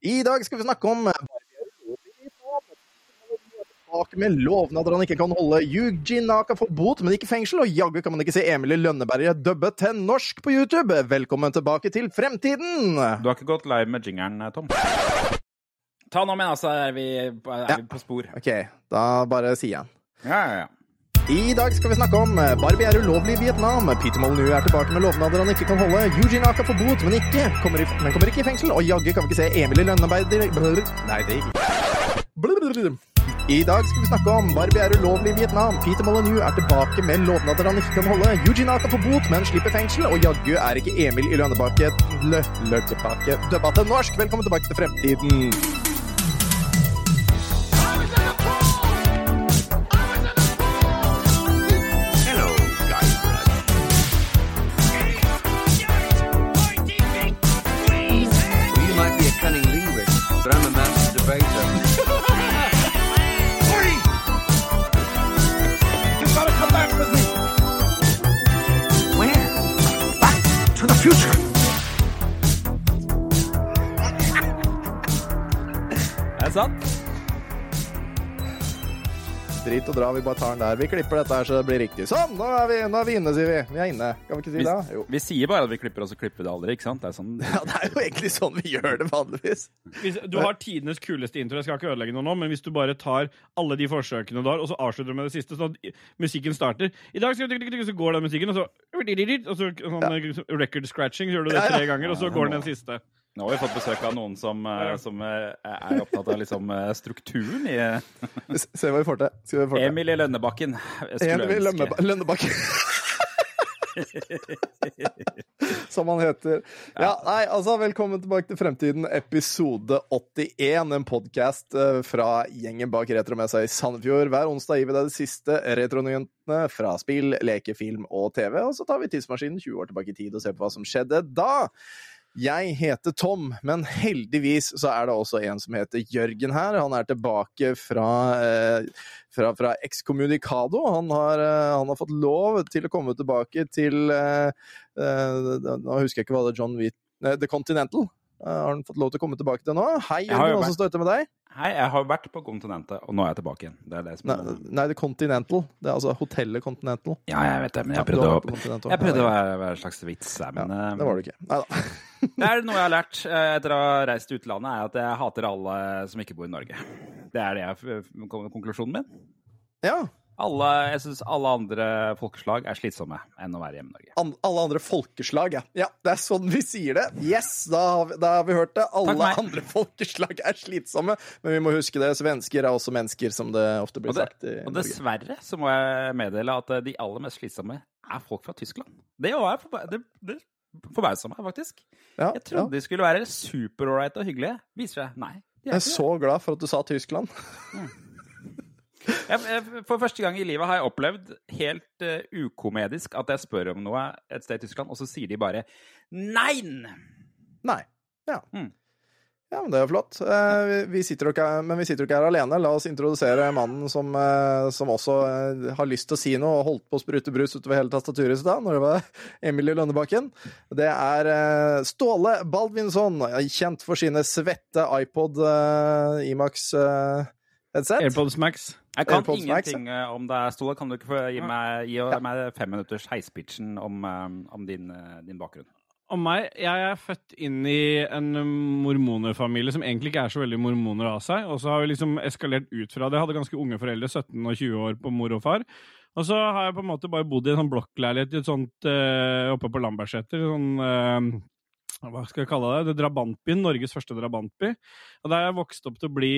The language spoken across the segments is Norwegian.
I dag skal vi snakke om tilbake med lovnader han ikke kan holde. Eugene Naka får bot, men ikke fengsel. Og jaggu kan man ikke se Emilie Lønneberget dubbe til norsk på YouTube. Velkommen tilbake til fremtiden! Du har ikke gått live med jingeren, Tom? Ta nå med, altså. Er vi, er Ja. vi på spor? OK, da bare sier jeg. Ja, ja, ja. I dag skal vi snakke om eh, Barbie er ulovlig i Vietnam. Peter Molyneux er tilbake med lovnader han ikke kan holde. Eugene Aka får bot, men, ikke, kommer i, men kommer ikke i fengsel. Og jaggu kan vi ikke se Emil i Brr. Nei, det ikke. I dag skal vi snakke om Barbie er ulovlig i Vietnam. Peter Molyneux er tilbake med lovnader han ikke kan holde. Eugene Aka får bot, men slipper fengsel. Og jaggu er ikke Emil i Lønnebakke Lø, Løkkebakke dubba norsk. Velkommen tilbake til fremtiden. Drit og dra, vi bare tar den der. Vi klipper dette her så det blir riktig. Sånn, nå er vi, nå er vi inne, sier vi. Vi er inne. Kan vi ikke si Vi, det? Jo. vi sier bare at vi klipper, og så klipper vi det aldri, ikke sant? Det er sånn Ja, det er jo egentlig sånn vi gjør det vanligvis. Hvis, du har tidenes kuleste intro. Jeg skal ikke ødelegge noe nå, men hvis du bare tar alle de forsøkene du har, og så avslutter du med det siste, sånn at musikken starter I dag skal vi så går den musikken, og så Og så sånn record scratching, så gjør du det tre ganger, og så går den den siste. Nå har vi fått besøk av noen som, eh, som eh, er opptatt av liksom eh, strukturen i Se hva vi får til. Vi får til. Emilie Lønnebakken. Emil ønske- Lønnebakke. Lønnebakke. Som han heter. Ja, nei, altså, velkommen tilbake til Fremtiden, episode 81. En podkast fra gjengen bak Retromessa i Sandefjord. Hver onsdag gir vi deg de siste retronyhetene fra spill, leke, film og TV. Og så tar vi tidsmaskinen 20 år tilbake i tid og ser på hva som skjedde da. Jeg heter Tom, men heldigvis så er det også en som heter Jørgen her. Han er tilbake fra, eh, fra, fra Excommunicado. Han har, eh, han har fått lov til å komme tilbake til eh, eh, Nå husker jeg ikke hva det er John Wheat The Continental. Eh, har han fått lov til å komme tilbake til nå? Hei, Jørgen, hvordan står ute med deg? Hei, jeg har vært på kontinentet, og nå er jeg tilbake igjen. Det er det som Nei, nei, The Continental. Det er altså hotellet Continental. Ja, jeg vet det, men Ja, jeg prøvde har å jeg prøvde å være, være en slags vits her, men ja, Det var du ikke. Nei da. Det er noe jeg har lært eh, etter å ha reist til utlandet, er at jeg hater alle som ikke bor i Norge. Det er det jeg, konklusjonen min. Ja. Alle, jeg syns alle andre folkeslag er slitsomme enn å være hjemme i Norge. An alle andre folkeslag, ja. Ja, det er sånn vi sier det. Yes, da har vi, da har vi hørt det. Alle andre folkeslag er slitsomme. Men vi må huske det, svensker er også mennesker, som det ofte blir Og, det, sagt i og Norge. dessverre så må jeg meddele at eh, de aller mest slitsomme er folk fra Tyskland. Det er forba det, det forbauser meg, faktisk. Ja, Jeg trodde de skulle være superålreite og hyggelige. Viser seg nei. Jeg er så glad for at du sa Tyskland. Jeg, for første gang i livet har jeg opplevd helt eh, ukomedisk at jeg spør om noe et sted i Tyskland, og så sier de bare nein! Nei. Ja. Mm. Ja, men Det er jo flott. Eh, vi, vi sitter ikke, men vi sitter jo ikke her alene. La oss introdusere mannen som, eh, som også eh, har lyst til å si noe og holdt på å sprute brus utover hele tastaturet i stad, når det var Emilie Lønnebakken. Det er eh, Ståle Baldvinsson, kjent for sine svette iPod eh, Imax eh, headset. AirPods Max. Jeg kan AirPods ingenting Max, om det. Ståle, kan du ikke få gi meg, gi meg fem minutters heispitchen om, eh, om din, eh, din bakgrunn? Om meg, jeg er født inn i en mormonerfamilie som egentlig ikke er så veldig mormoner av seg. Og så har vi liksom eskalert ut fra det. Jeg hadde ganske unge foreldre, 17 og 20 år på mor og far. Og så har jeg på en måte bare bodd i en sånn blokkleilighet i et sånt øh, oppe på Lambertseter. Sånn eh, hva skal jeg kalle det? det Drabantbyen, Norges første drabantby. Og der jeg vokst opp til å bli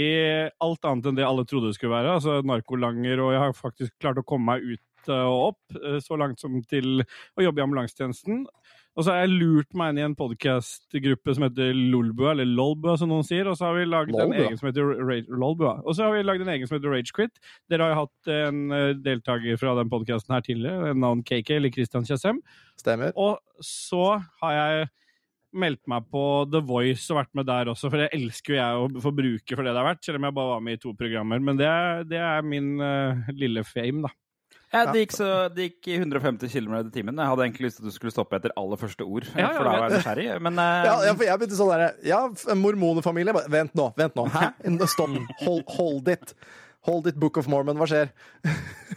alt annet enn det alle trodde det skulle være. Altså narkolanger, og jeg har faktisk klart å komme meg ut eh, og opp, eh, så langt som til å jobbe i ambulansetjenesten. Og så har jeg lurt meg inn i en podkastgruppe som heter Lolbua, eller Lolbua, som noen sier. Og så har vi laget en egen som heter Ra- Lolbua. Og så har vi laget en egen som heter Ragequit. Dere har jo hatt en eh, deltaker fra den podkasten her tidligere, en navn KK, eller Christian Tjessem. Stemmer. Og så har jeg meldt meg på The Voice og vært med der også, for det elsker jo jeg å få bruke for det det er verdt, selv om jeg bare var med i to programmer. Men det det er min uh, lille fame, da. Ja, det, gikk så, det gikk i 150 km i timen. Jeg hadde egentlig lyst til at du skulle stoppe etter aller første ord. Ja, ja, for da var jeg nysgjerrig. Men uh... Ja, ja, for jeg begynte sånn derre Ja, mormonefamilie. Bare, Vent nå, vent nå. Hæ? Stopp. Hold, hold it. Hold it, Book of Mormon. Hva skjer?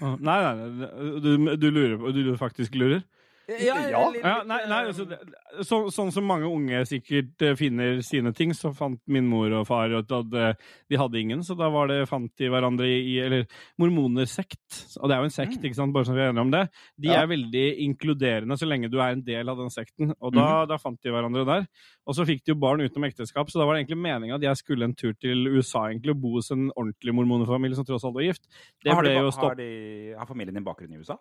Nei, nei, nei, du, du lurer på Du faktisk lurer? ja, Ja. Ja, nei, nei altså, det, så, sånn som mange unge sikkert eh, finner sine ting, så fant min mor og far ut at eh, de hadde ingen, så da var det, fant de hverandre i Eller mormonersekt. Og det er jo en sekt, ikke sant, bare så vi er enige om det. De Ja. er veldig inkluderende så lenge du er en del av den sekten. Og da, da fant de hverandre der. Og så fikk de jo barn utenom ekteskap, så da var det egentlig meninga at jeg skulle en tur til USA egentlig og bo hos en ordentlig mormonefamilie som tross alt var gift. Det har, ble de, har, de, har familien din bakgrunn i USA?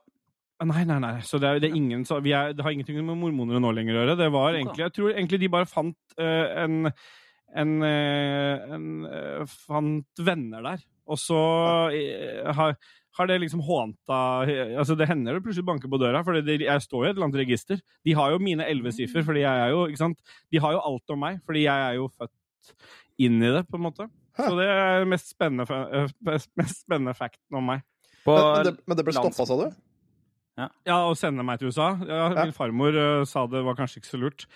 Nei, nei, nei. Så det, er, det, er ingen, så vi er, det har ingenting med mormoner nå lenger å gjøre. Det var egentlig, Jeg tror egentlig de bare fant uh, en en, uh, en uh, fant venner der. Og så har, har det liksom hånta altså Det hender det plutselig banker på døra, for det, jeg står jo i et eller annet register. De har jo mine elleve siffer, fordi jeg er jo ikke sant? De har jo alt om meg, fordi jeg er jo født inn i det, på en måte. Så det er den mest spennende, mest spennende facten om meg. På Men, men, det, men det ble stoppa, sa du? Ja, å sende meg til USA. Ja, Ja. min farmor uh, sa det var kanskje ikke så lurt.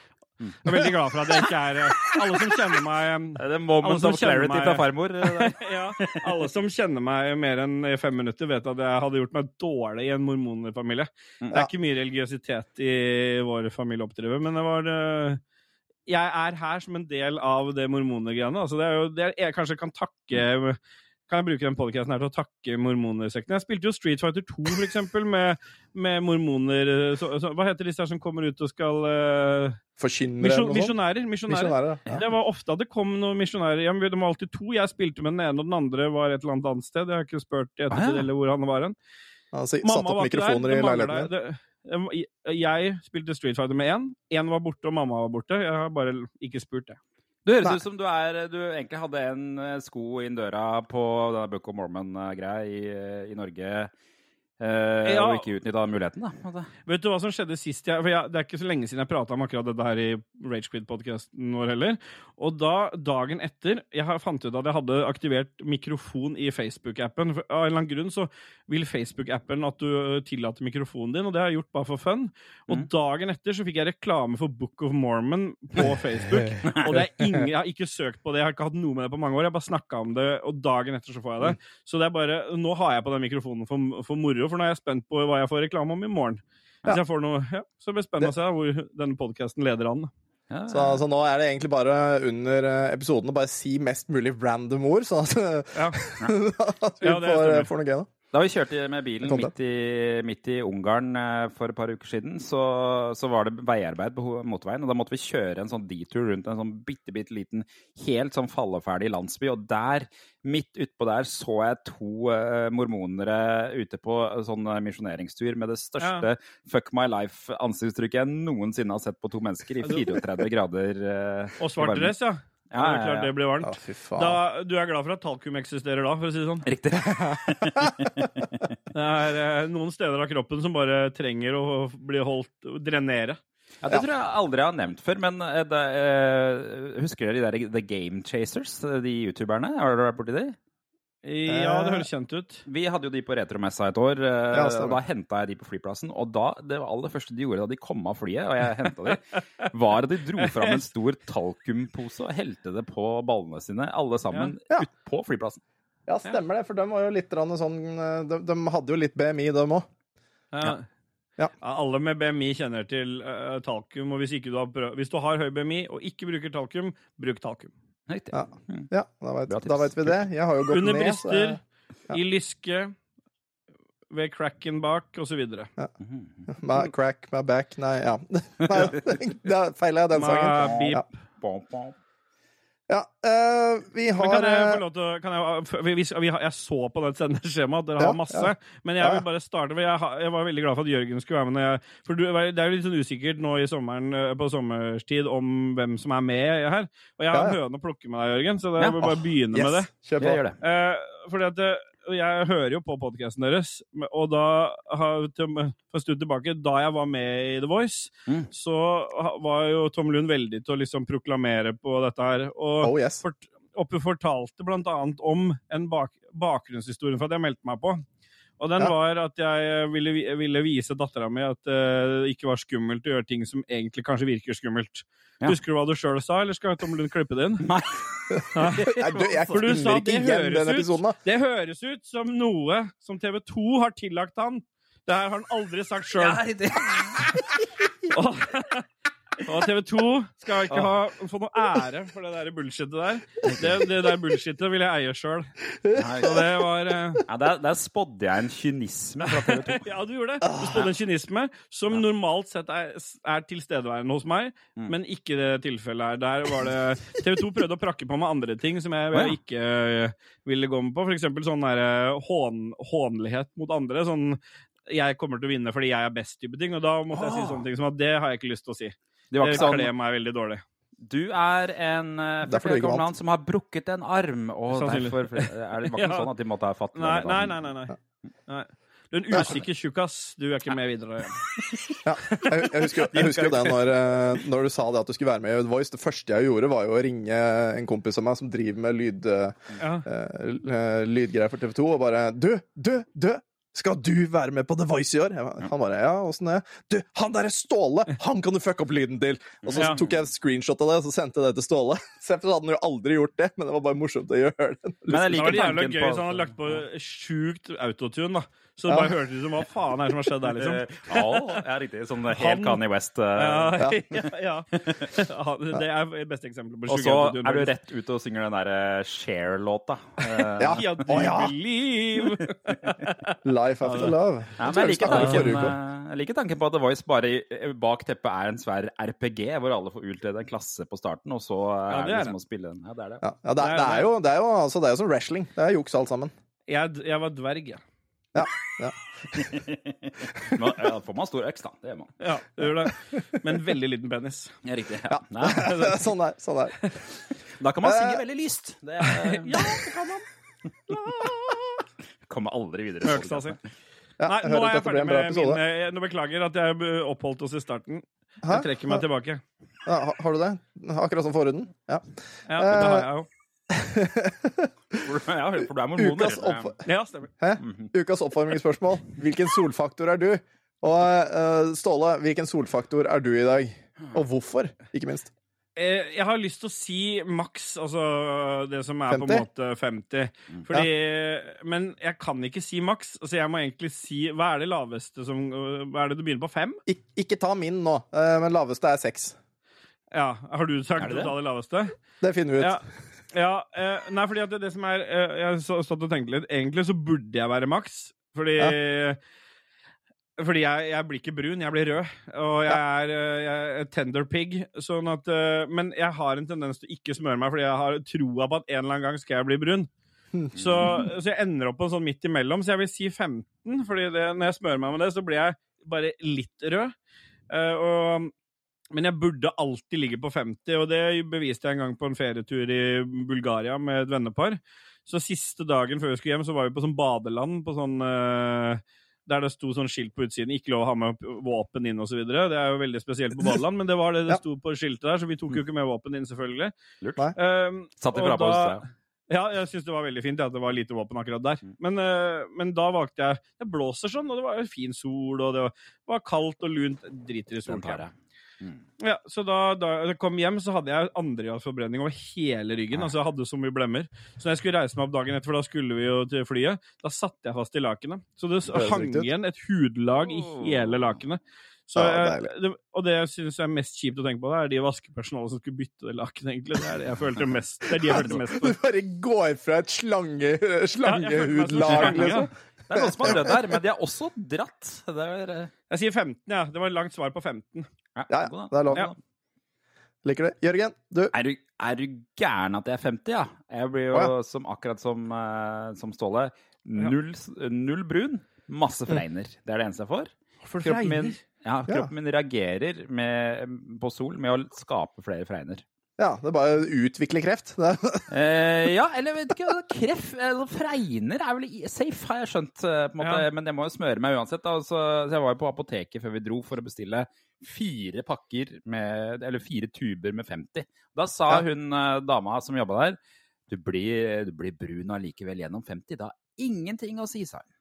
Mm. Jeg er veldig glad for at jeg ikke er eh, Alle som kjenner meg eh, Det er moment of clarity fra farmor. ja, Alle som kjenner meg mer enn fem minutter, vet at jeg hadde gjort meg dårlig i en mormonfamilie. Det er ikke mye religiøsitet i vår familie å oppdrive, men det var uh, Jeg er her som en del av det mormonegreiene. Altså, det er jo det jeg kanskje kan takke kan jeg bruke den podcasten her til å takke mormonersekten? Jeg spilte jo Street Fighter 2, for eksempel, med, med mormoner så, så, Hva heter disse her som kommer ut og skal uh, Forkynnere? Misjonærer. misjonærer. Ja. Det var ofte at det kom noen misjonærer Ja, De var alltid to. Jeg spilte med den ene, og den andre var et eller annet annet sted. Jeg har ikke spurt i ettertid Ah, ja. eller hvor han var hen. Altså, satt Mamma var ikke der. i leiligheten. Det- Jeg spilte Street Fighter med én. Én var borte, og mamma var borte. Jeg har bare ikke spurt det. Du høres ut som du, er, du egentlig hadde en eh, sko inn døra på denne Book of Mormon-greia i, i Norge, eh, Ja. og ikke utnytta muligheten, da. Vet du hva som skjedde sist? Jeg, jeg, det er ikke så lenge siden jeg prata om akkurat dette her i Ragequid-podkasten vår heller. Og da, dagen etter, jeg fant ut at jeg hadde aktivert mikrofon i Facebook-appen. Av en eller annen grunn så vil Facebook-appen at du tillater mikrofonen din, og det har jeg gjort bare for fun. Og Mm. dagen etter så fikk jeg reklame for Book of Mormon på Facebook. og det ingen, jeg har ikke søkt på det, jeg har ikke hatt noe med det på mange år. Jeg bare snakka om det, og dagen etter så får jeg det. Så det er bare, nå har jeg på den mikrofonen for, for moro, for nå er jeg spent på hva jeg får reklame om i morgen. Hvis jeg får noe, ja, så blir det spennende å se hvor denne podkasten leder an. Ja, Så, så nå er det egentlig bare under eh, episoden å bare si mest mulig random ord, sånn at, Ja. at vi Ja, får, får noe gøy. da. Da vi kjørte med bilen midt i, midt i Ungarn eh, for et par uker siden, så, så var det veiarbeid på motorveien. Og da måtte vi kjøre en sånn detour rundt en sånn bitte, bitte liten, helt sånn falleferdig landsby. Og der, midt utpå der, så jeg to uh, mormonere ute på sånn eh, misjoneringstur med det største fuck my life-ansiktsuttrykket jeg noensinne har sett på to mennesker i 34 grader. Uh, Og svart dress, ja. Ja, det er ja, klart det blir Ja, varmt. fy faen. Da, du er glad for at talkum eksisterer da, for å si det sånn. Riktig. Det er eh, noen steder av kroppen som bare trenger å bli holdt drenere. Ja, Det tror jeg aldri jeg har nevnt før, men eh, det, eh, husker dere de der The Game Chasers, de youtuberne? Har dere vært borti de? Ja, det høres kjent ut. Vi hadde jo de på retromessa et år, eh, Ja, og da henta jeg de på flyplassen. Og da, det aller første de gjorde da de kom av flyet, og jeg henta de, var at de dro fram en stor talkumpose og helte det på ballene sine, alle sammen, Ja. ut på flyplassen. Ja, stemmer det, for de var jo litt sånn eh, de, de hadde jo litt BMI, de òg. Ja. Ja. Alle med BMI kjenner til uh, talkum, og hvis, ikke du har prøv, hvis du har høy BMI og ikke bruker talkum, bruk talkum. Riktig. Ja. Ja, da vet, da vet vi det. Jeg har jo gått Under ned, Under bryster, jeg- Ja. i lyske, ved cracken bak, osv. Ja. my crack, my back Nei, ja. Nei, da feiler jeg den sangen. Beep. Ja. Ja, eh, vi Men har kan jeg få lov til kan jeg, vi, vi, Jeg så på det sendeskjemaet at dere Ja, har masse. ja. Men jeg vil bare starte jeg, jeg var veldig glad for at Jørgen skulle være med. Når jeg, for du, det er jo litt sånn usikkert nå i sommeren, eh, på sommerstid om hvem som er med her. Og jeg har Ja, en ja. høne å plukke med deg, Jørgen, så jeg vil bare begynne yes, med det. Kjør på. Jeg gjør det. Uh, fordi at jeg hører jo på podkasten deres, og da for en stund tilbake, da jeg var med i The Voice, Mm. så var jo Tom Lund veldig til å liksom proklamere på dette her. Og Oh yes. fort, oppe fortalte blant annet om en bak, bakgrunnshistorie for at jeg meldte meg på. Og den Ja. var at jeg ville, ville vise dattera mi at eh, det ikke var skummelt å gjøre ting som egentlig kanskje virker skummelt. Ja. Husker du hva du sjøl sa, eller skal Tom Lund klippe det inn? Nei. Nei, du, jeg For du sa at det høres ut, det høres ut som noe som TV 2 har tillagt han. Det her har han aldri sagt sjøl. Og, TV 2 skal ikke ha, få noe ære for det der bullshitet der. Det, det der bullshitet vil jeg eie sjøl. Så det var uh... Ja, der, der spådde jeg en kynisme fra TV 2. Ja, du gjorde det. Du spådde en kynisme som normalt sett er, er tilstedeværende hos meg, Mm. men ikke det tilfellet her. Der var det TV 2 prøvde å prakke på meg andre ting som jeg, jeg ikke eh, ville gå med på. For eksempel sånn der, eh, hån, hånlighet mot andre. Sånn jeg kommer til å vinne fordi jeg er best-type ting. Og da måtte jeg si Ah. sånne ting som at det har jeg ikke lyst til å si. Det var ikke sånn kler meg veldig dårlig. Du er en uh, som har brukket en arm, og derfor er det ikke Ja. sånn at de måtte ha fattet Nei, nei, nei. nei, nei. nei. Du er en usikker tjukkas. Du er ikke med videre. Ja, jeg, jeg husker, jeg husker jo det når, eh, når du sa det at du skulle være med i The Voice. Det første jeg gjorde, var jo å ringe en kompis av meg som driver med lyd, Ja. eh, eh, lydgreier for TV 2, og bare Du, du, du! Skal du være med på The Voice i år? Han bare Ja, åssen det? Du, han derre Ståle! Han kan du fucke opp lyden til! Og så Ja. tok jeg en screenshot av det, og så sendte jeg det til Ståle. Selv hadde han jo aldri gjort det, men det var bare morsomt å gjøre det. Men jeg Det var jævla gøy på hvis han hadde lagt på sjukt autotune, da. Så det Ja. bare hørtes ut som hva faen er det som har skjedd der, liksom. Eh, Ja, riktig. Sånn helt Kanye West. eh, Ja, ja. ja. Det er det beste eksempelet på Og så er du rett ute og synger den derre Share-låta. Eh, Ja. Ja, du Å, ja. Life after love. Ja, men jeg liker, tanken, jeg liker tanken på at The Voice bare bak teppet er en svær RPG, hvor alle får utlede en klasse på starten, og så er det liksom å spille den. Ja, det er det. Ja, ja det, er, det, er jo, det, er jo, altså, det er jo som wrestling. Det er juks alt sammen. Jeg, jeg var dverg, jeg. Ja, ja. Ja, da får man stor øks, da. Det gjør man. Ja, det gjør det. Men veldig liten penis. Ja, riktig. Ja. ja. sånn er sånn er. da kan man synge Eh. veldig lyst. Det er, Ja, det kan man. kommer aldri videre. Med øksa si. Nei, nå er jeg ferdig med mine Nå beklager at jeg oppholdt oss i starten. Hæ? Jeg trekker meg tilbake. Ja, har du det? Akkurat som forhuden? Ja. Ja, det har jeg jo. Ja, for du er mormoner. Ukas, opp, Ja. Hæ? Ukas oppvarmingsspørsmål. Hvilken solfaktor er du? Og eh, Ståle, hvilken solfaktor er du i dag? Og hvorfor, ikke minst? Eh, Jeg har lyst til å si maks, altså det som er på en måte 50. Fordi, Men jeg kan ikke si maks. Altså jeg må egentlig si Hva er det laveste som Hva er det du begynner på? Fem? Ik ikke ta min nå, eh, men laveste er seks. Ja, Har du sagt å ta det laveste? Det finner vi ut. Ja. Ja eh, nei, fordi at det, det som er eh, Jeg har stått og tenkt litt. Egentlig så burde jeg være maks. Fordi Fordi jeg, jeg blir ikke brun, jeg blir rød. Og jeg er, eh, jeg er tender pig. Sånn at, eh, men jeg har en tendens til å ikke smøre meg, fordi jeg har troa på at en eller annen gang skal jeg bli brun. Så, så jeg ender opp på en sånn midt imellom. Så jeg vil si 15, fordi det, når jeg smører meg med det, så blir jeg bare litt rød. Eh, og, men jeg burde alltid ligge på 50, og det beviste jeg en gang på en ferietur i Bulgaria med et vennepar. Så siste dagen før vi skulle hjem, så var vi på sånn badeland på sånn eh, der det sto sånn skilt på utsiden 'ikke lov å ha med våpen inn' osv. Det er jo veldig spesielt på badeland, men det var det det sto på skiltet der, så vi tok jo ikke med våpen inn, selvfølgelig. Lurt. Um, Satt de og fra på da- oss, ja, jeg syns det var veldig fint ja, at det var lite våpen akkurat der. Mm. Men, eh, men da valgte jeg Det blåser sånn, og det var fin sol, og det var, var kaldt og lunt. Driter i solkrem. Mm. Ja, så da, da jeg kom hjem, så hadde jeg andregradsforbrenning over hele ryggen. Altså jeg hadde så mye blemmer. Så når jeg skulle reise meg opp dagen etter, for da skulle vi jo til flyet, da satt jeg fast i lakenet. Så det det hang igjen et hudlag i hele lakenet. Så Ja, jeg, det, og det jeg syns er mest kjipt å tenke på, det er de vaskepersonalet som skulle bytte det lakenet, egentlig. Det er det jeg følte mest Det er de jeg følte mest Du bare går fra et slange, Ja, slangehudlag, slange, liksom. Det er noen som har dødd der, men de har også dratt. Det er, eh, Jeg sier 15, ja. Det var et langt svar på 15. Ja, ja, ja det er lov. Ja. Liker det. Jørgen, du. Er du, er du gæren at jeg er 50, ja? Jeg blir jo Å, som, akkurat som, uh, som Ståle. Null, null brun, masse fregner. Det er det eneste jeg får. For Kroppen min, fregner. ja, kroppen min reagerer med, på sol med å skape flere fregner. Ja, det er bare å utvikle kreft. Det Eh, ja, eller vet ikke Kreft eller Fregner er vel safe, har jeg skjønt. eh, på en måte, Ja. Men jeg må jo smøre meg uansett. Da. Så, så jeg var jo på apoteket før vi dro for å bestille fire pakker med Eller fire tuber med 50. Da sa Ja. hun eh, dama som jobba der du blir, du blir brun allikevel gjennom 50. Da har ingenting å si, sa hun.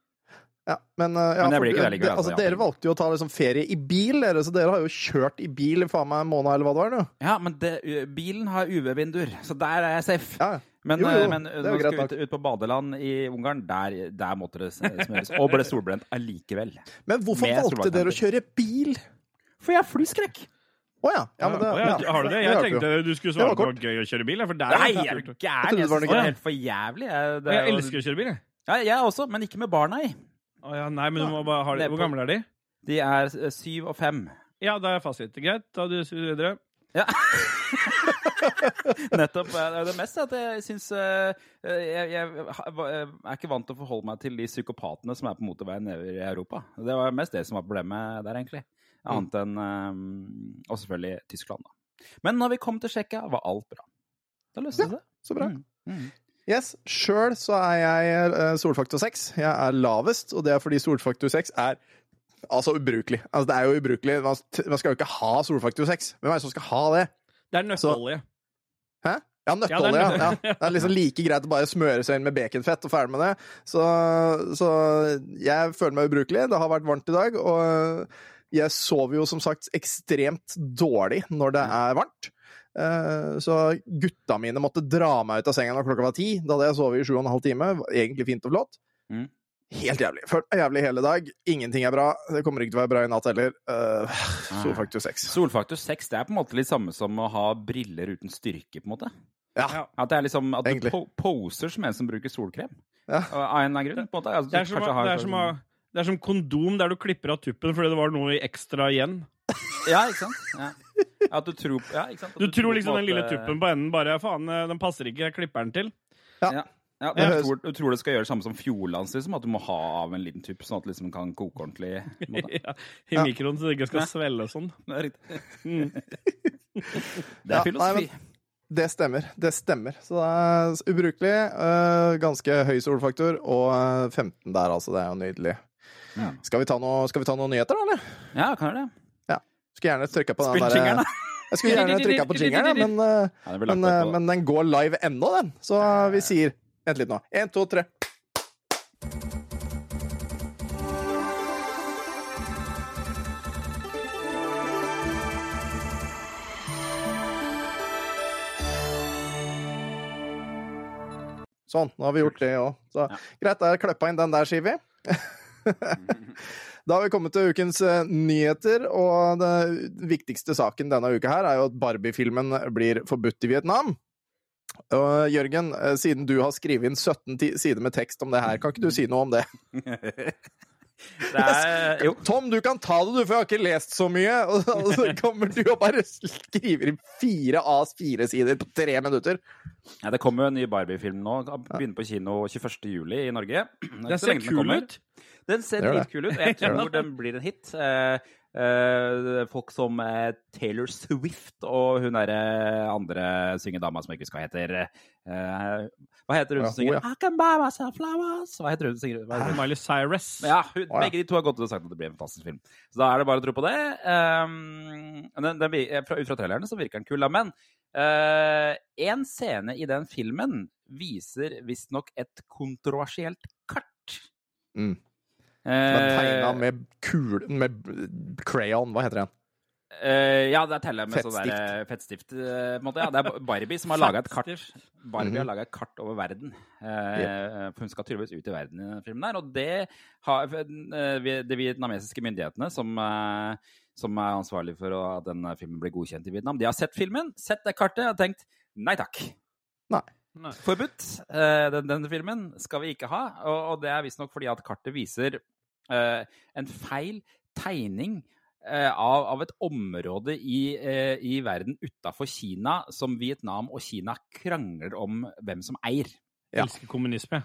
Ja, men, eh, ja, Men det blir ikke det likevel, altså, altså, ja. Dere valgte jo å ta liksom ferie i bil, dere, så dere har jo kjørt i bil i faen meg en måned, eller hva det var? nå. Ja, men det, bilen har UV-vinduer, så der er jeg safe. Ja, ja. Men, Jo, jo, eh, men når vi skulle ut, ut på badeland i Ungarn. Der, der måtte det smøres. Og ble solbrent allikevel. Men hvorfor Med valgte dere å kjøre bil? For jeg har flyskrekk! Å ja. ja, men det, oh, ja, ja. Har du det? Jeg tenkte du skulle Det var svare på det var gøy å kjøre bil. For der Nei, jeg er gæren? Jeg var synes det er helt for jævlig. Jeg, det jeg elsker å kjøre bil, jeg. Ja, jeg også, men ikke med barna i. Å, ja, nei, men du må bare ha det. Hvor gamle er de? De er eh, syv og fem. Ja, da er fasit. Greit, da du videre. Ja. Nettopp. eh, Det er det mest at jeg syns jeg, jeg, jeg er ikke vant til å forholde meg til de psykopatene som er på motorveien nedover i Europa. Det var mest det som var problemet der, egentlig. Annet enn eh, Og selvfølgelig Tyskland, da. Men når vi kom til Tsjekkia, var alt bra. Da løste det seg. Så bra. Mm, mm. Yes, Sjøl så er jeg eh, solfaktor 6. Jeg er lavest, og det er fordi solfaktor 6 er altså ubrukelig. Altså, det er jo ubrukelig. Man, skal jo ikke ha solfaktor 6. Hvem er det som skal ha det? Det er nøtteolje. Hæ? Ja, nøtteolje. Ja, Ja, det er ja. Det er liksom like greit å bare smøre seg inn med baconfett og ferdig med det. Så, så jeg føler meg ubrukelig. Det har vært varmt i dag, og jeg sover jo som sagt ekstremt dårlig når det er varmt. Eh, Så gutta mine måtte dra meg ut av senga når klokka var ti. Da hadde jeg sovet i sju og en halv time. Egentlig fint og flott. Mm. Helt jævlig. Følt meg jævlig hele dag. Ingenting er bra. Det kommer ikke til å være bra i natt heller. Uh, Solfaktor 6. Solfaktor 6 det er på en måte litt samme som å ha briller uten styrke. på en måte. Ja. At det er liksom at du po poser som en som bruker solkrem. Ja. Av en eller annen grunn. på en måte. Altså, Det er, som, har det, er som, det er som kondom der du klipper av tuppen fordi det var noe ekstra igjen. Ja, ikke sant? Ja. At du tror ja, ikke sant? At Du tror på liksom en den lille tuppen på enden bare Faen, eh, den passer ikke, jeg klipper den til. Ja. Ja, ja du, høres- tror, du tror det skal gjøre det samme som Fjordlands, liksom, at du må ha av en liten tupp, sånn at det liksom kan koke ordentlig? måte. ja, I Ja. mikroen, så det ikke skal Ja. svelle og sånn. Det er riktig. Mm. Det er Ja, filosofi. nei, Det stemmer. Det stemmer. Så det er ubrukelig. øh, ganske høy solfaktor. Og øh, 15 der, altså. Det er jo nydelig. Ja. Skal, vi ta noe, skal vi ta noen nyheter, da, eller? Ja, kan gjøre det. Skulle gjerne trykka på den der- Jeg skulle gjerne trykka på jingeren, ja, men, blir men, på. men den går live ennå, den. Så vi sier Vent litt nå. Én, to, tre. Sånn, nå har vi gjort det òg. Så Ja. greit, der kløppa inn den der, sier vi. Da har vi kommet til ukens eh, nyheter, og den viktigste saken denne uka her er jo at Barbie-filmen blir forbudt i Vietnam. Og Jørgen, eh, siden du har skrevet inn 17 sider med tekst om det her, kan ikke du si noe om det? Det er, jo, Tom, du kan ta det, du, for jeg har ikke lest så mye. Og så- kommer du og bare skriver inn fire A's fire sider på tre minutter. ja, det kommer jo en ny Barbie-film nå. Begynner på kino 21. juli i Norge. Det er Den ser kult kul ut. Den ser dritkul ut, og jeg tror den blir en hit. Eh, eh, folk som uh, Taylor Swift og hun derre andre syngedama som jeg ikke husker hva heter. Eh, hva heter hun Ja, som synger ja. I can buy myself flowers? Hva heter hun som synger? Hva heter hun? Miley Cyrus. Ja, hun, oh, ja. begge de to har gått ut og sagt at det blir en fantastisk film. Så da er det bare å tro på det. Um, den, den, fra, ut fra trailerne så virker den kul, da. Men uh, en scene i den filmen viser visstnok et kontroversielt kart. Mm. Den er tegna Eh, med kul... med crayon, hva heter den? Uh, ja, det er teller med sånn der, eh, fettstift. Uh, måte. Ja, det er Barbie som har laga et kart. Barbie mm -hmm. har laga et kart over verden. Eh, For hun skal tydeligvis ut i verden i denne filmen. der. Og det har eh, de vietnamesiske myndighetene, som, eh, som er ansvarlig for at denne filmen blir godkjent i Vietnam, de har sett filmen, sett det kartet og tenkt nei takk. Nei. Forbudt. Eh, den, denne filmen skal vi ikke ha. Og, og det er visstnok fordi at kartet viser eh, en feil tegning eh, av, av et område i, eh, i verden utafor Kina som Vietnam og Kina krangler om hvem som eier. Ja. Elsker kommunisme.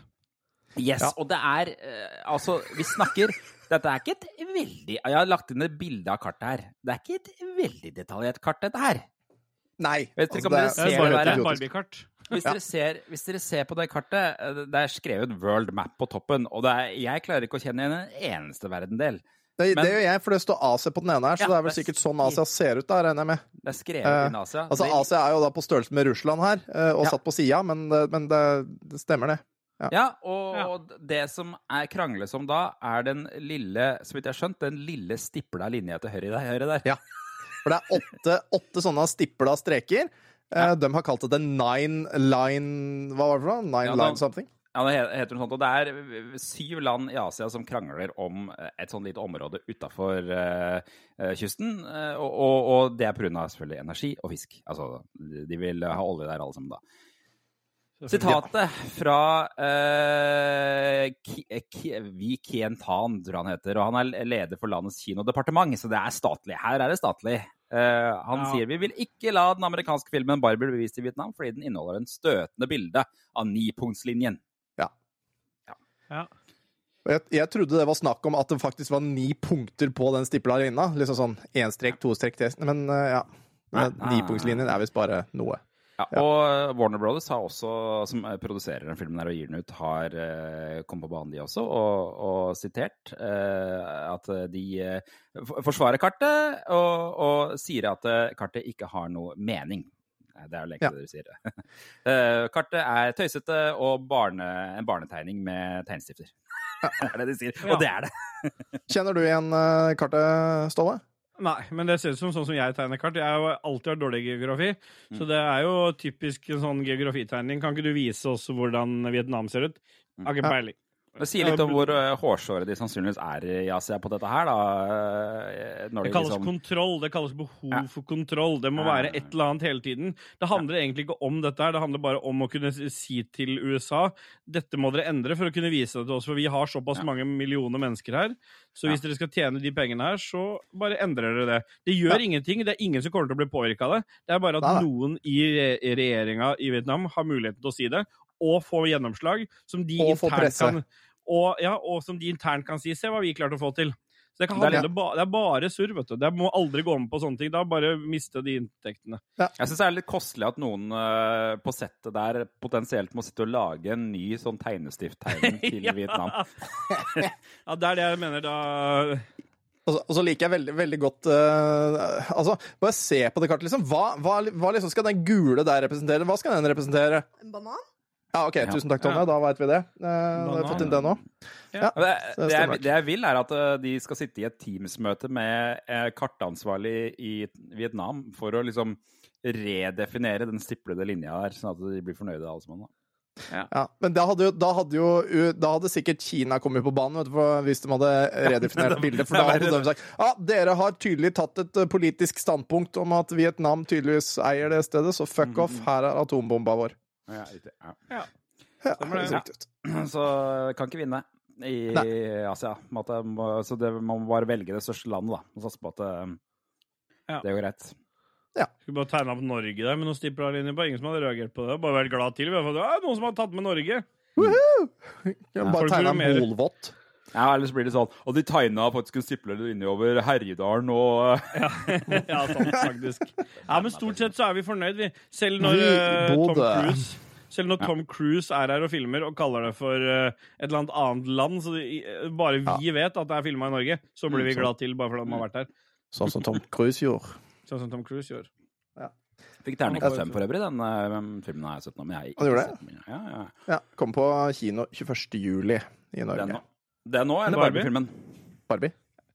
Yes, Ja. og det er eh, Altså, vi snakker Dette er ikke et veldig Jeg har lagt inn et bilde av kartet her. Det er ikke et veldig detaljert kart, dette her. Nei. Vet dere altså, om dere det ser er det bare der? Det er et. Barbie-kart. Hvis, Ja. dere ser, hvis dere ser på det kartet, eh, det er skrevet World Map på toppen. Og det er, jeg klarer ikke å kjenne igjen en eneste verdendel. Det, Men- det gjør jeg, for det står Asia på den ene her, så Ja, det er vel det er sikkert sånn Asia ser ut, da, regner jeg med. Det er skrevet Eh, inn Asia. Altså, Det- Asia er jo da på størrelse med Russland her, eh, og Ja. satt på sida, men, men det, det stemmer, det. Ja, og det som er krangles om da, er den lille, så vidt jeg har skjønt, den lille stipla linja til høyre der. Høyre der. Ja. For det er åtte, åtte sånne stipla streker. Eh, De har kalt det the nine line Hva var det for noe? Nine Ja, da- line something? Ja, det heter noe sånt. Og det er syv land i Asia som krangler om et sånn lite område utafor kysten. eh, og, og, og det er pga. selvfølgelig energi og fisk. Altså, de de vil ha olje der alle sammen, da. Sitatet fra uh, Vi Kientan, tror han heter. Og han er leder for landets kinodepartement, så det er statlig. Her er det statlig. Eh, han Ja. sier vi vil ikke la den amerikanske filmen Barbie bli vist i Vietnam fordi den inneholder en støtende bilde av nipunktslinjen. Ja. Og Jeg, jeg trodde det var snakk om at det faktisk var ni punkter på den stipla linja. Liksom sånn én strek, to strek, tre Men uh, ja. Nipunktslinjen er visst bare noe. Ja, og Warner Brothers har også, som produserer den filmen her og gir den ut, har uh, kommet på banen, de også, og, og sitert eh, at de eh, forsvarer kartet og, og sier at eh, kartet ikke har noe mening. Eh, Det er jo egentlig Ja. det du sier. Eh, kartet er tøysete og barne, en barnetegning med tegnestifter. det er det de sier, Ja. og det er det. Kjenner du igjen eh, kartet, Ståle? Nei, men det ser ut som sånn som jeg tegner kart. Jeg har jo alltid hatt dårlig geografi, Mm. så det er jo typisk en sånn geografitegning. Kan ikke du vise oss hvordan Vietnam ser ut? Har ikke peiling. Det sier litt om hvor eh, hårsåre de sannsynligvis er i Asia på dette her, da. eh, Når Det kalles liksom kontroll. Det kalles behov Ja. for kontroll. Det må Ja. være et eller annet hele tiden. Det handler egentlig ikke om dette her, det handler bare om å kunne si til USA dette må dere endre for å kunne vise det til oss, for vi har såpass Ja. mange millioner mennesker her. Så Ja. hvis dere skal tjene de pengene her, så bare endrer dere det. Det gjør Ja. ingenting. Det er ingen som kommer til å bli påvirka av det. Det er bare at noen i re regjeringa i Vietnam har muligheten til å si det, og få gjennomslag som de Og internt kan og, ja, og som de internt kan si 'se hva vi klarte å få til'. Så det, kan Det er handle, ba, det er bare surr, vet du. Det må aldri gå med på sånne ting. Da bare miste de inntektene. Jeg syns det er litt kostelig at noen uh, på settet der potensielt må sitte og lage en ny sånn tegnestifttegning til Vietnam. Ja, det er det jeg mener da Og så, og så liker jeg veldig, veldig godt uh, Altså, bare se på det kartet, liksom. Hva, hva, hva liksom skal den gule der representere? Hva skal den representere? En banan? Ja, OK, tusen takk, Tonje. Ja. Da veit vi det. Eh, da har vi fått inn det nå. Ja, Det, det, jeg, det jeg vil, er at eh, de skal sitte i et Teams-møte med eh, kartansvarlig i Vietnam for å liksom redefinere den stiplede linja der, sånn at de blir fornøyde alle sammen. Ja. Ja, men da hadde, jo, da, hadde jo, da hadde sikkert Kina kommet på banen vet du, for hvis de hadde redefinert bildet. For da hadde de sagt ja, dere har tydelig tatt et politisk standpunkt om at Vietnam tydeligvis eier det stedet, så fuck off, her er atombomba vår. Ja, riktig. Ja. Ja, Ja, det. høres riktig ut. Så kan ikke vinne i Nei. Asia. måte. Må- Så det, man må bare velge det største landet, da. Og satse på at eh, Ja. det går greit. Skulle bare tegne opp Norge der med noen stipler linjer på. Ingen som hadde reagert på det. Bare vært glad til. Vi har fått, ja, noen som hadde tatt med Norge. Ja, bare tegna blir mer- molvott. Ja, ellers blir det sånn Og de tegna faktisk en stipler innover Herjedalen og Ja, ja sant, faktisk. Ja, men stort sett så er vi fornøyd, vi. Selv når eh, Tom Cruise selv når Tom Cruise er her og filmer og kaller det for eh, et eller annet annet land, så eh, bare vi vet at det er filma i Norge, så blir vi Mm, glad til bare fordi de har vært her. Sånn som Tom Cruise gjorde. Sånn som Tom Cruise gjorde. Ja. Fikk terningkast fem for øvrig, den filmen har jeg sett nå. Men jeg har ikke sett den. Ja, ja. Ja, Kom på kino 21. juli i Den Norge. Det er nå, eller Barbie? Barbie-filmen? Barbie.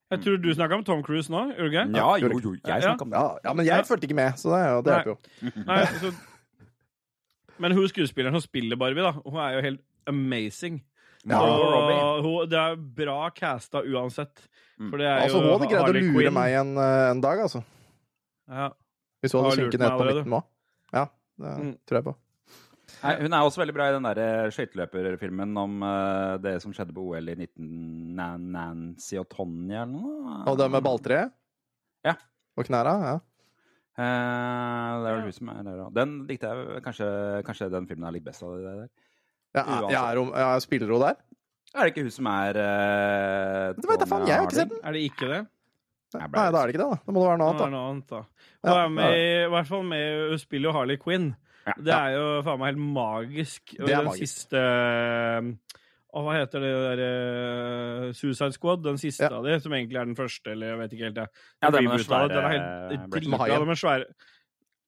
Jeg tror du snakka om Tom Cruise nå, gjorde du ikke? Ja, jo, jo, jeg Ja. om. Ja, ja, men jeg fulgte ikke med, så det, det hjelper jo. Nei, så... Men hun skuespilleren som spiller Barbie, da, hun er jo helt amazing. Ja. Og hun, det er bra casta uansett. For det er Altså, jo hun hadde greid å lure Queen. meg en, eh, en dag, altså. Ja. Hvis hun hadde sunket ned på midten nå. Ja, det Mm. tror jeg på. Nei, hun er også veldig bra i den der skøyteløperfilmen om uh, det som skjedde på OL i 19... Nancy og Tonje eller noe. Og det med balltreet? Ja. Og knæra? Ja. Uh, det er vel hun som er der òg. Den likte jeg kanskje, kanskje den filmen er litt best av det der. Ja, er hun- ja, spiller hun der? Er det ikke hun som er uh, Det vet jeg faen, jeg har ikke sett den. Er det ikke det? Nei, da er det ikke det, da. Da må det være noe annet, da. noe annet, da. Ja, er med, i- i hvert fall med Hun spiller jo Harley Quinn. Ja. Det er jo faen meg helt magisk. Og Det er den magisk. siste og hva heter det der eh, Suicide Squad? Den siste Ja. av de, som egentlig er den første, eller jeg vet ikke helt. Det. Ja, det med den Reboot den er svære- helt dritbra. Den svære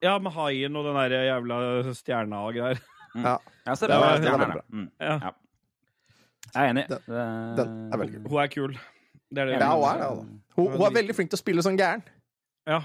Ja, med haien og den der jævla stjerna og greier. Ja. Ja, det Det var det var stjernerne. bra. Mm. Ja. Ja. Jeg er enig. Den- den er veldig kul. Hun er kul. Det er det. Ja, hun er det. Altså. Hun, hun er veldig flink til å spille sånn gæren. Ja.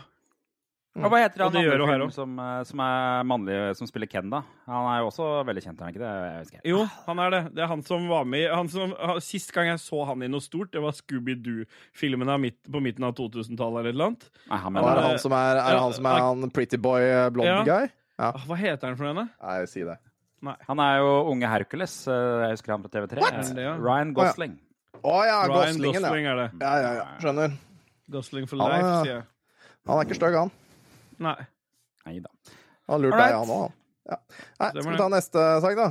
Og hva heter han andre fyren som, eh, som er mannlig, som spiller Ken, da? Han er jo også veldig kjent, er han ikke det? Jeg ikke. Jo, han er det. Det er han som var med i han som, Sist gang jeg så han i noe stort, det var Scooby-Doo-filmen midt, på midten av 2000-tallet eller et eller annet. Nei, han, er det han som er, er, han, som er han pretty boy eh, blond Ja. guy? Ja. Hva heter han for henne? Nei, si det. han er jo unge Hercules. eh, Jeg husker han på TV3. What? Er ja? Ryan Gosling. Å ja, Ryan Goslingen, ja. Gosling er det. Ja, ja, ja. Skjønner. Gosling for life, sier jeg. Han er ikke stygg, han. Nei. Nei da. Han lurte deg, han òg. Ja. Nei, skal vi ta neste sak, da?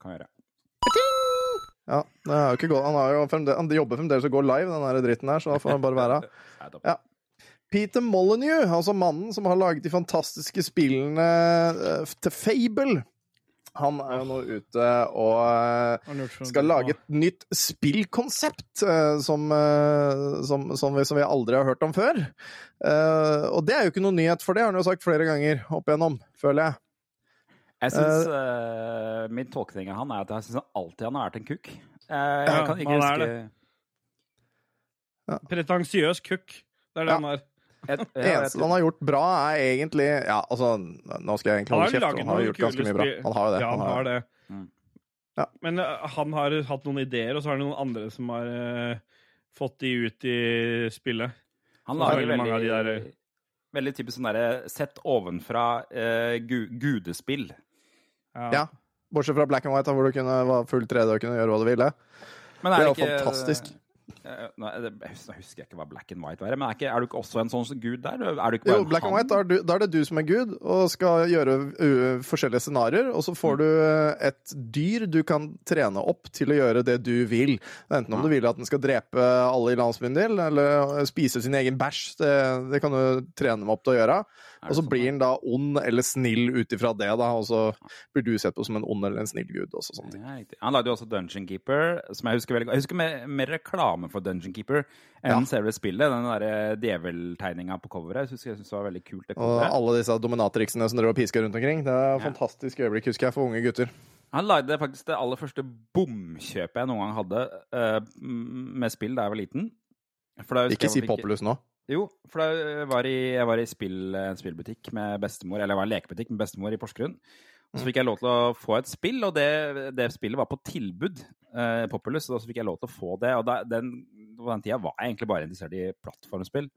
Kan gjøre. Ja, det er jo ikke godt. Han, har jo fremdeles, han jobber fremdeles og går live, den der dritten her, så da får han bare være. Ja. Peter Molyneux, altså mannen som har laget de fantastiske spillene eh, til Fable, han er jo nå ute og eh, skal lage et nytt spillkonsept eh, som, eh, som, som, vi, som vi aldri har hørt om før. Eh, og det er jo ikke noe nyhet, for det har han jo sagt flere ganger opp igjennom, føler jeg. Jeg synes, uh, Min tolkning av han er at jeg syns alltid han har vært en kukk. Eh, jeg Ja, kan ikke han er huske det. Pretensiøs kukk. Det er det Ja. han er. Det eneste han har gjort bra, er egentlig Ja, altså, nå skal jeg egentlig holde kjeft, han har gjort ganske mye bra. Han har jo det. Ja, han har det. Mm. Ja. Men eh, han har hatt noen ideer, og så har det noen andre som har uh, fått de ut i spillet. han har lager veldig mange av de der- veldig typisk sånn derre sett ovenfra eh, gu, gudespill. Ja. Bortsett fra Black and White, hvor du kunne var full 3D og kunne gjøre hva du ville. Men Det er jo ikke- fantastisk. Eh, det, jeg husker jeg ikke hva black and white var, men er, ikke, er du ikke også en sånn gud der? Er Jo, Black and? White, da er, det du som er Gud, og skal gjøre forskjellige scenarioer, og så får du uh, et dyr du kan trene opp til å gjøre det du vil. Enten om du vil at den skal drepe alle i landsbyen din, eller spise sin egen bæsj. Det, det kan du trene dem opp til å gjøre. Og så sånn, blir han da ond eller snill ut ifra det, da, og så blir du sett på som en ond eller en snill gud. Også, sånne ting. Ja. Han lagde jo også Dungeon Keeper, som jeg husker veldig godt. Jeg husker mer, mer reklame for Dungeon Keeper enn Ja. selve spillet. Den der djeveltegninga på coveret. Jeg husker jeg synes det var veldig kult. det Og alle disse dominatriksene som driver og pisker rundt omkring. Det er Ja. fantastisk øyeblikk, husker jeg, for unge gutter. Han lagde faktisk det aller første bomkjøpet jeg noen gang hadde uh, med spill da jeg var liten. Ikke si Populus nå. Jo, for da jeg var i, jeg var i spill, en spillbutikk med bestemor, eller jeg var i en lekebutikk med bestemor i Porsgrunn. Og så fikk jeg lov til å få et spill, og det, det spillet var på tilbud, eh, Populous, og så fikk jeg lov til å få det. Og da, den, på den tida var jeg egentlig bare interessert i plattformspill.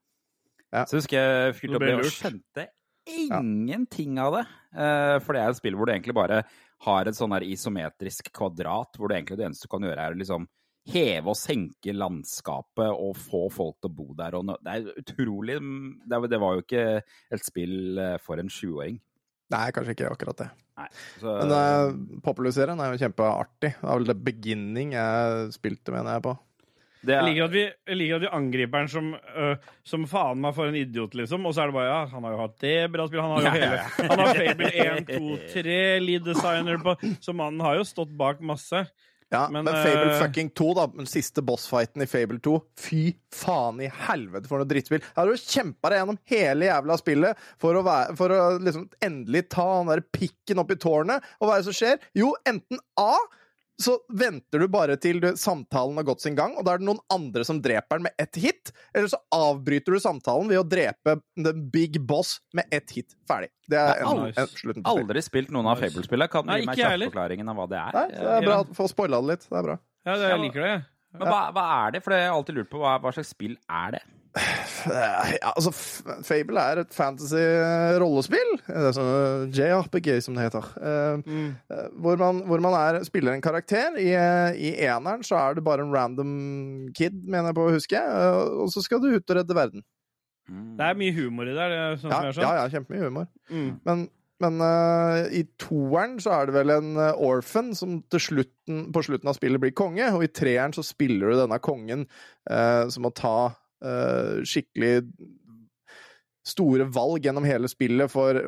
Ja. Så jeg husker jeg fylte opp det og skjønte ingenting av det. Eh, for det er et spill hvor du egentlig bare har et sånn her isometrisk kvadrat, hvor det egentlig det eneste du kan gjøre, er å liksom heve og senke landskapet og få folk til å bo der. Og det er utrolig det, var- jo ikke et spill eh, for en sjuåring. Nei, kanskje ikke akkurat det. Nei. Så, Men uh, Populous-serien er jo kjempeartig. Det er vel The Beginning jeg spilte, mener jeg på. det Jeg er, liker at vi, jeg liker at vi angriper den som, uh, som faen meg for en idiot, liksom. Og så er det bare ja, han har jo hatt det bra spillet, Han har jo Ja, ja, hele ja. Han har Fable 1, 2, 3, lead designer på Så mannen har jo stått bak masse. Ja, Men, men, Fable eh, fucking 2, da, den siste bossfighten i Fable 2 Fy faen i helvete for noe drittspill! Jeg hadde jo kjempa deg gjennom hele jævla spillet for å, være, for å liksom endelig ta den der pikken opp i tårnet, og hva er det som skjer? Jo, enten A så venter du bare til du, samtalen har gått sin gang, og da er det noen andre som dreper den med ett hit. Eller så avbryter du samtalen ved å drepe the big boss med ett hit. Ferdig. Det er en, nice. en, slutten på aldri spilt noen av Fable-spillene. Kan du gi meg jeg kjappforklaringen av hva det er? Nei, det er bra å få spoila det litt. Det er bra. Ja, det, jeg liker det. Men hva, hva er det? For jeg har alltid lurt på hva, hva slags spill er det? Eh, Ja, altså, Fable er et fantasy-rollespill. Er sånn JRPG, som det heter. Eh, Mm. eh, hvor man, hvor man er, spiller en karakter. I, eh, I eneren så er det bare en random kid, mener jeg på å huske. eh, Og så skal du ut og redde verden. Mm. Det er mye humor i det. det sånn Ja, som jeg har ja, ja kjempemye humor. Mm. Men, men uh, i toeren så er det vel en eh, orphan som til slutten, på slutten av spillet blir konge, og i treeren så spiller du denne kongen uh, som må ta eh, skikkelig store valg gjennom hele spillet for,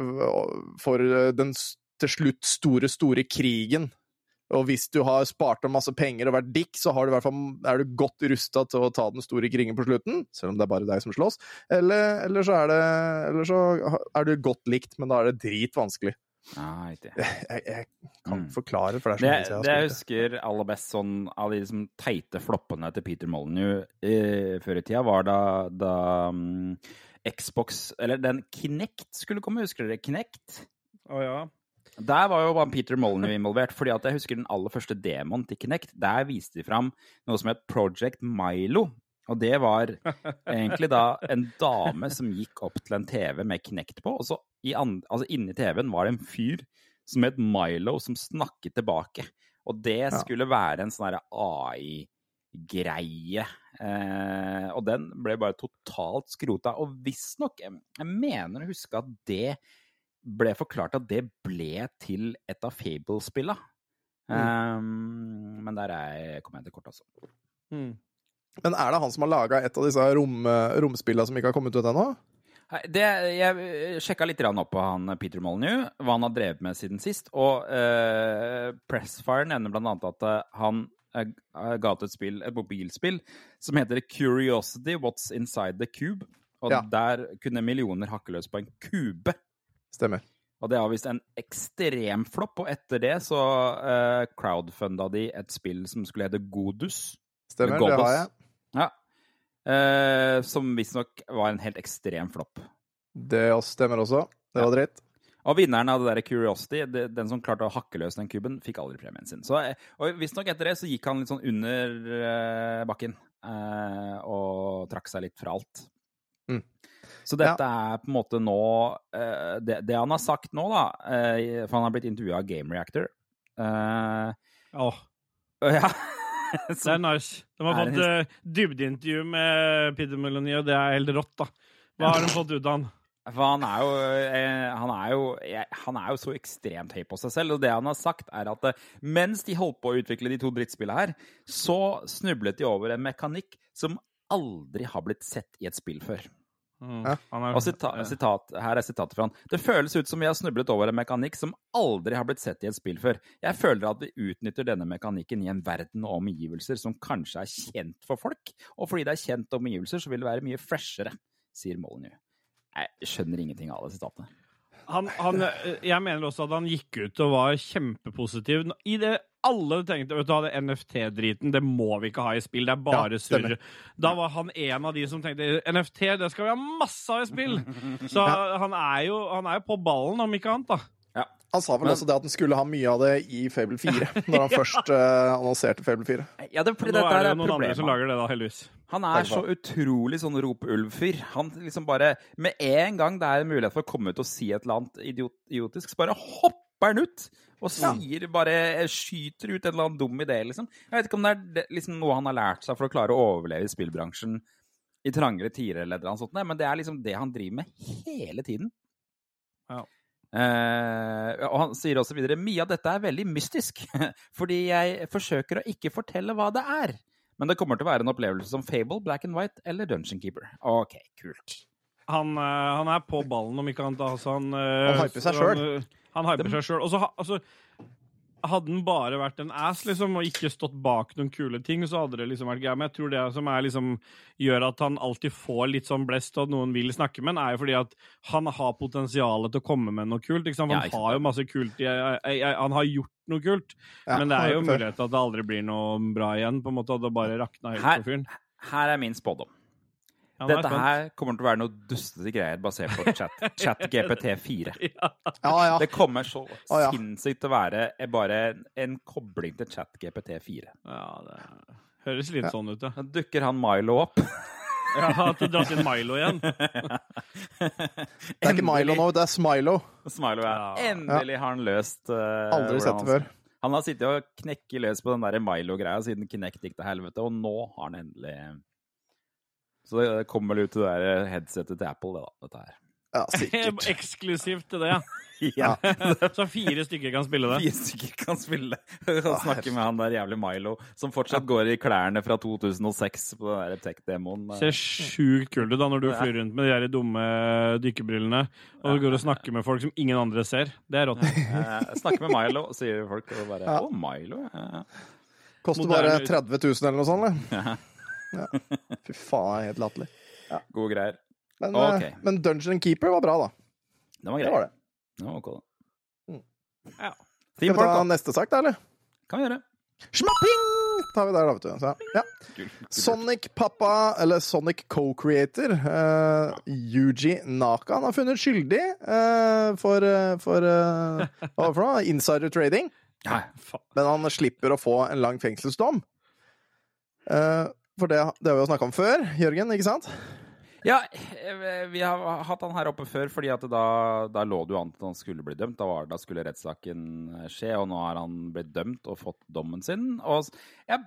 for eh, den til slutt store, store krigen. Og hvis du har spart opp masse penger og vært dick, så du fall, er du godt rusta til å ta den store krigen på slutten, selv om det er bare deg som slåss. Eller, eller, så, er det, eller så er du godt likt, men da er det dritvanskelig. Riktig. Jeg, jeg kan Mm. forklare, for det er så Det, lenge siden det jeg jeg har spilt det. husker aller best sånn av de liksom, teite floppene til Peter Molyneux eh, før i tida, var da, da um, Xbox Eller den Kinect skulle komme, husker dere Kinect? Å ja. Der var jo bare Peter Molyneux involvert, fordi at jeg husker den aller første demoen til Kinect. Der viste de fram noe som het Project Milo. Og det var egentlig da en dame som gikk opp til en TV med Kinect på, og så altså inni TV-en var det en fyr som het Milo, som snakket tilbake. Og det skulle være en sånn AI-greie. Eh, og den ble bare totalt skrota. Og visstnok, jeg, jeg mener å huske at det ble forklart at det ble til et av Fable-spilla. Um, men der er, kommer jeg til kort, altså. Mm. Men er det han som har laga et av disse rom, romspillene som ikke har kommet ut ennå? Det, jeg sjekka litt opp på han Peter Molyneux, hva han har drevet med siden sist. Og eh, Pressfire nevner blant annet at eh, han eh, ga ut et spill, et mobilspill som heter Curiosity What's Inside the Cube. Og Ja. der kunne millioner hakke løs på en kube. Stemmer. Og det har visst en ekstrem flopp. Og etter det så uh, crowdfunda de et spill som skulle hete Godus. Stemmer, det har jeg. Ja. Eh, som visstnok var en helt ekstrem flopp. Det stemmer også. Det var dritt. Og vinneren av det der Curiosity, det, den som klarte å hakke løs den kuben, fikk aldri premien sin. Så, eh, og visstnok etter det så gikk han litt sånn under eh, bakken eh, og trakk seg litt fra alt. Mm. Så dette er på en måte nå eh, det, det han har sagt nå, da eh, For han har blitt intervjua av Game Reactor. Eh, Åh, ja. det er nice. De har fått uh, dybdeintervju med Peter Meloni, og det er helt rått, da. Hva har de fått ut av han? For han er jo, eh, han er jo, han er jo så ekstremt høy på seg selv, og det han har sagt er at eh, mens de holdt på å utvikle de to drittspillene her, så snublet de over en mekanikk som aldri har blitt sett i et spill før. Mm. Er, Og sita, sitat, her er sitatet fra han. Det føles ut som vi har snublet over en mekanikk som aldri har blitt sett i et spill før. Jeg føler at vi utnytter denne mekanikken i en verden og omgivelser som kanskje er kjent for folk, og fordi det er kjent omgivelser, så vil det være mye freshere, sier Molyneux. Jeg skjønner ingenting av det sitatet. han, han, eh, jeg mener også at han gikk ut og var kjempepositiv. I det alle tenkte vet du, hva, det NFT-driten, det må vi ikke ha i spill, det er bare Ja, surr. Da var han en av de som tenkte NFT, det skal vi ha masse av i spill! Så han, er jo, han er jo på ballen, om ikke annet, da. Han sa vel Men- også det at han skulle ha mye av det i Fable 4, når han først uh, annonserte Fable 4. Ja, det, Nå dette er det er noen andre som lager det, da, heldigvis. Han er så utrolig sånn rop-ulv-fyr. Han liksom bare Med en gang det er en mulighet for å komme ut og si et eller annet idiotisk, så bare hopper han ut! Og sier bare Skyter ut en eller annen dum idé, liksom. Jeg vet ikke om det er det, liksom noe han har lært seg for å klare å overleve i spillbransjen i trangere tider eller annet sånt, men det er liksom det han driver med hele tiden. Ja. Uh, og han sier også videre mye av dette er veldig mystisk, fordi jeg forsøker å ikke fortelle hva det er. Men det kommer til å være en opplevelse som Fable, Black and White eller Dungeon Keeper. OK, kult. Han, eh, han er på ballen, om ikke annet. Altså, han, eh, Han hyper seg sjøl. Han, hyper seg sjøl. Altså, hadde han bare vært en ass liksom, og ikke stått bak noen kule ting, så hadde det liksom vært gøy. Men jeg tror det som er, liksom, gjør at han alltid får litt sånn blest, og at noen vil snakke med han, er jo fordi at han har potensialet til å komme med noe kult. Ikke sant? Ja, Han har jo masse kult i, jeg, jeg, Han har gjort noe kult, Ja, men det er jo mulighet til at det aldri blir noe bra igjen. på en måte, At det bare rakna helt Her- på fyren. Her er min spådom. Ja, Dette her kommer til å være noe dustete greier basert på chat, chat GPT4. Ja. Ja. Det kommer så ja. sinnssykt til å være bare en kobling til chat GPT4. Ja, det høres litt sånn ut, ja. Da dukker han Milo opp. Ja, At du dratt inn Milo igjen. Det er ikke Milo nå, det er Smilo. Smilo, ja. Ja. Endelig har han løst uh, Aldri sett det før. Han har sittet og knekket løs på den der Milo-greia siden Kinect gikk til helvete, og nå har han endelig Så det kommer vel ut til det der headsetet til Apple, det da, dette her. Ja, sikkert. Eksklusivt til det, ja. Ja. Så fire stykker kan spille det. Fire stykker kan spille og snakke med han der jævlig Milo, som fortsatt går i klærne fra 2006 på den der tech-demoen. Ser sjukt kult ut da når du flyr rundt med de der dumme dykkerbrillene og du går og snakker med folk som ingen andre ser. Det er rått. Snakke snakker med Milo, sier folk, og bare Å, Milo, ja. Koster bare 30 000 eller noe sånt. eller? Ja. Fy faen, helt latterlig. Gode greier. Men, okay. eh, men Dungeon Keeper var bra, da. Den var Det var det. Den var ok, da. Ja. Skal vi ta neste sak, da, eller? Kan vi gjøre. Smapping! Tar vi der, da, vet du. Så, ja. Kult. Sonic-pappa, eller Sonic co-creator, uh, Yuji Naka, han har funnet skyldig uh, for, eh, for uh, Hva for noe? Insider trading. Ja, Faen. Men han slipper å få en lang fengselsdom. For det, det har vi jo snakka om før, Jørgen, ikke sant? Ja, eh, vi har hatt han her oppe før, fordi da, da lå det jo an til at han skulle bli dømt. Da, var, da skulle rettssaken skje, og nå har han blitt dømt og fått dommen sin. Og jeg,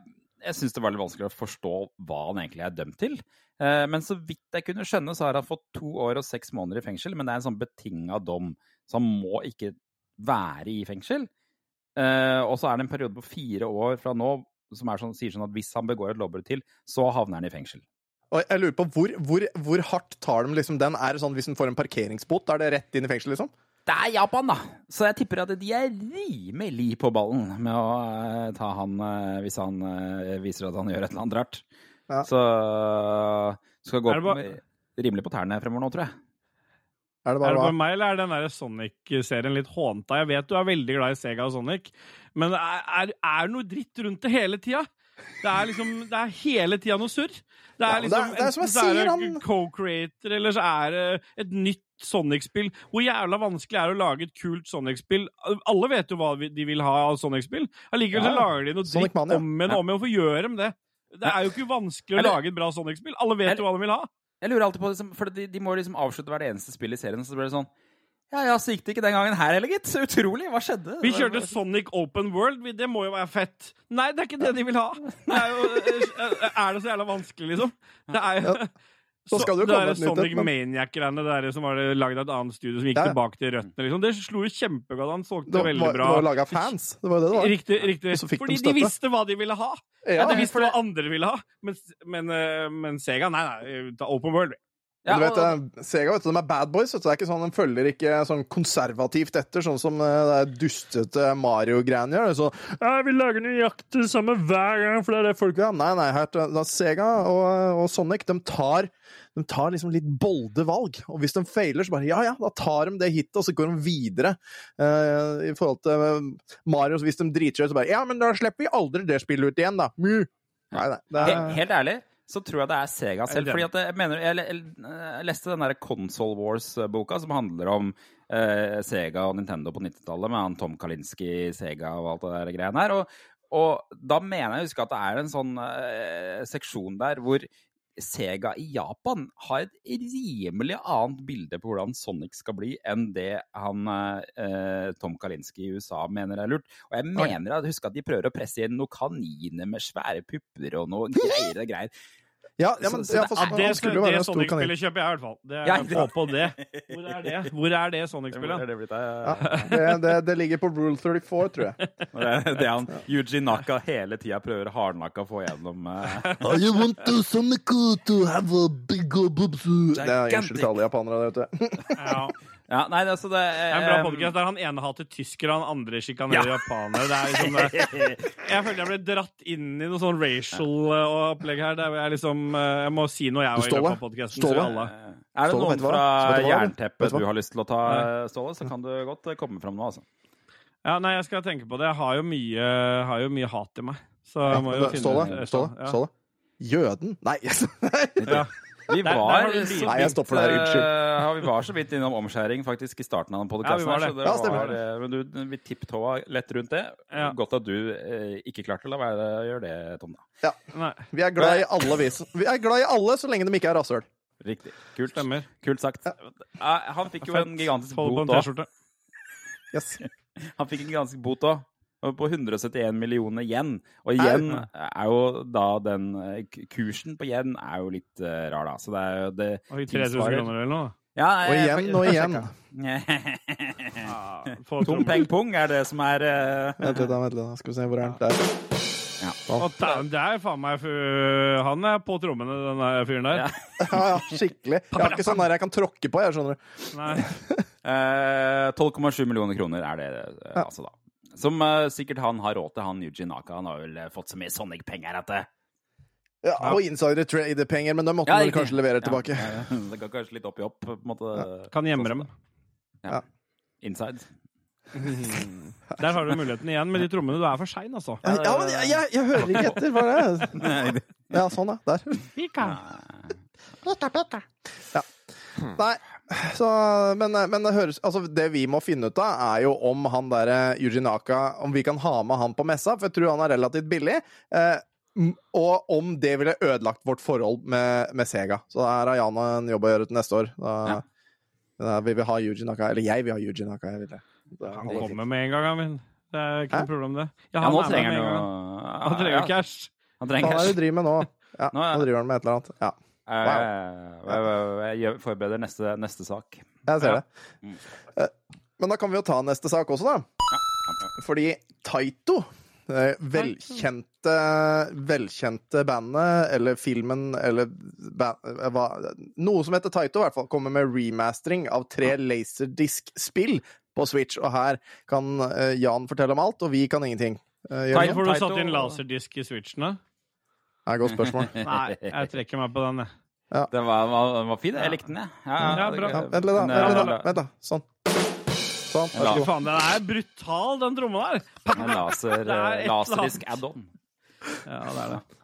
jeg syns det var litt vanskelig å forstå hva han egentlig er dømt til. Eh, Men så vidt jeg kunne skjønne, så har han fått to år og seks måneder i fengsel. Men det er en sånn betinga dom, så han må ikke være i fengsel. Eh, Og så er det en periode på fire år fra nå som er sånn, sier sånn at hvis han begår et lovbrudd til, så havner han i fengsel. Og jeg lurer på hvor, hvor, hvor hardt tar de liksom den? Er det sånn hvis en får en parkeringsbot, er det rett inn i fengsel, liksom? Det er Japan, da! Så jeg tipper at de er rimelig på ballen med å eh, ta han eh, hvis han eh, viser at han gjør et eller annet rart. Ja. Så skal gå med- rimelig på tærne fremover nå, tror jeg. Er det Er det bare meg, eller er den der Sonic-serien litt hånta? Jeg vet du er veldig glad i Sega og Sonic, men det er, er, noe dritt rundt det hele tida? Det er liksom, det er hele tida noe surr. Det er men det er- liksom, det er som jeg så er sier, han- co-creator, eller så er det et nytt Sonic-spill. Hvor jævla vanskelig er det å lage et kult Sonic-spill? Alle vet jo hva de vil ha av Sonic-spill. Allikevel så Ja, ja. lager de noe dritt om igjen og om igjen. Hvorfor gjør de det? Det er jo ikke vanskelig å lage et bra Sonic-spill. Alle vet jo hva de vil ha. Jeg lurer alltid på liksom, For de, de må liksom avslutte hvert eneste spill i serien, så blir det sånn Ja ja, så gikk det ikke den gangen her heller, gitt. Så utrolig. Hva skjedde? Vi kjørte Sonic Open World. Det må jo være fett. Nei, det er ikke det de vil ha. Det er, jo, er det så jævla vanskelig, liksom? Det er jo Ja. Så skal det jo komme et nytt et, Sonic Maniac-greiene der som var lagd av et annet studio, som gikk Ja, tilbake til røttene. Liksom. Det slo jo kjempegodt an. Solgte Det var, veldig bra. det var laga fans. Det var det det var. Riktig. riktig. Og så fikk de Fordi de, støtte. visste hva de ville ha. Ja, de visste hva andre ville ha. Men, men, eh, men Sega, nei, nei. Ta Open World. Ja, du vet, og- eh, Sega vet du, de er bad boys. Vet du. Det er ikke sånn, De følger ikke sånn konservativt etter, sånn som eh, det dustete Mario-greiene gjør. Sånn, ja, 'Vi lager nøyaktig det samme hver gang, for det er det folk vil ha.' Nei, nei, her, da, Sega og, og Sonic de tar, de tar liksom litt bolde valg. Og hvis de feiler, så bare ja, ja, da tar de det hitet, og så går de videre. Uh, I forhold til eh, Mario, så hvis de driter seg ut, så bare Ja, men da slipper vi aldri det spillet ut igjen, da. Mu. Nei, nei. Det er, helt ærlig så tror jeg det er Sega selv. Fordi at jeg mener, jeg, jeg, jeg leste den der Console Wars-boka som handler om eh, Sega og Nintendo på 90-tallet, med han Tom Kalinski, Sega og alt det der greiene her. Og, og da mener jeg å huske at det er en sånn eh, seksjon der hvor Sega i Japan har et rimelig annet bilde på hvordan Sonic skal bli, enn det han eh, Tom Kalinski i USA mener er lurt. Og jeg mener at husk at de prøver å presse inn noen kaniner med svære pupper og noe greier og greier. Ja, ja, men ja, det for, Ja, er- det skulle jo være det en stor kanin. Sonic-spillet kjøper jeg i hvert fall. Det, Ja, det. på det. Hvor er det Hvor er det Sonic-spillet? er det det, det, det ligger på rule 34, tror jeg. Det er det han Yuji Naka hele tida prøver hardnakka å få gjennom. uh... I want to Sonic to have a big boobs. Det er unnskyld til alle japanere, vet du. Ja. Ja, nei, det, altså det Det er en bra eh, podcast der han ene hater tyskere, han andre sjikanerer Ja. japanere. Det er liksom det. Jeg føler jeg ble dratt inn i noe sånn racial eh, opplegg her. Der jeg liksom eh, Jeg må si noe, jeg òg, i Ståle? løpet av podkasten. Ståle? Alle. Er det Ståle, noen fra jernteppet du har lyst til å ta, Ståle, så kan du godt komme fram nå, altså. Ja, nei, jeg skal tenke på det. Jeg har jo mye, har jo mye hat i meg. Så jeg må jo finne Ståle, Ståle, Ja. Ståle. Jøden? Nei. Ja. Vi Der- der var, så litt- Nei, jeg stopper der, unnskyld. eh, vi var så vidt innom omskjæring faktisk i starten av den Ja, podkasten. vi var det. Ja, stemmer. men du, vi tipptåa lett rundt det. Ja. Godt at du eh, ikke klarte å la være å gjøre det, Tom. da. Ja. Vi er glad i alle, vi. Vi er glad i alle så lenge de ikke er rasshøl. Riktig. Kult. stemmer. Kult sagt. Eh, han fikk jo en gigantisk bot òg. Yes. Han fikk en gigantisk bot òg. På 171 millioner yen. Og yen er jo da den eh, Kursen på yen er jo litt eh, rar, da. Så det er jo det Oi, 3000 kroner eller noe. Ja, Og igjen og igjen. Ja, Tom peng pung er det som er eh, Vent litt, da, vent litt. da. Skal vi se hvor er den der. Dæven, Det er faen meg Han er på trommene, den der fyren der. Ja. Ja, ja, skikkelig. Jeg har ikke sånn der jeg kan tråkke på, jeg, skjønner du. Nei. eh, 12,7 millioner kroner er det altså, da. Som uh, sikkert han har råd til, han Yuji Naka. Han har vel eh, fått så mye Sonic-penger at det Ja, og insider trader-penger, men da måtte Ja, kanskje levere tilbake. Ja, ja, det går kanskje litt opp i opp, på en måte. Kan gjemme dem. Ja. Inside. Der har du muligheten igjen med de trommene. Du er for sein, altså. Ja, men jeg, jeg, jeg hører ikke etter. Hva er det? Ja, sånn, ja. Der. Ja. Nei, så Men, men det høres Altså, det vi må finne ut av, er jo om han derre Yujinaka Om vi kan ha med han på messa, for jeg tror han er relativt billig. Eh, og om det ville ødelagt vårt forhold med, med Sega. Så der har Jan en jobb å gjøre til neste år. Da, Ja. da vil vi ha Yujinaka. Eller jeg vil ha Yujinaka. Jeg vil det. Det Han kommer med en gang, han min. Det er ikke Hæ? noe problem, det. Ja, han nå med trenger med han en jo gang. Han trenger ja, cash. Han Hva trenger er det cash. du driver med nå? Ja, Nå, ja. nå driver han med et eller annet. Ja, Eh, Jeg jeg- jeg forbereder neste, neste sak. jeg ser Ja. det. Eh, Men da kan vi jo ta neste sak også, da. Fordi Taito, velkjente, velkjente bandet, eller filmen, eller ba, hva, Noe som heter Taito, i hvert fall, kommer med remastering av tre Laserdisc-spill på Switch. Og her kan eh, Jan fortelle om alt, og vi kan ingenting. Taito, Får du satt inn laserdisk i switchene? Det er et godt spørsmål. Nei, jeg trekker meg på den, jeg. Den var, den, var fin. Jeg likte den, jeg. Ja, bra. Ja, vent litt, da. Vent, eh, da. vent da. Sånn. Sånn. Vær så god. Faen, den er brutal, den tromma der! En laser, er laserdisk annet. add-on. Ja, det er det.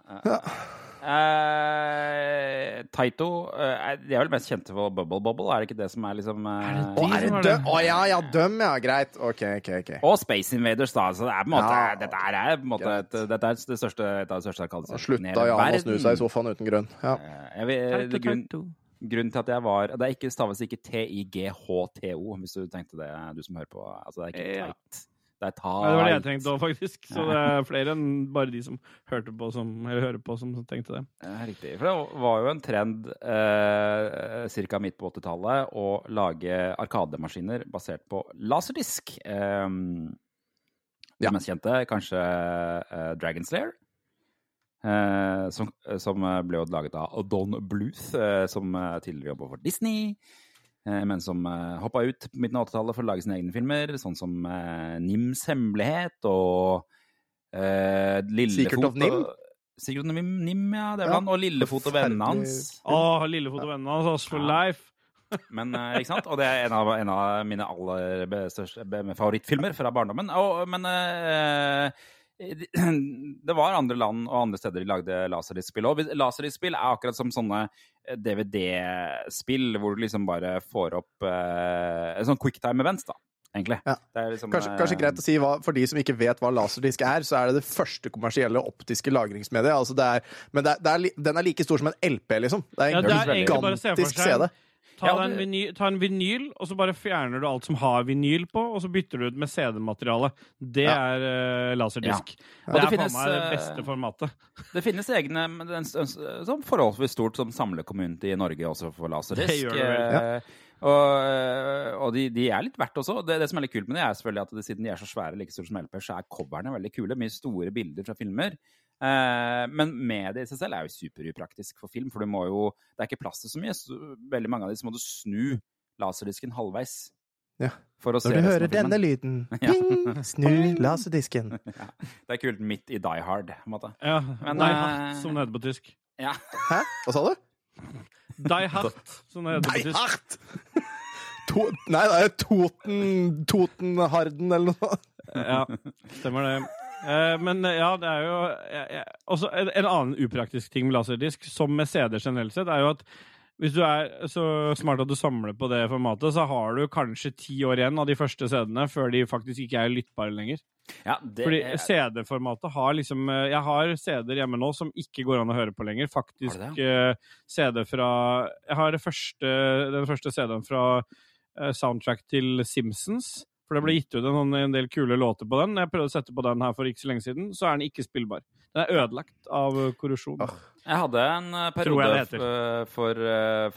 Eh, Taito uh, De er vel mest kjente for Bubble Bobble, er det ikke det som er liksom Er det Å, de er det døm? Å ja, ja, døm, ja. Greit. OK, OK. ok. Og Space Invaders, da. Så det er på en måte, Ja. dette er, er på en måte et, dette er det største, et av de største Da arkadespillene slutta Jan å snu seg i sofaen uten grunn. Ja. Jeg vil, det, grunn, grunnen til at jeg var Det er ikke, staves ikke T-I-G-H-T-O, hvis du tenkte det, du som hører på. Altså, det er ikke Ja. Tight. Det er Ja, det var det jeg tight. tenkte òg, faktisk. Så det er flere enn bare de som hørte på som, eller hører på, som tenkte det. Ja, riktig. For det var jo en trend eh, ca. midt på 80-tallet å lage arkademaskiner basert på laserdisk. Eh, Ja. Mest kjente kanskje eh, Dragon Slayer. Eh, som, som ble jo laget av Don Bluth, eh, som eh, tidligere jobba for Disney. Eh, Men som uh, hoppa ut på midten av 80-tallet for å lage sine egne filmer, sånn som eh, Nims hemmelighet og uh, Lillefot. Secret of Nim? av Nim, ja, det er vel Ja, han. Og Lillefot og vennene hans. Å, Lillefot og vennene hans, ass, for Ja. life! Men, eh, ikke sant? Og det er en av, en av mine aller største, favorittfilmer fra barndommen. Og, men eh, de- det var andre land og andre steder de lagde laserdisk-spill. Og laserdisk-spill er akkurat som sånne eh, DVD-spill hvor du liksom bare får opp eh, en sånn quicktime events, da. Egentlig. Ja. Det er liksom, Kanskje, eh, kanskje greit å si hva, For de som ikke vet hva laserdisk er, så er det det første kommersielle optiske lagringsmediet. Altså det er, men det er, det er, den er like stor som en LP, liksom. Det er Ja, en det er gigantisk CD. Ta, Ja, en vinyl, ta en vinyl, og så bare fjerner du alt som har vinyl på, og så bytter du ut med CD-materiale. Det Ja. er uh, laserdisk. Ja. Det det er finnes, meg det eh, beste formatet. Det finnes egne sånn forholdsvis stort som samlecommunity i Norge også for laserdisk. Det gjør det vel. Ja. Og, eh, og de, de er litt verdt også. Det, det som er litt kult med det, er selvfølgelig at det, siden de er så svære, like store som LP, så er coverne veldig kule. Mye store bilder fra filmer. Eh, men mediet i seg selv er jo superupraktisk for film, for du må jo Det er ikke plass til så mye. Så veldig mange av de så må du snu laserdisken halvveis. Ja. For å se Når du hører filmen. denne lyden, ping, snu laserdisken. Det er kult midt i Die Hard, på en måte. Ja, Men, Die Hard, Hart, som det heter på tysk. Ja. Hæ? Hva sa du? Die Hard, som det heter på tysk. Hard. To, nei, det er Toten Totenharden eller noe. Ja, stemmer det. Eh, Men eh, ja, det er jo også en, en annen upraktisk ting med laserdisk, som med CD generelt sett, er jo at hvis du er så smart at du samler på det formatet, så har du kanskje ti år igjen av de første CD-ene før de faktisk ikke er lyttbare lenger. ja det Fordi CD-formatet har liksom eh, Jeg har CD-er hjemme nå som ikke går an å høre på lenger. Faktisk CD fra Jeg har det første, den første CD-en fra soundtrack til Simpsons. For det ble gitt ut en, en del kule låter på den. Jeg prøvde å sette på den her for ikke så lenge siden, så er den ikke spillbar. Den er ødelagt av eh, korrosjon. Jeg hadde en eh, periode for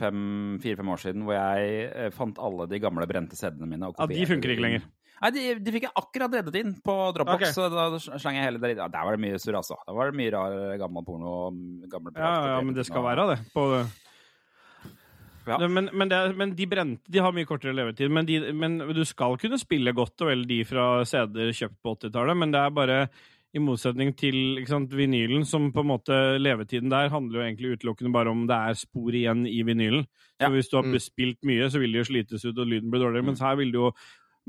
fem- fire-fem år siden hvor jeg fant alle de gamle brente CD-ene mine. Og Ja, de funker ikke lenger. Nei, de, de fikk jeg akkurat reddet inn på Dropbox. Okay. Så da slang jeg hele der inn. Ja, der var det mye surr, altså. Da var det mye rar gammel porno og gamle Ja, ja, men det skal være det. På, Ja. Men, men, det, er- men de brente de har mye kortere levetid. Men, de, men du skal kunne spille godt og vel de fra CD-er kjøpt på 80-tallet, men det er bare i motsetning til sant, vinylen, som på en måte levetiden der handler jo egentlig utelukkende bare om det er spor igjen i vinylen. Så Ja. hvis du har Mm. spilt mye, så vil det jo slites ut, og lyden blir dårligere. Mm. Mens her vil det jo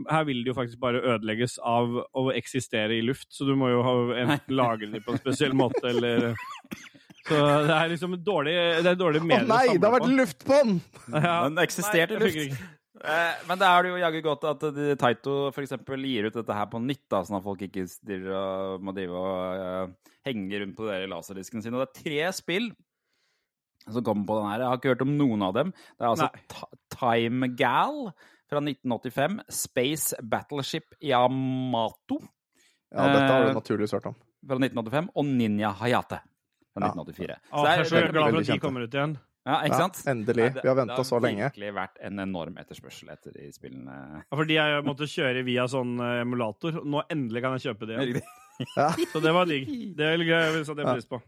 Her vil det jo faktisk bare ødelegges av å eksistere i luft, så du må jo ha enten lagre det på en spesiell måte, eller Så det er liksom dårlig, det er dårlig Å medier å nei, det har vært luft på den! Ja. Den eksisterte Nei, luft. Eh, Men da er det jo jaggu godt at de- Taito eksempel gir ut dette her på nytt, da, sånn at folk ikke må drive og eh, henge rundt på de i laserdisken sine. Og det er tre spill som kommer på den her. Jeg har ikke hørt om noen av dem. Det er altså. Time Gal fra 1985, Space Battleship Yamato Ja, dette har Eh, du naturligvis hørt om. fra 1985, og Ninja Hayate fra Ja. 1984. Å, det jeg er så glad for at de kommer ut igjen. ja, ikke Ja, sant? endelig. Nei, Vi har ventet så lenge. Det har virkelig vært en enorm etterspørsel etter de spillene. Ja, fordi jeg måtte kjøre via sånn eh, emulator. Nå endelig kan jeg kjøpe det igjen. Ja. Så det var digg. Det vil jeg satte jeg pris på.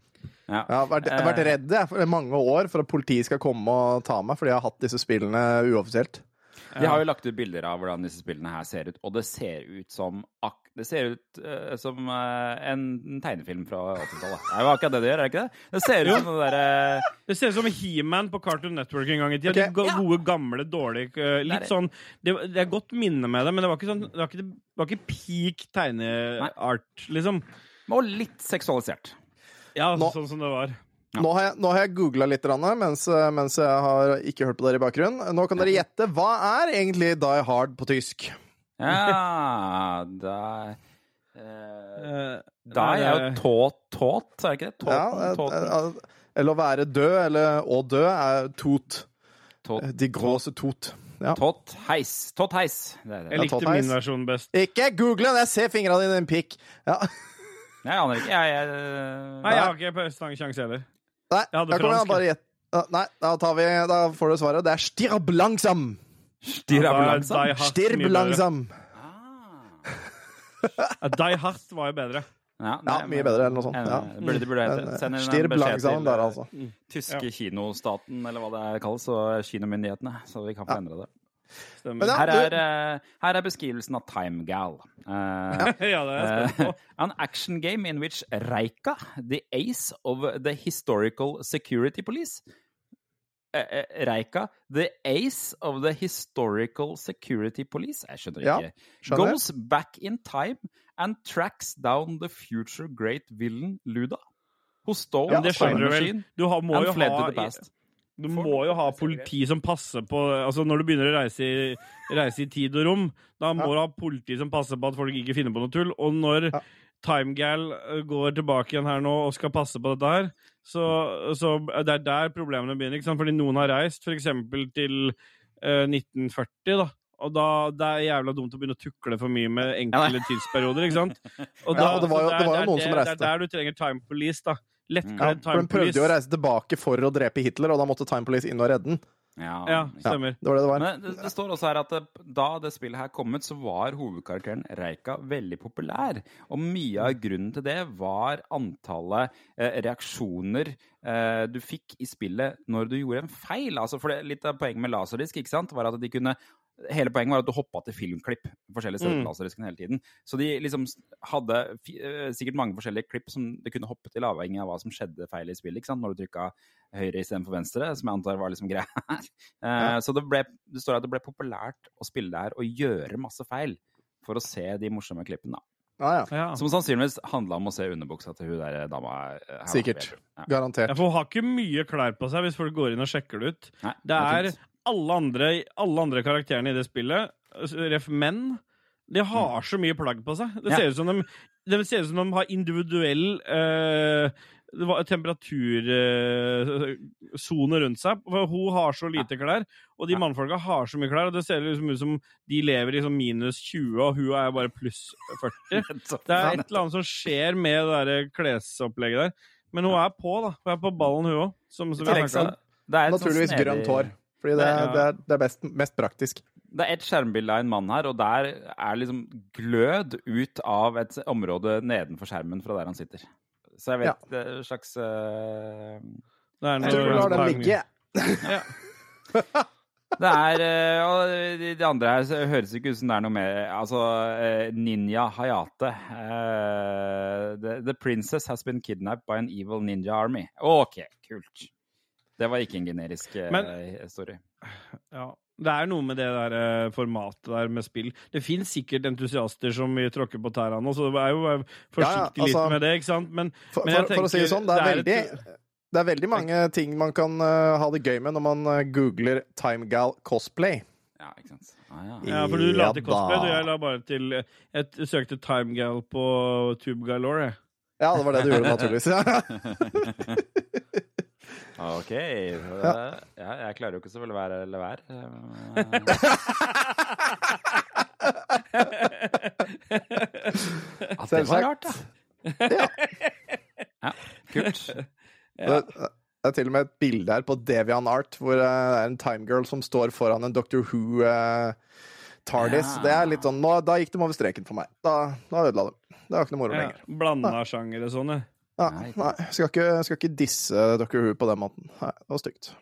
Ja. Jeg har vært, jeg har vært redd jeg, for mange år for at politiet skal komme og ta meg, fordi jeg har hatt disse spillene uoffisielt. De har jo lagt ut bilder av hvordan disse spillene her ser ut, og det ser ut som det ser ut uh, som uh, en tegnefilm fra 80-tallet. Det er jo akkurat det det gjør, er det ikke det? Det ser ut som det derre Det ser ut som He-Man på Cartoon Network en gang i tida. Okay. De gode, gamle, dårlige eh, Litt sånn det, det er godt minne med det, men det var ikke sånn Det var ikke, det var ikke peak tegneart, liksom. Og litt seksualisert. Ja, Nå- sånn som det var. Ja. Nå har jeg, nå har jeg googla litt mens, mens jeg har ikke hørt på dere i bakgrunnen. Nå kan dere gjette. Hva er egentlig Die Hard på tysk? Ja Da uh, Eh, Da er jo tåt, tåt, er det ikke det? Tåten, Ja, tåten, eh, eh, eller å være død, eller å dø, er tot. tot. De gråse tot. Ja. tåt heis. Tåt heis. Det er det. Jeg likte ja, min versjon best. Ikke google den! Jeg ser fingrene dine i en pikk. Ja. Jeg aner ikke. Jeg, jeg, Nei, jeg har ikke på sjanse heller. Nei, da kommer jeg bare gjette. Nei, da, tar vi, da får du svaret. Det er stirb langsam. Stirb langsam? Stirb langsam. Ja, Die Hart var jo bedre. Ja, Ja, nei, mye bedre, eller noe sånt. En, Ja. Burde, burde en, Send en Stirb beskjed til der, eh, altså. tyske kinostaten, eller hva det er kalles, og kinomyndighetene, så vi kan få endre det. Stemmer. Her er, eh, her er beskrivelsen av Time Gal. Eh, ja, det er jeg an action game in which Reika, the ace of the historical security police Eh, eh, Reika, the ace of the historical security police Jeg skjønner Ja, ikke. skjønner. Goes back in time and tracks down the future great villain Luda. Who stole Ja, the time machine Du har, må and jo fled to the past. Du må jo ha politi som passer på Altså Når du begynner å reise i, reise i tid og rom, da må Ja. du ha politi som passer på at folk ikke finner på noe tull. Og når Ja. Timegal eh, går tilbake igjen her nå og skal passe på dette her, så, så det er der problemene begynner. ikke sant? Fordi noen har reist f.eks. til eh, 1940, da. Og da det er jævla dumt å begynne å tukle for mye med enkle tidsperioder, ikke sant? Og Ja, og det var jo- det var jo er noen det- som Det er der du trenger time police, da. Ja, Lettkledd for time Den prøvde jo å reise tilbake for å drepe Hitler, og da måtte Time Police inn og redde den. Ja, Ja, stemmer. Ja. Det var det det var. Men det, det står også her at det, da det spillet her kom ut, så var hovedkarakteren Reika veldig populær. Og mye av grunnen til det var antallet eh, reaksjoner eh, du fikk i spillet når du gjorde en feil. Altså, for det, Litt av poenget med laserdisk ikke sant, var at de kunne Hele poenget var at du hoppa til filmklipp forskjellige steder Mm. på laserdisken hele tiden. Så de liksom hadde eh, sikkert mange forskjellige klipp som du kunne hoppe til, avhengig av hva som skjedde feil i spillet. ikke sant? Når du trykka høyre istedenfor venstre, som jeg antar var liksom greia her. Ja. Så det, ble, det står at det ble populært å spille det her og gjøre masse feil for å se de morsomme klippene. da. Ja, ja. Ja. Som sannsynligvis handla om å se underbuksa til hun der dama. eh. Sikkert. Ja. Garantert. Ja, for hun har ikke mye klær på seg hvis folk går inn og sjekker det ut. Nei, Det er fint. Alle andre, alle andre karakterene i det spillet, ref. menn, de har så mye plagg på seg. Det Ja. ser ut som de, det ser ut som de har individuell eh, temperatursone eh, rundt seg. For hun har så lite klær, og de Ja. mannfolka har så mye klær. Og det ser liksom ut som de lever i liksom minus 20, og hun er bare pluss 40. Det er et eller annet som skjer med det der klesopplegget der. Men hun er på, da. Hun er på ballen, hun òg. Er sånn Naturligvis grønt hår. Fordi det, Ja. det er, det er best, mest praktisk. Det er et skjermbilde av en mann her, og der er liksom glød ut av et område nedenfor skjermen fra der han sitter. Så jeg vet Ja. det er en slags uh... Det er Jeg tror vi lar den ligge. Ja. Det er eh, Og de, de andre her så høres ikke ut som det er noe mer Altså, eh, Ninja Hayate. Uh, the, the princess has been kidnapped by an evil ninja army. OK, kult. Det var ikke en generisk eh, Men- story. Ja. Det er noe med det der eh, formatet der med spill. Det fins sikkert entusiaster som vil tråkke på tærne nå, så det er jo forsiktig Ja, ja, altså- litt med det, ikke sant? Men, For, Men jeg for, for å si det sånn, det er, det er veldig et- det er veldig mange ting man kan uh, ha det gøy med når man uh, googler Timegal cosplay. Ja, ikke sant. Ah, ja. ja, for du la til cosplay, du. jeg la bare til Jeg søkte Timegal på Tube Galore. Ja, det var det du gjorde, naturligvis. Ja. OK. Ja. Ja, jeg klarer jo ikke så vel å være eller være. At det var rart, da. Ja. Ja, kult. Det, det er til og med et bilde her på Devian Art hvor eh, det er en timegirl som står foran en Doctor Who eh, TARDIS. Ja. Det er litt sånn, nå, Da gikk de over streken for meg. Da, da ødela de. Det var ikke noe moro Ja, lenger. Blanda sjangere sånn, ja. Ja, Nei. nei, skal ikke, skal ikke disse Doctor Who på den måten. Nei, det var stygt.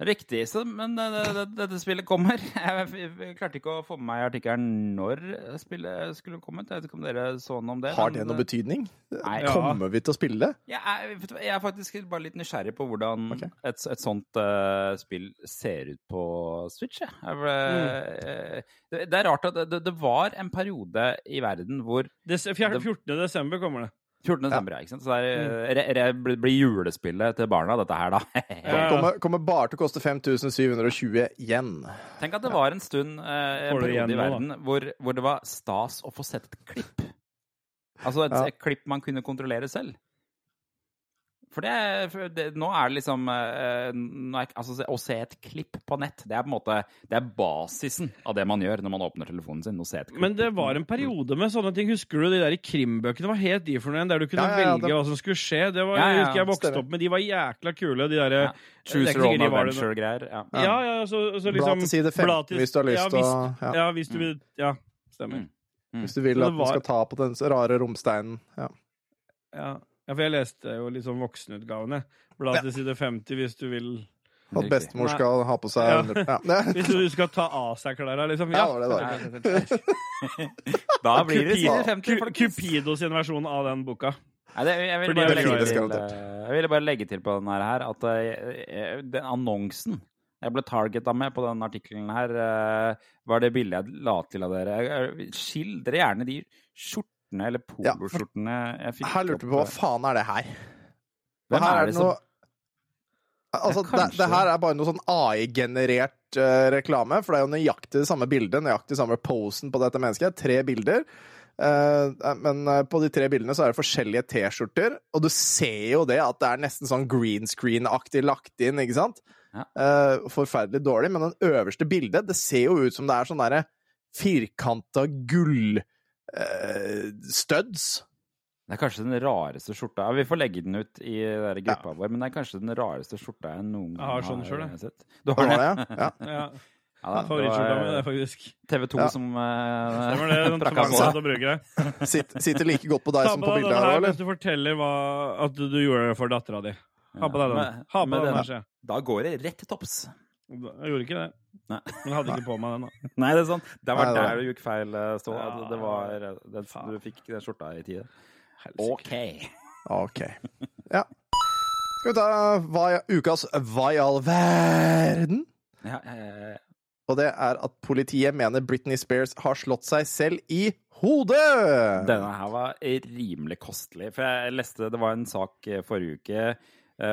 Riktig. Så, men det, det, dette spillet kommer. Jeg, jeg klarte ikke å få med meg artikkelen når spillet skulle kommet. Jeg vet ikke om dere så noe om det. Har men- det noen betydning? Nei. Ja. Kommer vi til å spille det? Jeg jeg er faktisk bare litt nysgjerrig på hvordan okay. et, et sånt uh, spill ser ut på Switch. Jeg. Jeg ble, eh, det, det er rart at det, det var en periode i verden hvor Des, 14. desember kommer det. 14. desember, ja, ikke sant? Så det er, re, blir julespillet til barna, dette her, da. Ja. Kommer, kommer bare til å koste 5720 igjen. Tenk at det var en stund, eh, en periode igjen i verden, hvor, hvor det var stas å få sett et klipp. Altså et, Ja. et klipp man kunne kontrollere selv. For det, for det Nå er det liksom eh, nå er, altså, Å se et klipp på nett, det er på en måte Det er basisen av det man gjør når man åpner telefonen sin. Å se et klipp. Men det var en periode med sånne ting. Husker du de der i krimbøkene? Hva het de for noe? igjen? Der du kunne Ja, ja, ja, velge det- hva som skulle skje. Det var, Ja, ja, jeg husker jeg vokste opp med. De var jækla kule, de derre Ja. Choose your own adventure-greier. Ja. Ja, ja, så, så liksom Blad til side 15 til- hvis du har lyst ja, til å hvis, ja. hvis du vil Ja, stemmer. Mm. Hvis du vil at var... var- skal ta på den rare romsteinen. Ja. Ja. Ja, for jeg leste jo liksom voksenutgavene. Bla Ja. til side 50 hvis du vil At bestemor Nei. skal ha på seg Ja. ja. Hvis du skal ta av seg klærne, liksom. Ja, det var det Da blir det side 50, Cu- Cupido sin versjon av den boka. Nei, det, jeg, ville bare legge til, eh, jeg ville bare legge til på den her at jeg, den annonsen jeg ble targeta med på den artikkelen her, eh, var det bildet jeg la til av dere. Skildre gjerne de skjortene eller poloskjortene jeg fikk Her lurte vi på hva faen er det her? Hvem her er det det noe Altså, Ja, det, det her er bare noe sånn AI-generert uh, reklame, for det er jo nøyaktig det samme bildet, nøyaktig samme posen på dette mennesket. Tre bilder. Uh, men uh, på de tre bildene så er det forskjellige T-skjorter, og du ser jo det at det er nesten sånn green screen-aktig lagt inn, ikke sant? Ja. Uh, forferdelig dårlig, men den øverste bildet, det ser jo ut som det er sånn derre firkanta gull eh, studs. Det er kanskje den rareste skjorta Vi får legge den ut i den der gruppa vår, men det er kanskje den rareste skjorta jeg noen Jeg har sånn selv, jeg. sett. Du Har har det? det? Ja. Ja, Ja, Favorittskjorta mi, det, faktisk. TV 2 Ja. som uh, Stemmer det. Den prakka på tvangssatt deg. å bruke det. Sitt, sitter like godt på deg som på bildet her, eller? hvis du forteller hva, at du gjorde det for dattera di. Ha på deg den. Ha på den, den- Da går det rett til topps. Jeg gjorde ikke det. Nei. Men jeg hadde ikke på meg den, da. Nei, det er sånn. Det var Nei, det var- der du gikk feil, eh, Ståle. Ja, det var eh, det. Du fikk den skjorta i tide. OK. Ok. Ja. Skal vi ta ukas Hva i all verden? Ja, eh, Og det er at politiet mener Britney Spears har slått seg selv i hodet! denne her var rimelig kostelig. For jeg leste Det var en sak eh, forrige uke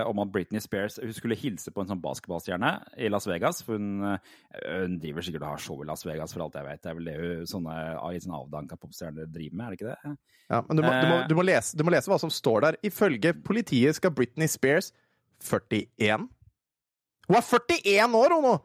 om at Britney Spears hun skulle hilse på en sånn basketballstjerne i Las Vegas. For hun, eh, hun driver sikkert og har show i Las Vegas, for alt jeg vet. Det er vel det hun, sånne, litt sånn avdanka popstjerner driver med, er det ikke det? Ja, men du må, du, må, Eh. du, må lese, du må lese hva som står der. Ifølge politiet skal Britney Spears 41 Hun er 41 år, hun nå!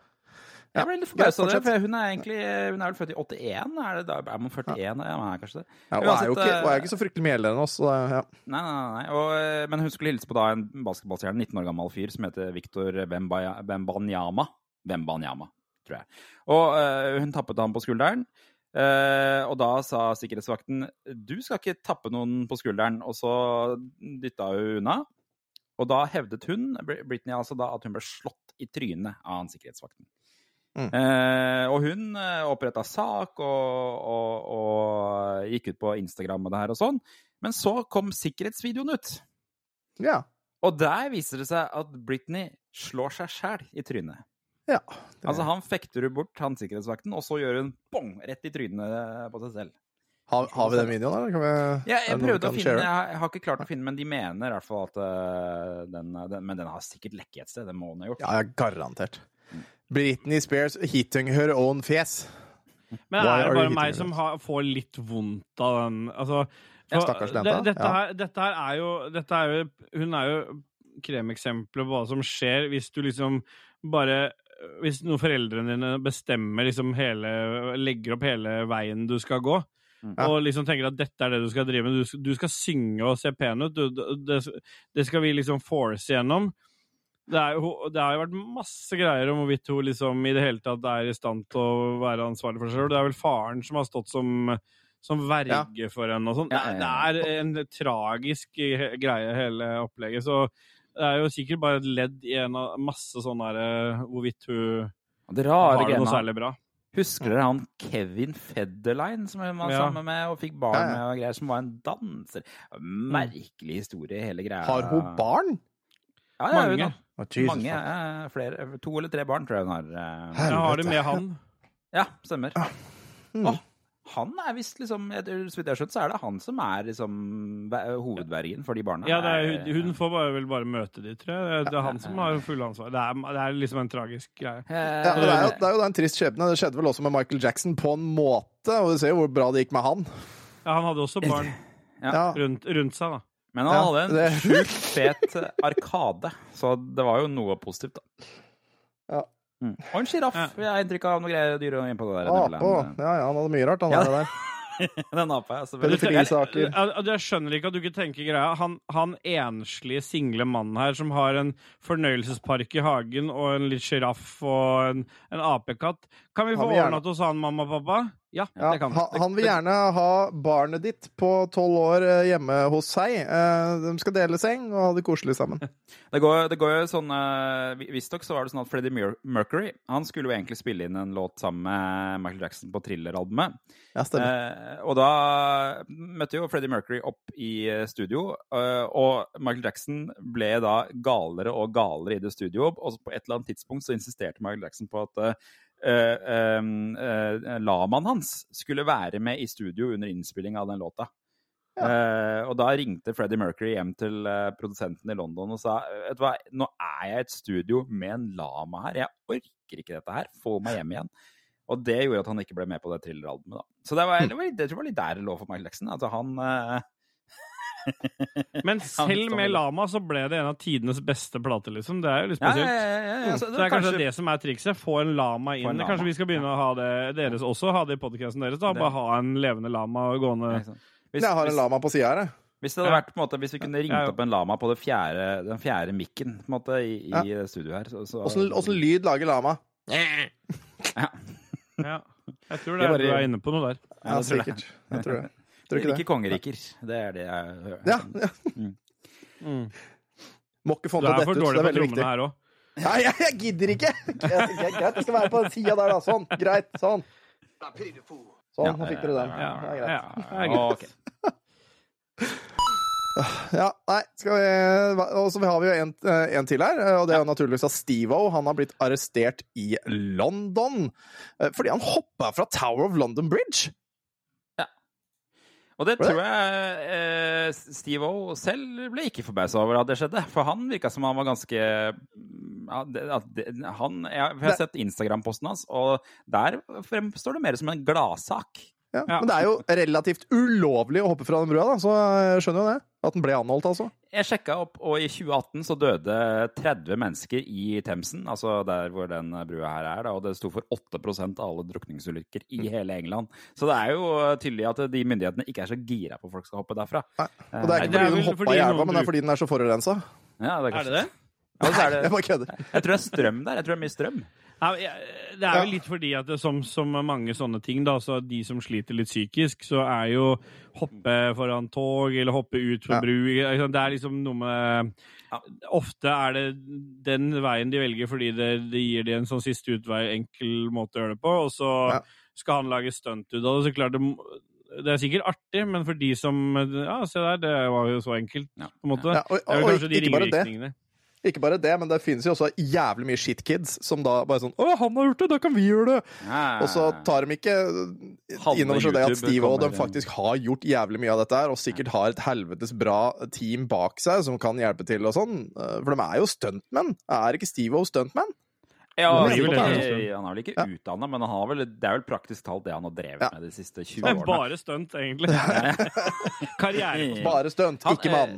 Jeg ble litt forbausa av det, for hun er egentlig hun er vel født i 81? Er, det er man 41? Ja, man er kanskje det. Ja, hun, er jo ikke, og er ikke så fryktelig mye eldre enn oss. Så, ja. Nei, nei, nei. Og, eh, men hun skulle hilse på da en basketballstjerne, 19 år gammel fyr, som heter Victor Wembanyama. Wembanyama, tror jeg. Og uh, hun tappet ham på skulderen. Uh, og da sa sikkerhetsvakten du skal ikke tappe noen på skulderen. Og så dytta hun unna. Og da hevdet hun, Britney altså da, at hun ble slått i trynet av sikkerhetsvakten. Mm. Eh, og hun uh, oppretta sak og, og, og gikk ut på Instagram og det her og sånn. Men så kom sikkerhetsvideoen ut. ja. Og der viser det seg at Britney slår seg sjæl i trynet. Ja. Det, Altså, han fekter hun bort han sikkerhetsvakten, og så gjør hun bong rett i trynet på seg selv. har, har vi den videoen, eller? Kan vi, Ja, jeg prøvde å finne den. Jeg har, ikke klart å finne men de mener i hvert fall at øh, den, den Men den har sikkert lekket et sted. Det må den ha gjort. Ja, ja, garantert. Britney Spears hitting her own fjes. Men det er det bare meg som har, får litt vondt av den altså, for stakkars det- jenta. Dette, Ja. dette her er jo dette er jo Hun er jo kremeksempelet på hva som skjer hvis du liksom bare Hvis noen foreldrene dine bestemmer liksom hele Legger opp hele veien du skal gå. Mm. Ja. Og liksom tenker at dette er det du skal drive med. Du, du skal synge og se pen ut. Du, det, det skal vi liksom force gjennom. Det, er jo, det har jo vært masse greier om hvorvidt hun liksom i det hele tatt er i stand til å være ansvarlig for seg sjøl. Det er vel faren som har stått som, som verge for henne og sånn. Ja, ja, ja. Det er en tragisk greie, hele opplegget. Så det er jo sikkert bare et ledd i en av masse sånne der eh, hvorvidt hun Det har det noe særlig bra. Husker dere han Kevin Federline som hun var Ja. sammen med og fikk barn Ja, ja. med og greier, som var en danser? Merkelig historie, hele greia. Har hun barn? Ja, ja, hun Mange. har Å, Jesus, mange. eh, flere, to eller tre barn, tror jeg hun har. eh. Helvete. Jeg har det med han. Ja, stemmer. Mm. Oh, han er visst liksom Så vidt jeg har skjønt, så er det han som er liksom hovedvergen for de barna. Ja, det er, hun- hun får bare, vel bare møte de, tror jeg. Det er han som har fulle ansvar. Det er, det er liksom en tragisk greie. Ja, det, er jo, det er jo en trist skjebne. Det skjedde vel også med Michael Jackson på en måte, og du ser jo hvor bra det gikk med han. Ja, han hadde også barn Ja. rundt, rundt seg, da. Men han Ja, hadde en det- sjukt fet arkade, så det var jo noe positivt, da. Ja. Mm. Og en sjiraff. Ja. Jeg har inntrykk av noe greier dyr innpå det der. Ape òg. Ja, ja, han hadde mye rart, han Ja. der. Den apa, altså. Pedofilisaker. Jeg, jeg skjønner ikke at du ikke tenker greia. Han, han enslige, single mannen her som har en fornøyelsespark i hagen og en litt sjiraff og en, en apekatt. Kan vi få ordna til hos han, mamma og pappa? Ja, det kan vi. han, han vil gjerne ha barnet ditt på tolv år eh, hjemme hos seg. Eh, De skal dele seng og ha det koselig sammen. Det går, det går jo sånn eh, Visstnok så var det sånn at Freddie Mercury Han skulle jo egentlig spille inn en låt sammen med Michael Jackson på Thriller-albumet. Ja, stemmer. Eh, og da møtte jo Freddie Mercury opp i studio, og Michael Jackson ble da galere og galere i det studioet. Og på et eller annet tidspunkt så insisterte Michael Jackson på at lamaen hans skulle være med i studio under innspilling av den låta. Eh, og da ringte Freddie Mercury hjem til uh, produsenten i London og sa vet du hva, nå er jeg i et studio med en lama her, jeg orker ikke dette her, få meg hjem igjen. Og det gjorde at han ikke ble med på det thriller-albumet. da. Så det var, det var, det var litt der det lå for Michael Jackson. Altså han eh, Men selv med. Lama så ble det en av tidenes beste plater, liksom. Det er jo litt spesielt. ja, ja, ja, så Så det er kanskje, kanskje- det som er trikset. Få en lama inn. En lama. Kanskje vi skal begynne å ha det deres også, ha det i podkasten deres. da, Det- Bare ha en levende lama gående. Hvis, Jeg har en lama på sida her, jeg. hvis det hadde vært på en måte, hvis vi kunne ringt Ja, ja. opp en lama på det fjerde, den fjerde mikken på en måte, i, i studioet her så, så, Åssen åssen lyd lager lama? ja. Ja. Jeg tror Det er, bare- du er inne på noe der. Ja, sikkert. Jeg tror det. Tror ikke Ikke det. kongeriker. Det er det jeg hører. Ja, ja. Mm. Må ikke få Du er til å for dette ut, så dårlig det er på veldig trommene viktig. her òg. Nei, jeg, jeg gidder ikke! Greit, jeg, greit, jeg skal være på den sida der, da. Sånn. Greit. Sånn. Sånn, nå fikk dere den. Ja, Det er greit. ja, det er. Ok. Ja, nei, skal vi Og så har vi jo en, eh, en til her, eh, og det er jo naturligvis at Steve-O. Han har blitt arrestert i London eh, fordi han hoppa fra Tower of London Bridge. Og det tror jeg eh, Steve O selv ble ikke forbausa over at det skjedde. For han virka som han var ganske ja, det, det, han, jeg, jeg har sett Instagram-posten hans, og der fremstår det mer som en gladsak. Ja, Ja. Men det er jo relativt ulovlig å hoppe fra den brua, da, så jeg skjønner jo det. At den ble anholdt, altså. Jeg sjekka opp, og i 2018 så døde 30 mennesker i Themsen, altså der hvor den brua her er, da, og det sto for 8% av alle drukningsulykker i hele England. Så det er jo tydelig at de myndighetene ikke er så gira på at folk skal hoppe derfra. Nei. Og det er ikke det er fordi de den hoppa fordi i elva, men det er fordi den er så forurensa. Ja, det er, Er kanskje- det det? Ja, er Jeg det, bare kødder. jeg tror det er strøm der. Jeg tror det er mye strøm. Ja, det er jo litt fordi at det, som, som mange sånne ting, da, så de som sliter litt psykisk, så er jo hoppe foran tog eller hoppe ut på Ja. bru Det er liksom noe med Ofte er det den veien de velger fordi det, det gir de en sånn siste utvei, enkel måte å gjøre det på, og så Ja. skal han lage stunt ut av det. Så klart det, det er sikkert artig, men for de som Ja, se der, det var jo så enkelt, Ja. på en måte. Ja, og, Det er kanskje de ringvirkningene. Ikke bare det, men det finnes jo også jævlig mye shitkids som da bare sånn Å, han har gjort det, da kan vi gjøre det! Og så tar de ikke inn innover seg det at Steve og dem faktisk har gjort jævlig mye av dette her, og sikkert har et helvetes bra team bak seg som kan hjelpe til og sånn. For de er jo stuntmenn. Er ikke Steve og stuntmenn? Ja, han, er vel ikke, Ja. utdanna, men han har vel, det er vel praktisk talt det han har drevet Ja. med de siste 20 Det er årene. bare stunt, egentlig. Karriere. Bare stunt, ikke mann.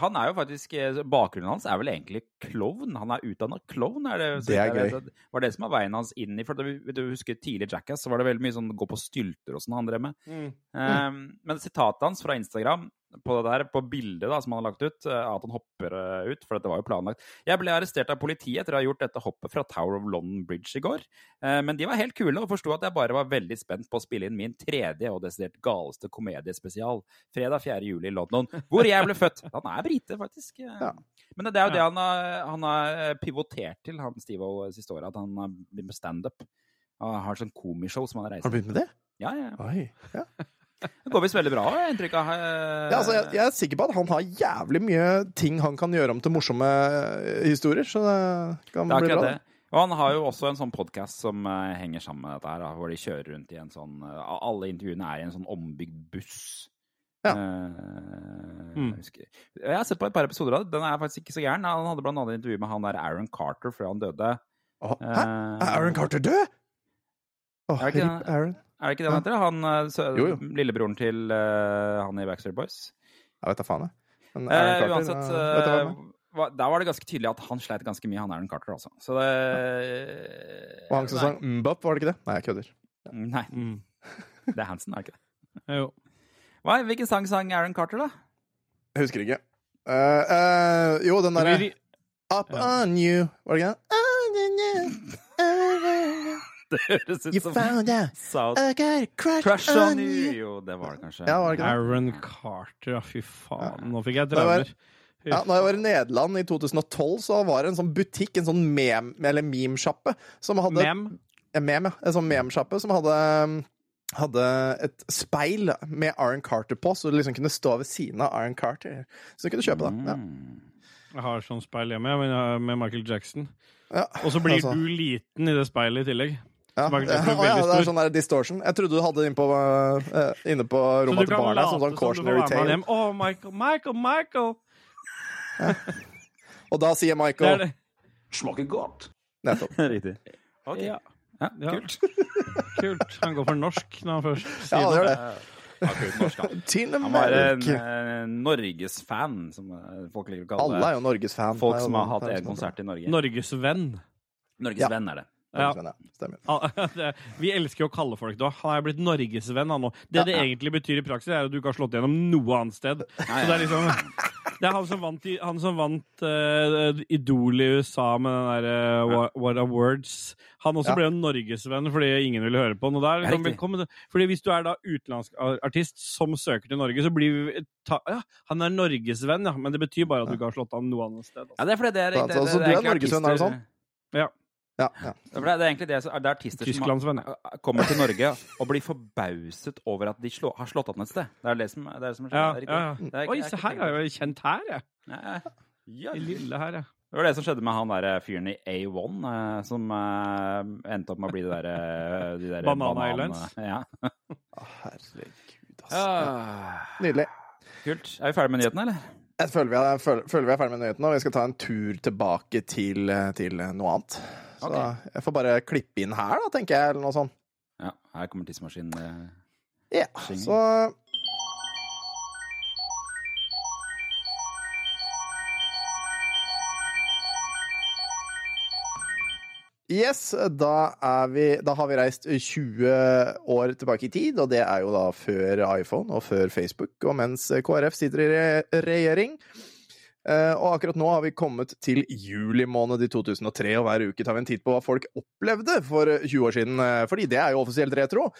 Han er jo faktisk eh, Bakgrunnen hans er vel egentlig klovn. Han er utdanna klovn. Er det, Det er gøy. vet var det som var veien hans inn i For du husker tidlig Jackass, så var det veldig mye sånn gå på stylter og sånn han drev med. Mm. Um, men sitatet hans fra Instagram på det der, på bildet da, som han har lagt ut, eh, at han hopper eh, ut, for dette var jo planlagt. Jeg ble arrestert av politiet etter å ha gjort dette hoppet fra Tower of London Bridge i går. Eh, men de var helt kule og forsto at jeg bare var veldig spent på å spille inn min tredje og desidert galeste komediespesial fredag 4. juli i London, hvor jeg ble født. Han er brite, faktisk. Ja. Men det er jo det han har, han har pivotert til, han Steve-O, siste året, at han har begynt med standup. Han har sånn komishow som han Har reist Har du begynt med det? Ja, ja. ja. Oi. Ja. Det går visst veldig bra, har jeg inntrykk av. eh, Ja, altså, jeg, jeg er sikker på at han har jævlig mye ting han kan gjøre om til morsomme eh, historier, så det kan Det bli bra. det. Og han har jo også en sånn podkast som uh, henger sammen med dette her, da, hvor de kjører rundt i en sånn uh, Alle intervjuene er i en sånn ombygd buss. Ja. Eh, Mm. jeg, jeg har sett på et par episoder av det. Den er faktisk ikke så gæren. Han hadde blant annet intervju med han der Aaron Carter før han døde. Oh, Hæ? Er Aaron Carter død? Åh, det? Aaron. Er det ikke det han heter? Han, eh, sø- Jo, jo. lillebroren til uh, han i Backstreet Boys? Jeg vet da faen, jeg. Men Aaron Eh, Carter, uansett, uh, vet du hva der var det ganske tydelig at han sleit ganske mye, han Aaron Carter, altså. Så det Og han som sang Mbop, var det ikke det? Nei, jeg kødder. Nei, Mm. det er Hansen, er det ikke det? Jo. Hva, hvilken sang sang Aaron Carter, da? Jeg husker ikke. Eh, eh, jo, den derre Up Up on you, var det ikke det? On you, Det høres ut You som found out South I crush, Crush on you. Jo, det var det kanskje. Ja, var det? Aaron Carter, ja, fy faen. Nå fikk jeg drømmer. Ja, når jeg var i Nederland i 2012, så var det en sånn butikk, en sånn mem, eller meme-sjappe, som hadde Mem. En mem, ja. En sånn meme-sjappe som hadde hadde et speil med Aaron Carter på, så du liksom kunne stå ved siden av Aaron Carter. Så du kunne kjøpe det. Ja. Mm. Jeg har sånn speil hjemme med Michael Jackson. Ja. Og så blir Altså. du liten i det speilet i tillegg. Ja. Ja, ja, det er sånn der distortion. Jeg trodde du hadde det inne på, eh, inne på rommet til barna Sånn, sånn cautionary tale. Oh, Michael, Michael, Michael! Og da sier er Michael det. Smaker godt. Nettopp. Riktig. Okay. Ja, Ja, Ja. kult. kult. Han går for norsk når han først Ja, det gjør det. Til og med han. Var en Norges fan Norgesfan, som eh, folk liker å kalle Alle det. er jo Norges fan. Folk Det som har hatt en er konsert i Norge. Norges venn. Norges Ja. er det. Ja. Ja. Vi elsker jo å kalle folk det. Han er blitt norgesvenn, han òg. Det det egentlig betyr i praksis, er at du ikke har slått gjennom noe annet sted. Så det er liksom Det er han som vant, han som vant uh, Idol i USA med den derre uh, What Are Words. Han også ble jo norgesvenn fordi ingen ville høre på han. Der, liksom, Fordi hvis du er da utenlandsk artist som søker til Norge, så blir vi ta, Ja, han er norgesvenn, ja. Men det betyr bare at du ikke har slått an noe annet sted. Ja, det er fordi det er, det, det, det, det, det du er egentlig norgesvenn, er det artister- sånn? Ja, ja. Ja, for Det det er egentlig det, det er artister som har- kommer til Norge og blir forbauset over at de slå, har slått an et sted. Det er det som, det er det som skjer. Ja, er er- Oi, er se her, jeg er jo kjent her, jeg. Ja, lille her, jeg. Det var det som skjedde med han der fyren i A1, eh, som eh, endte opp med å bli det der, eh, de der Banana banan- Islands? Ja. Herregud, altså. Nydelig. kult. Er vi ferdige med nyhetene, eller? Jeg føler vi, er, føler, føler vi er ferdig med nyhetene, og vi skal ta en tur tilbake til, til noe annet. Så jeg får bare klippe inn her, da, tenker jeg, eller noe sånt. Ja, her kommer tidsmaskinen. eh. Ja, så Yes, da, vi, da har vi reist 20 år tilbake i tid, og det er jo da før iPhone og før Facebook, og mens KrF sitter i re regjering. Eh, og akkurat nå har vi kommet til juli måned i 2003, og hver uke tar vi en titt på hva folk opplevde for 20 år siden, eh, fordi det er jo offisielt retro.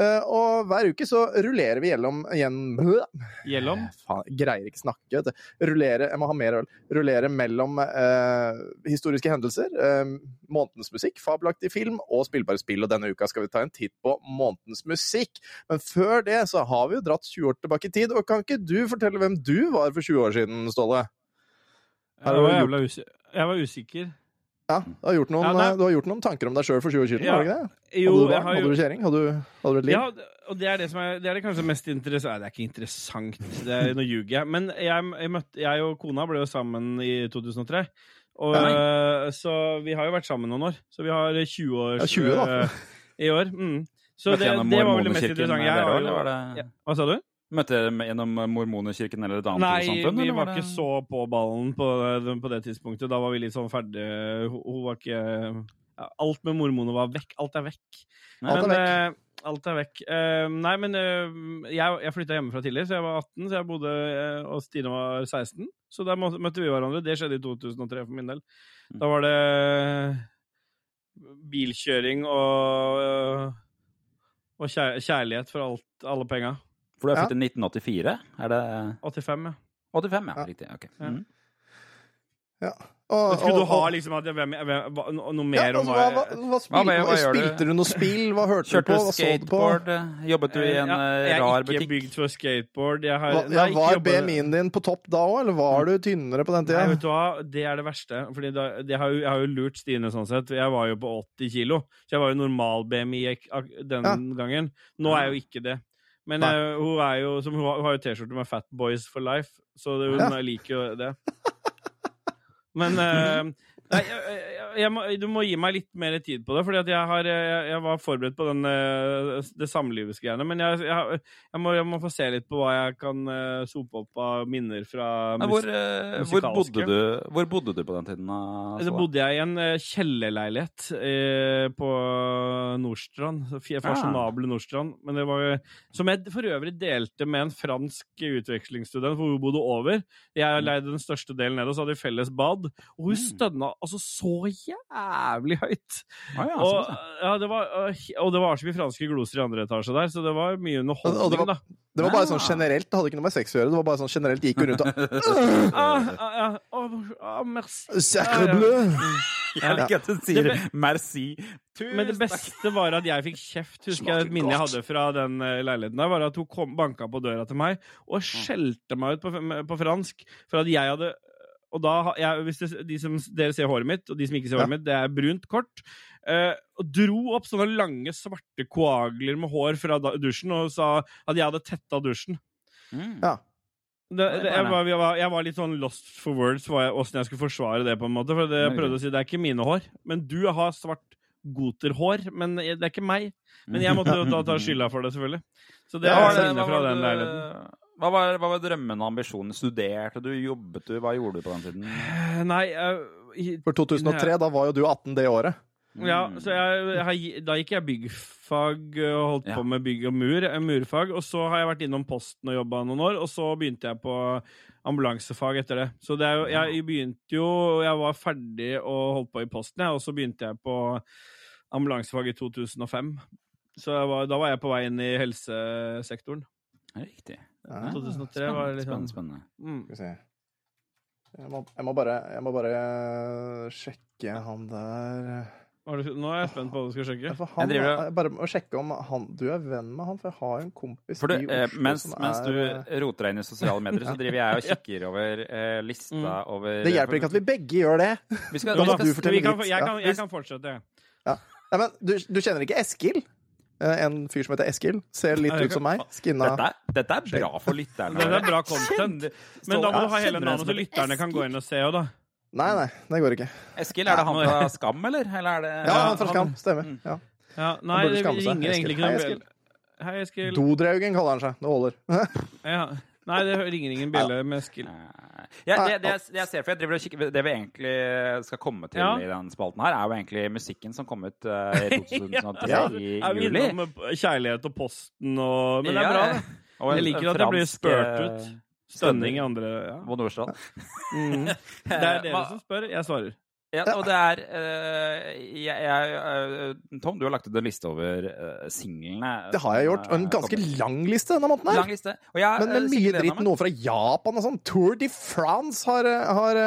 Eh, og hver uke så rullerer vi gjennom igjen Gjennom. Faen, greier ikke snakke. vet du. Rullere, jeg må ha mer øl. Rullere mellom eh, historiske hendelser, eh, månedens musikk, fabelaktig film og spillbare spill. Og denne uka skal vi ta en titt på månedens musikk. Men før det så har vi jo dratt 20 år tilbake i tid. Og kan ikke du fortelle hvem du var for 20 år siden, Ståle? Har Jeg var jævla, usikker, Jeg var usikker. Ja, du har gjort noen, Ja, nei. du har gjort noen tanker om deg sjøl for 20 år siden, Ja. var det ikke det? Jo, hadde du barn? Hadde du kjerring? Hadde, du- hadde du et liv? Ja, og det er det som er, det er det kanskje mest interessante Det er ikke interessant, det er, nå ljuger jeg. Men jeg, jeg, møtte, jeg og kona ble jo sammen i 2003. Og, øh, så vi har jo vært sammen noen år. Så vi har 20 år Ja, 20 da. øh, i år. Mm. Så det, det var vel det mest interessante. Jeg har. Hva sa du? Møtte dere med- gjennom Mormonerkirken eller et annet Nei, trossamfunn? vi eller var ikke så på ballen på, på det tidspunktet. Da var vi litt sånn ferdig Hun, var ikke ja, Alt med mormoner var vekk. Alt er vekk. Alt er vekk. eh, alt er vekk. Eh, nei, men eh, jeg, jeg flytta hjemmefra tidlig, så jeg var 18, så jeg bodde eh, Og Stine var 16. Så der møtte vi hverandre. Det skjedde i 2003 for min del. Da var det bilkjøring og og kjærlighet for alt, alle penga. For du er Ja. født i 1984? Er det 85, ja. 85, ja. Ja. Riktig. ok. Ja. Mm. Ja. Og, Skulle du ha liksom at, hvem, hvem, noe mer ja, mer om altså, hva, hva, hva, spil, Hva- hva-? Spilte du noe spill? Hva hørte Kjørte du på? Hva så du på? skateboard? Jobbet du i en Ja, butikk. jeg er ikke bygd for skateboard. Jeg har, Hva, nei, jeg var jobbet- BMI-en din på topp da òg, eller var du tynnere på den Nei, vet du hva? Det er det verste. Fordi da, det har jo, jeg har jo lurt Stine sånn sett. Jeg var jo på 80 kilo, så jeg var jo normal BMI den Ja. gangen. Nå er jeg jo ikke det. Men eh, hun jo som, hun, har, hun har jo T-skjorte med 'Fat Boys for Life', så det, hun Ja. liker jo det. Men eh, Nei, jeg, jeg, må, du må gi meg litt mer tid på det, fordi jeg, har, jeg, jeg var forberedt på den, eh, det samlivsgreiene. Men må, jeg må få se litt på hva jeg kan eh, sope opp av minner fra Nei, hvor, musikalske. hvor, bodde du, hvor bodde du på den tiden? da, bodde jeg i en eh, kjellerleilighet eh, på Nordstrand. Fasjonable ja. Nordstrand. Men det var, som jeg for øvrig delte med en fransk utvekslingsstudent, hvor hun bodde over. Jeg leide den største delen nede, og så hadde vi felles bad. Og hun stønna altså så jævlig høyt! Ah, ja, Og, sånn, ja, det var, og det var så mye franske gloser i andre etasje der, så det var mye underholdning, det var- da. Det var bare sånn Ah. generelt, det hadde ikke noe med sex å gjøre. Det var bare sånn generelt gikk hun rundt og Ah, ah, ah, merci. Sacre bleu! Jeg liker at hun sier merci. Tusen Men det beste var at jeg fikk kjeft. Husker jeg Et minne jeg hadde fra den eh, leiligheten der, var at hun kom, banka på døra til meg og skjelte meg ut på, på fransk for at jeg hadde og da, jeg, hvis det, de som, Dere ser håret mitt, og de som ikke ser Ja. håret mitt, det er brunt, kort. Uh, og dro opp sånne lange, svarte koagler med hår fra da, dusjen og sa at jeg hadde tetta dusjen. Mm. Ja. Det, det, jeg, var, jeg, var, jeg var litt sånn lost for words åssen jeg skulle forsvare det. på en måte For det, jeg prøvde å si det er ikke mine hår, men du har svart goterhår. Men det er ikke meg. Men jeg måtte da ta skylda for det, selvfølgelig. Så det Ja, er hva, fra den leiligheten. Hva, var, hva var drømmene og ambisjonene? Studerte du? Jobbet du? Hva gjorde du på den tiden? Eh, Nei uh, i- For 2003, da var jo du 18 det året. Ja, Mm. så jeg, jeg, da gikk jeg byggfag og holdt Ja. på med bygg og mur, eh, murfag. Og så har jeg vært innom Posten og jobba noen år, og så begynte jeg på ambulansefag etter det. Så det er jo, jeg begynte jo Jeg var ferdig og holdt på i Posten, jeg, og så begynte jeg på ambulansefag i 2005. Så jeg var, da var jeg på vei inn i helsesektoren. Riktig. Ja. 2003 var litt Spennende. liksom spennende. mm. Skal vi se. Jeg må, jeg må bare, jeg må bare eh, sjekke han der Nå er jeg spent på hva du skal sjekke. Ja, han, Jeg driver Bare å sjekke om han, du er venn med han, for jeg har en kompis For du, i eh, Oslo mens, som mens er du eh, roter deg inn i sosiale medier, så driver jeg og kikker over eh, lista Mm. over Det hjelper ikke at vi begge gjør det. vi skal, vi skal, du Vi kan, jeg, kan, jeg kan fortsette, jeg. Nei, men du, du kjenner ikke Eskil? Eh, En fyr som heter Eskil. Ser litt ut som meg. Skinna dette, dette er bra for lytterne. Dette er bra content. Men da må du ha hele navnet, så lytterne kan gå inn og se òg, da. Nei, nei, det går ikke. Eskil, er det han fra Skam, eller? eller er det, Ja, han fra Skam. Stemmer. Mm. Ja. Ja, nei, det ringer egentlig ikke noen bjelle. Hei, Eskil. Dodraugen kaller han seg. Det holder. Ja. Nei, det ringer ingen bjelle med Eskil. Eh, Ja, det, det, jeg- det jeg ser for jeg driver og kikker, det vi egentlig skal komme til Ja. i den spalten her, er jo egentlig musikken som kom ut uh, i 2003 Ja. i Er vi juli. innom eh, kjærlighet og Posten og Men det er bra, ja. det. Og Jeg liker at det blir spurt eh, ut. Stønning i andre ja. På Nordstrand. mm. Det er dere som spør, jeg svarer. Ja, og det er uh, jeg, jeg, eh, Tom, du har lagt ut en liste over uh, singlene. Det har jeg gjort. Og en ganske lang liste denne måneden her. Lang liste. Jeg, Men eh, mye dritt. Noe fra Japan og sånn. Tour de France har, har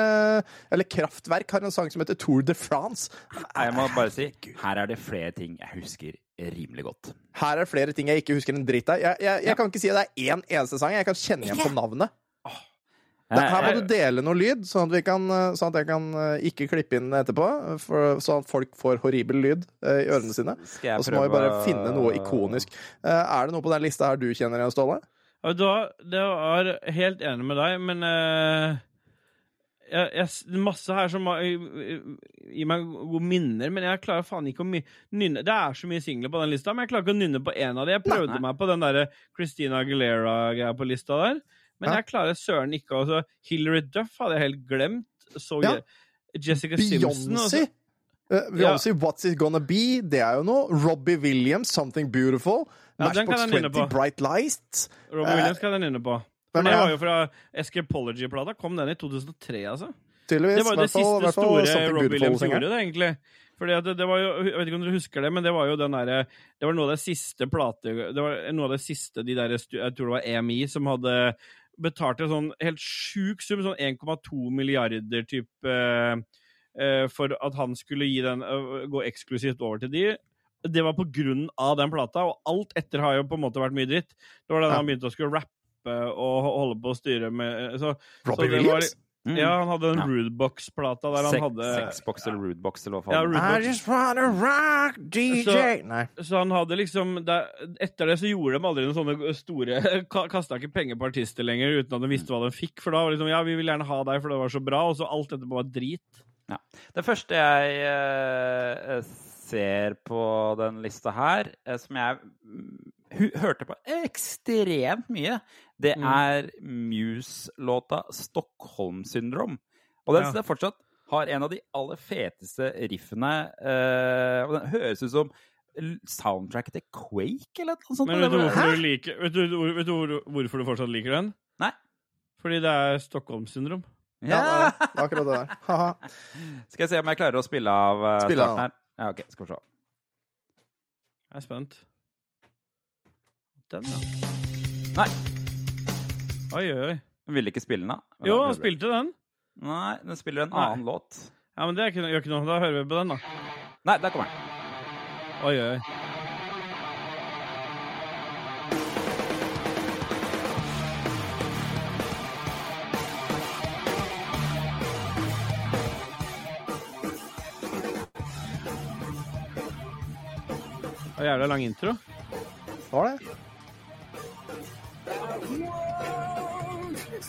Eller Kraftverk har en sang som heter Tour de France. Jeg må bare si, her er det flere ting jeg husker rimelig godt. Her er flere ting jeg ikke husker en dritt av. Jeg, jeg kan ikke si at det er én eneste sang. Jeg kan kjenne igjen på navnet. Her må du dele noe lyd, sånn at, vi kan, eh, sånn at jeg kan eh, ikke klippe inn etterpå. For, sånn at folk får horribel lyd eh, i ørene sine. Og så må vi bare finne noe ikonisk. Er det noe på den lista her du kjenner igjen, Ståle? Da? Det er helt enig med deg, men uh, jeg, jeg, Masse her som gir meg gode minner, men jeg klarer faen ikke å nynne Det er så mye singler på den lista, men jeg klarer ikke å nynne på en av de. Jeg prøvde Nei. meg på den derre Christina Aguilera-greia på lista der, men jeg klarer søren ikke altså, Hillary Duff hadde jeg helt glemt. Så Ja. Jessica Simpson Beyoncé? altså. Eh, Beyoncé, What's It Gonna Be? Det er jo noe. Robbie Williams, Something Beautiful. Ja, Matchbox 20, på. Bright Lights. Robbie Williams kan den inne på. For det var jo fra Escapology-plata. Kom den i 2003, altså? Tydeligvis. Det var jo det siste hvertfall store hvertfall, Robbie Williams gjorde, det, egentlig. Fordi det, det var jo, Jeg vet ikke om dere husker det, men det var jo den derre Det var noe av det siste plate... Det var noe av det siste de der Jeg tror det var EMI som hadde betalt en sånn helt sjuk sum, sånn 1,2 milliarder type eh, eh, for at han skulle den eh, gå eksklusivt over til de. Det var på grunn av den plata, og alt etter har jo på en måte vært mye dritt. Det var da Ja. han begynte å skulle rappe og holde på å styre med så, Robbie så det var- Williams? Mm. Ja, han hadde den Ja. Rudebox-plata der han Sek hadde Sexbox eller Rudebox, eller hva faen. Ja, I just wanna rock DJ Nei. Så han hadde liksom der, Etter det så gjorde de aldri noen sånne store Kasta ikke penger på artister lenger uten at de visste hva de fikk. For da var det liksom Ja, vi vil gjerne ha deg, for det var så bra. Og så alt etterpå var drit. Det første jeg eh, ser på den lista her, eh, som jeg mm, hørte på ekstremt mye, det Mm. er Muse-låta 'Stockholm Syndrom'. Og den Ja. jeg fortsatt har en av de aller feteste riffene. Uh, og den høres ut som soundtracket til Quake, eller noe sånt. Men vet du hvorfor du liker Vet du, vet du hvor- hvorfor du fortsatt liker den? Nei. Fordi det er Stockholm-syndrom. Ja, Ja. det er akkurat det der. Skal jeg se om jeg klarer å spille av uh, Spille av. starten her. Ja, ok, skal vi se. Jeg er spent. Den, ja. Nei, Oi, oi, oi. den ville ikke spille den, da. Jo, han spilte den. Nei, den spiller en Nei. annen låt. Ja, men det er ikke, gjør ikke noe. Da hører vi på den, da. Nei, der kommer den. Oi, oi, oi. Det var jævla lang intro. Var det?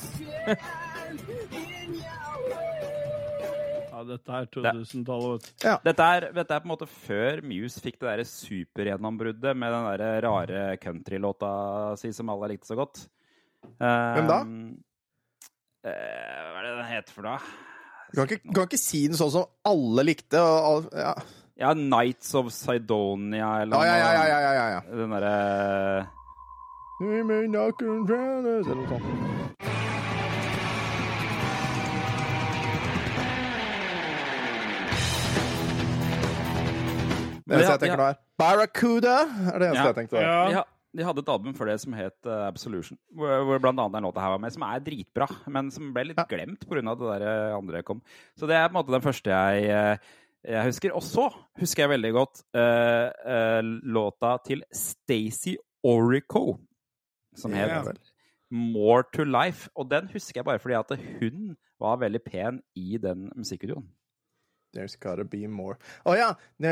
Ja, dette er 2000-tallet, vet du. Dette er, dette er på en måte før Muse fikk det derre supergjennombruddet med den derre rare countrylåta si som alle likte så godt. Hvem da? Uh, hva er det den heter for noe? Du kan ikke, kan ikke si den sånn som alle likte. Og, ja. Ja, Nights of Sidonia eller Ja, ja, ja, ja, ja, ja, ja. Den derre Eller noe sånt. Det eneste jeg tenker nå, er Barracuda. er det eneste Ja. jeg tenkte. Ja. de, de hadde et album før det som het uh, Absolution, hvor, hvor blant annet den låta her var med, som er dritbra, men som ble litt Ja. glemt pga. det der eh, andre kom. Så det er på en måte den første jeg, eh, jeg husker. Og så husker jeg veldig godt uh, uh, låta til Stacey Orico, som het Ja. More to Life. Og den husker jeg bare fordi at hun var veldig pen i den musikkvideoen. There's gotta be more. Å ja! Da.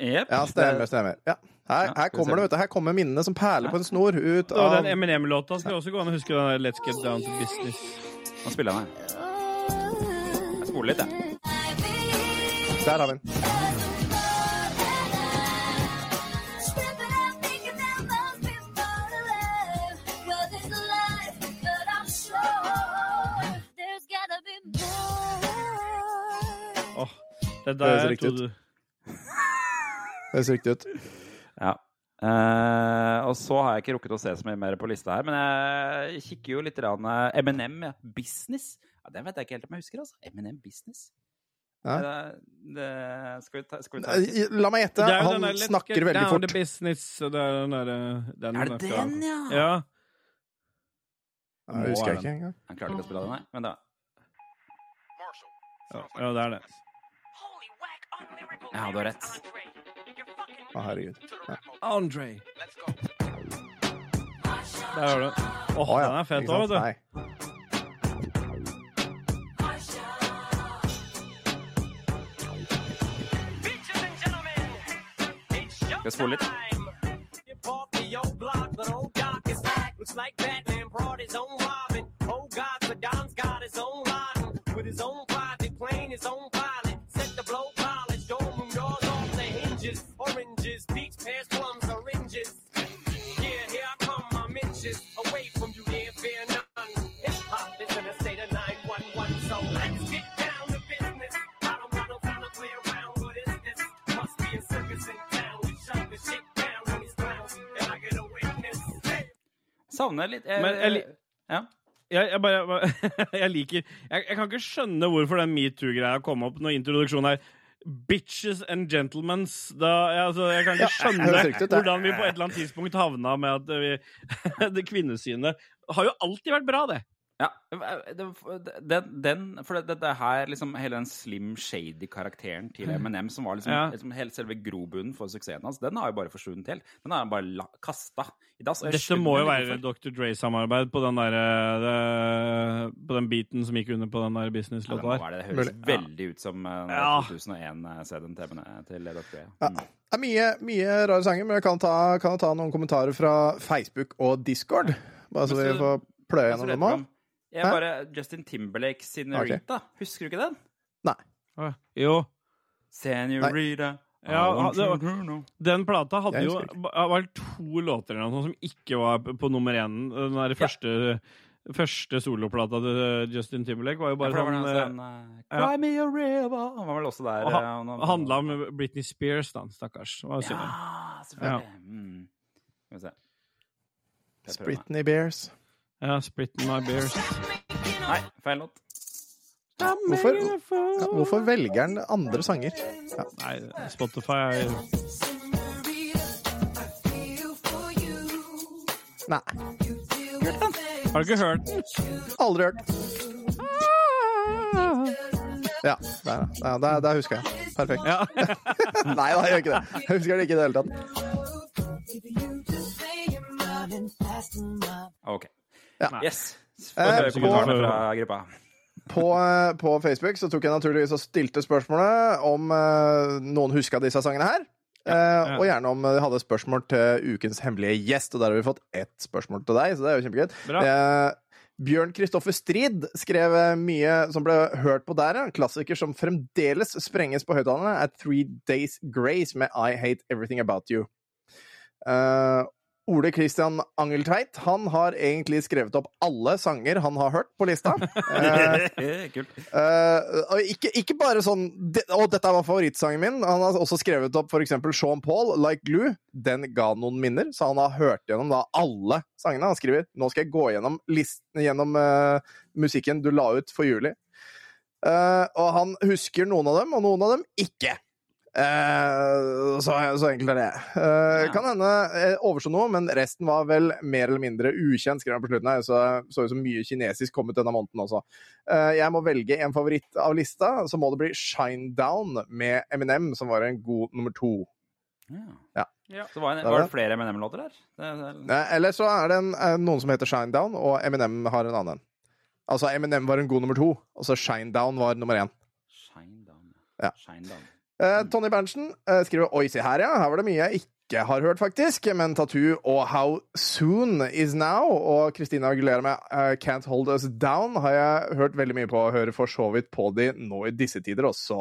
Jep. Ja, stemmer, stemmer. Ja. Her, her kommer det, vet du. Her kommer minnene som perler på en snor ut av den Eminem-låta skal også gå an å huske. den Let's Get Down to Business. Nå spiller han den her. Jeg spoler litt, jeg. Der har vi den. Det Det der høres riktig ut. Det høres riktig ut. Ja. Uh, og så har jeg ikke rukket å se så mye mer på lista her, men jeg kikker jo litt rann, eh, M&M, ja. Business. Ja, den vet jeg ikke helt om jeg husker, altså. M&M Business. Ja. Det, det, skal vi ta, skal vi ta Eh, La meg gjette. Han der snakker veldig fort. Business. Det er den derre Er det den, ja? Ja. Ja, Jeg husker jeg ikke engang. Han klarte ikke å spille den, nei. Men da ja. Ja, det er det. Ja, du har rett. Å, herregud. Ja. Andre. Der har du den. Åh, Å, ja. den er fet Ikke òg, sant? vet du. Nei. Skal jeg spole litt? Looks like Batman brought his own Robin. Savner litt jeg, Men jeg Ja. Jeg, jeg bare Jeg liker jeg, jeg kan ikke skjønne hvorfor den metoo-greia kom opp når introduksjonen er Bitches and gentlemens. Da, jeg, altså, jeg kan ikke skjønne ja, ut, hvordan vi på et eller annet tidspunkt havna med at vi, det kvinnesynet har jo alltid vært bra, det. Ja, den, den For det, det her, liksom, hele den Slim Shady-karakteren til M&M, som var liksom, Ja. liksom helt selve grobunnen for suksessen hans, den har jo bare forsvunnet helt. Den har han bare kasta i dass. Dette må jo være. Dr. Dre-samarbeid på den der, eh, det- På den beaten som gikk under på den der businesslåta der. Ja, det. det høres Mulig. veldig ut som uh, Ja. 2001-CD-en til Dr. Dre. Ja. Mm. Det er mye, mye rare sanger, men jeg kan ta, kan jeg ta noen kommentarer fra Facebook og Discord. Bare så vi får pløye gjennom dem òg. Jeg bare Justin Timberlake Senorita. Husker du ikke den? Å, Jo. Senorita. Ja, det. Den plata hadde jo var to låter eller noe som ikke var på nummer én. Den der første, første soloplata til Justin Timberlake var jo bare ja, var sånn den, eh, sånn, uh. Cry me a river. Han var vel også der. Og eh, han- Det handla om Britney Spears, da, stakkars. Var. Ja, selvfølgelig. Mm. Skal vi se. Jeg prøver meg. Britney Bears. Ja, 'Split My Bears. Nei, feil låt. Hvorfor, ja, hvorfor velger han andre sanger? Ja. Nei, Spotify er Nei, Har du ikke hørt den? aldri hørt. Ja, der, ja, der, der husker jeg. Perfekt. Ja. Nei da, jeg gjør ikke det. Jeg husker det ikke i det hele tatt. OK. Ja. Yes. Eh, på- kommentarene fra gruppa. På, eh, på Facebook så tok jeg naturligvis og stilte spørsmålet om uh, noen huska disse sangene her. Uh, Og gjerne om de hadde spørsmål til ukens hemmelige gjest. Og der har vi fått ett spørsmål til deg, så det er jo kjempegøy. Bra. Eh, Bjørn Kristoffer Strid skrev mye som ble hørt på der. ja. En klassiker som fremdeles sprenges på høyttalerne, er Three Days Grace med I Hate Everything About You. Ole Christian Angeltveit han har egentlig skrevet opp alle sanger han har hørt på lista. Eh, Kult. Eh, og ikke, ikke bare sånn det, Og dette var favorittsangen min. Han har også skrevet opp f.eks. Sean Paul, 'Like Glue'. Den ga noen minner, så han har hørt gjennom da alle sangene. Han skriver nå skal jeg gå gjennom, listen, gjennom eh, musikken du la ut for juli. Eh, og han husker noen av dem, og noen av dem ikke. Eh, så, så enkelt er det. Uh, Ja. Kan hende jeg overså noe, men resten var vel mer eller mindre ukjent, skrev han på slutten her. Så så ut som mye kinesisk kom ut denne måneden også. Uh, jeg må velge en favoritt av lista, så må det bli Shinedown med Eminem, som var en god nummer to. Ja. Ja. Så var, det, Det var det. flere Eminem-låter der? Det, det, Eh, Eller så er det en, eh, noen som heter Shinedown, og Eminem har en annen. Altså Eminem var en god nummer to, og så Shinedown var nummer én. Shinedown. Ja. Shine Eh, Tony Berntsen uh, skriver Oi, se her, ja. Her var det mye jeg ikke har hørt, faktisk. Men Tattoo og How Soon Is Now og Christina Aguilera med uh, Can't Hold Us Down har jeg hørt veldig mye på, å hører for så vidt på de nå i disse tider også.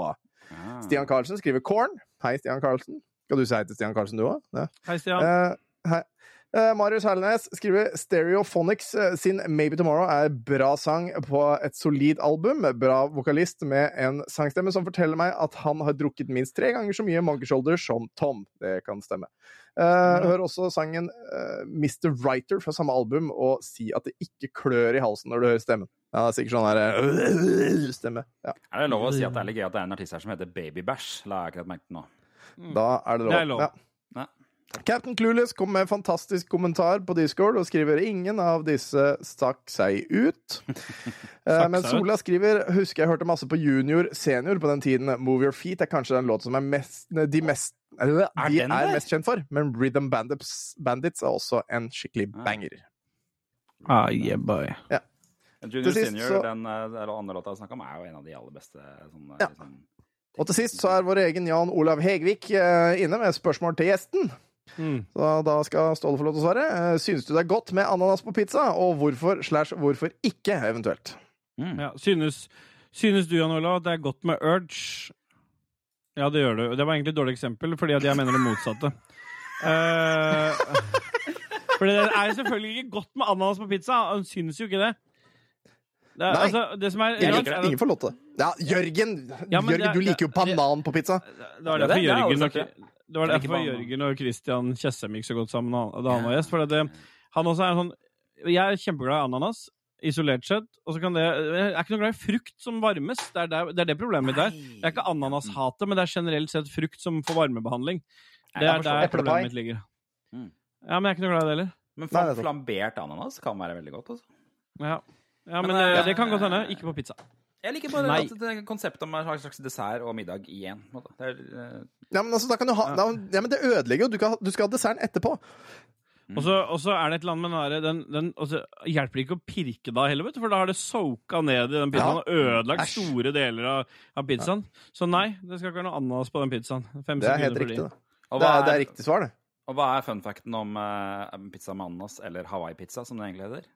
Ah. Stian Karlsen skriver Korn. Hei, Stian Karlsen. Skal du si hei til Stian Karlsen, du òg? Ja. Hei, Stian. Eh, hei. Eh, Marius Herlenes skriver Stereophonics eh, sin Maybe Tomorrow er bra sang på et solid album. Bra vokalist med en sangstemme som forteller meg at han har drukket minst tre ganger så mye Monkey Shoulder som Tom. Det kan stemme. Uh, hør også sangen uh, Mr. Writer fra samme album, og si at det ikke klør i halsen når du hører stemmen. Ja, det er sikkert sånn her stemme. Ja, Er det lov å si at det er litt gøy at det er en artist her som heter Baby Bash? La jeg akkurat merke til nå. da er det lov. Det er lov. Ja. Captain Clueless kom med en fantastisk kommentar på Discord og skriver ingen av disse stakk seg ut. Eh, Men. Sola skriver husker jeg hørte masse på junior senior på den tiden. Move Your Feet er kanskje den låten som er mest, de mest eller, Er de er mest kjent for, men Rhythm Bandits, Bandits er også en skikkelig Ah. banger. Ah, yeah, boy. Junior sist Senior, så- den eh, eller andre låta jeg snakka om, er jo en av de aller beste sånn, Ja. liksom, Og til sist så er vår egen Jan Olav Hegvik uh, inne med spørsmål til gjesten. Mm. Så da skal Ståle få lov til å svare. Eh, Synes du det er godt med ananas på pizza, og hvorfor slash hvorfor ikke, eventuelt? mm. Ja. Synes, synes du, Jan Olav, det er godt med urge? Ja, det gjør du. Det var egentlig et dårlig eksempel, fordi at jeg mener det motsatte. Uh, for det er selvfølgelig ikke godt med ananas på pizza. Han synes jo ikke det. Det, er, Nei. altså, det som er Ingen, liker det. ingen får lov til det. Ja, Jørgen, Ja, Jørgen det- du liker jo det- banan på pizza. Det var derfor det- det har jeg Jørgen, nok, det var Jeg derfor. Jørgen og Christian Tjessem gikk så godt sammen da han var gjest. For det, han også er sånn Jeg er kjempeglad i ananas, isolert sett. Og så kan det Jeg er ikke noe glad i frukt som varmes. Det er, det, det, er det problemet mitt der. Det er ikke ananashatet, men det er generelt sett frukt som får varmebehandling. Det er der problemet mitt ligger. Mm. Ja, men jeg er ikke noe glad i det heller. Men flambert ananas kan være veldig godt. Altså. Ja, ja men, Men, eh, eh, det kan godt hende. Ikke på pizza. Jeg liker bare Nei. at det er konseptet om en slags dessert og middag i én. er, eh, Ja, men altså, da kan du ha, da, ja, men det ødelegger jo. Du, kan, du skal ha desserten etterpå. Og så, og så er det et eller annet med den, den, den hjelper det ikke å pirke da heller, vet du, for da har det soaka ned i den pizzaen Ja. og ødelagt Æsj. store deler av, av pizzaen. Så nei, det skal ikke være noe ananas på den pizzaen. Fem Det er helt riktig. Det, og, det, hva er, det er, er riktig svar, det. og hva er fun facten om uh, pizza med ananas, eller Hawaii-pizza, som det egentlig heter?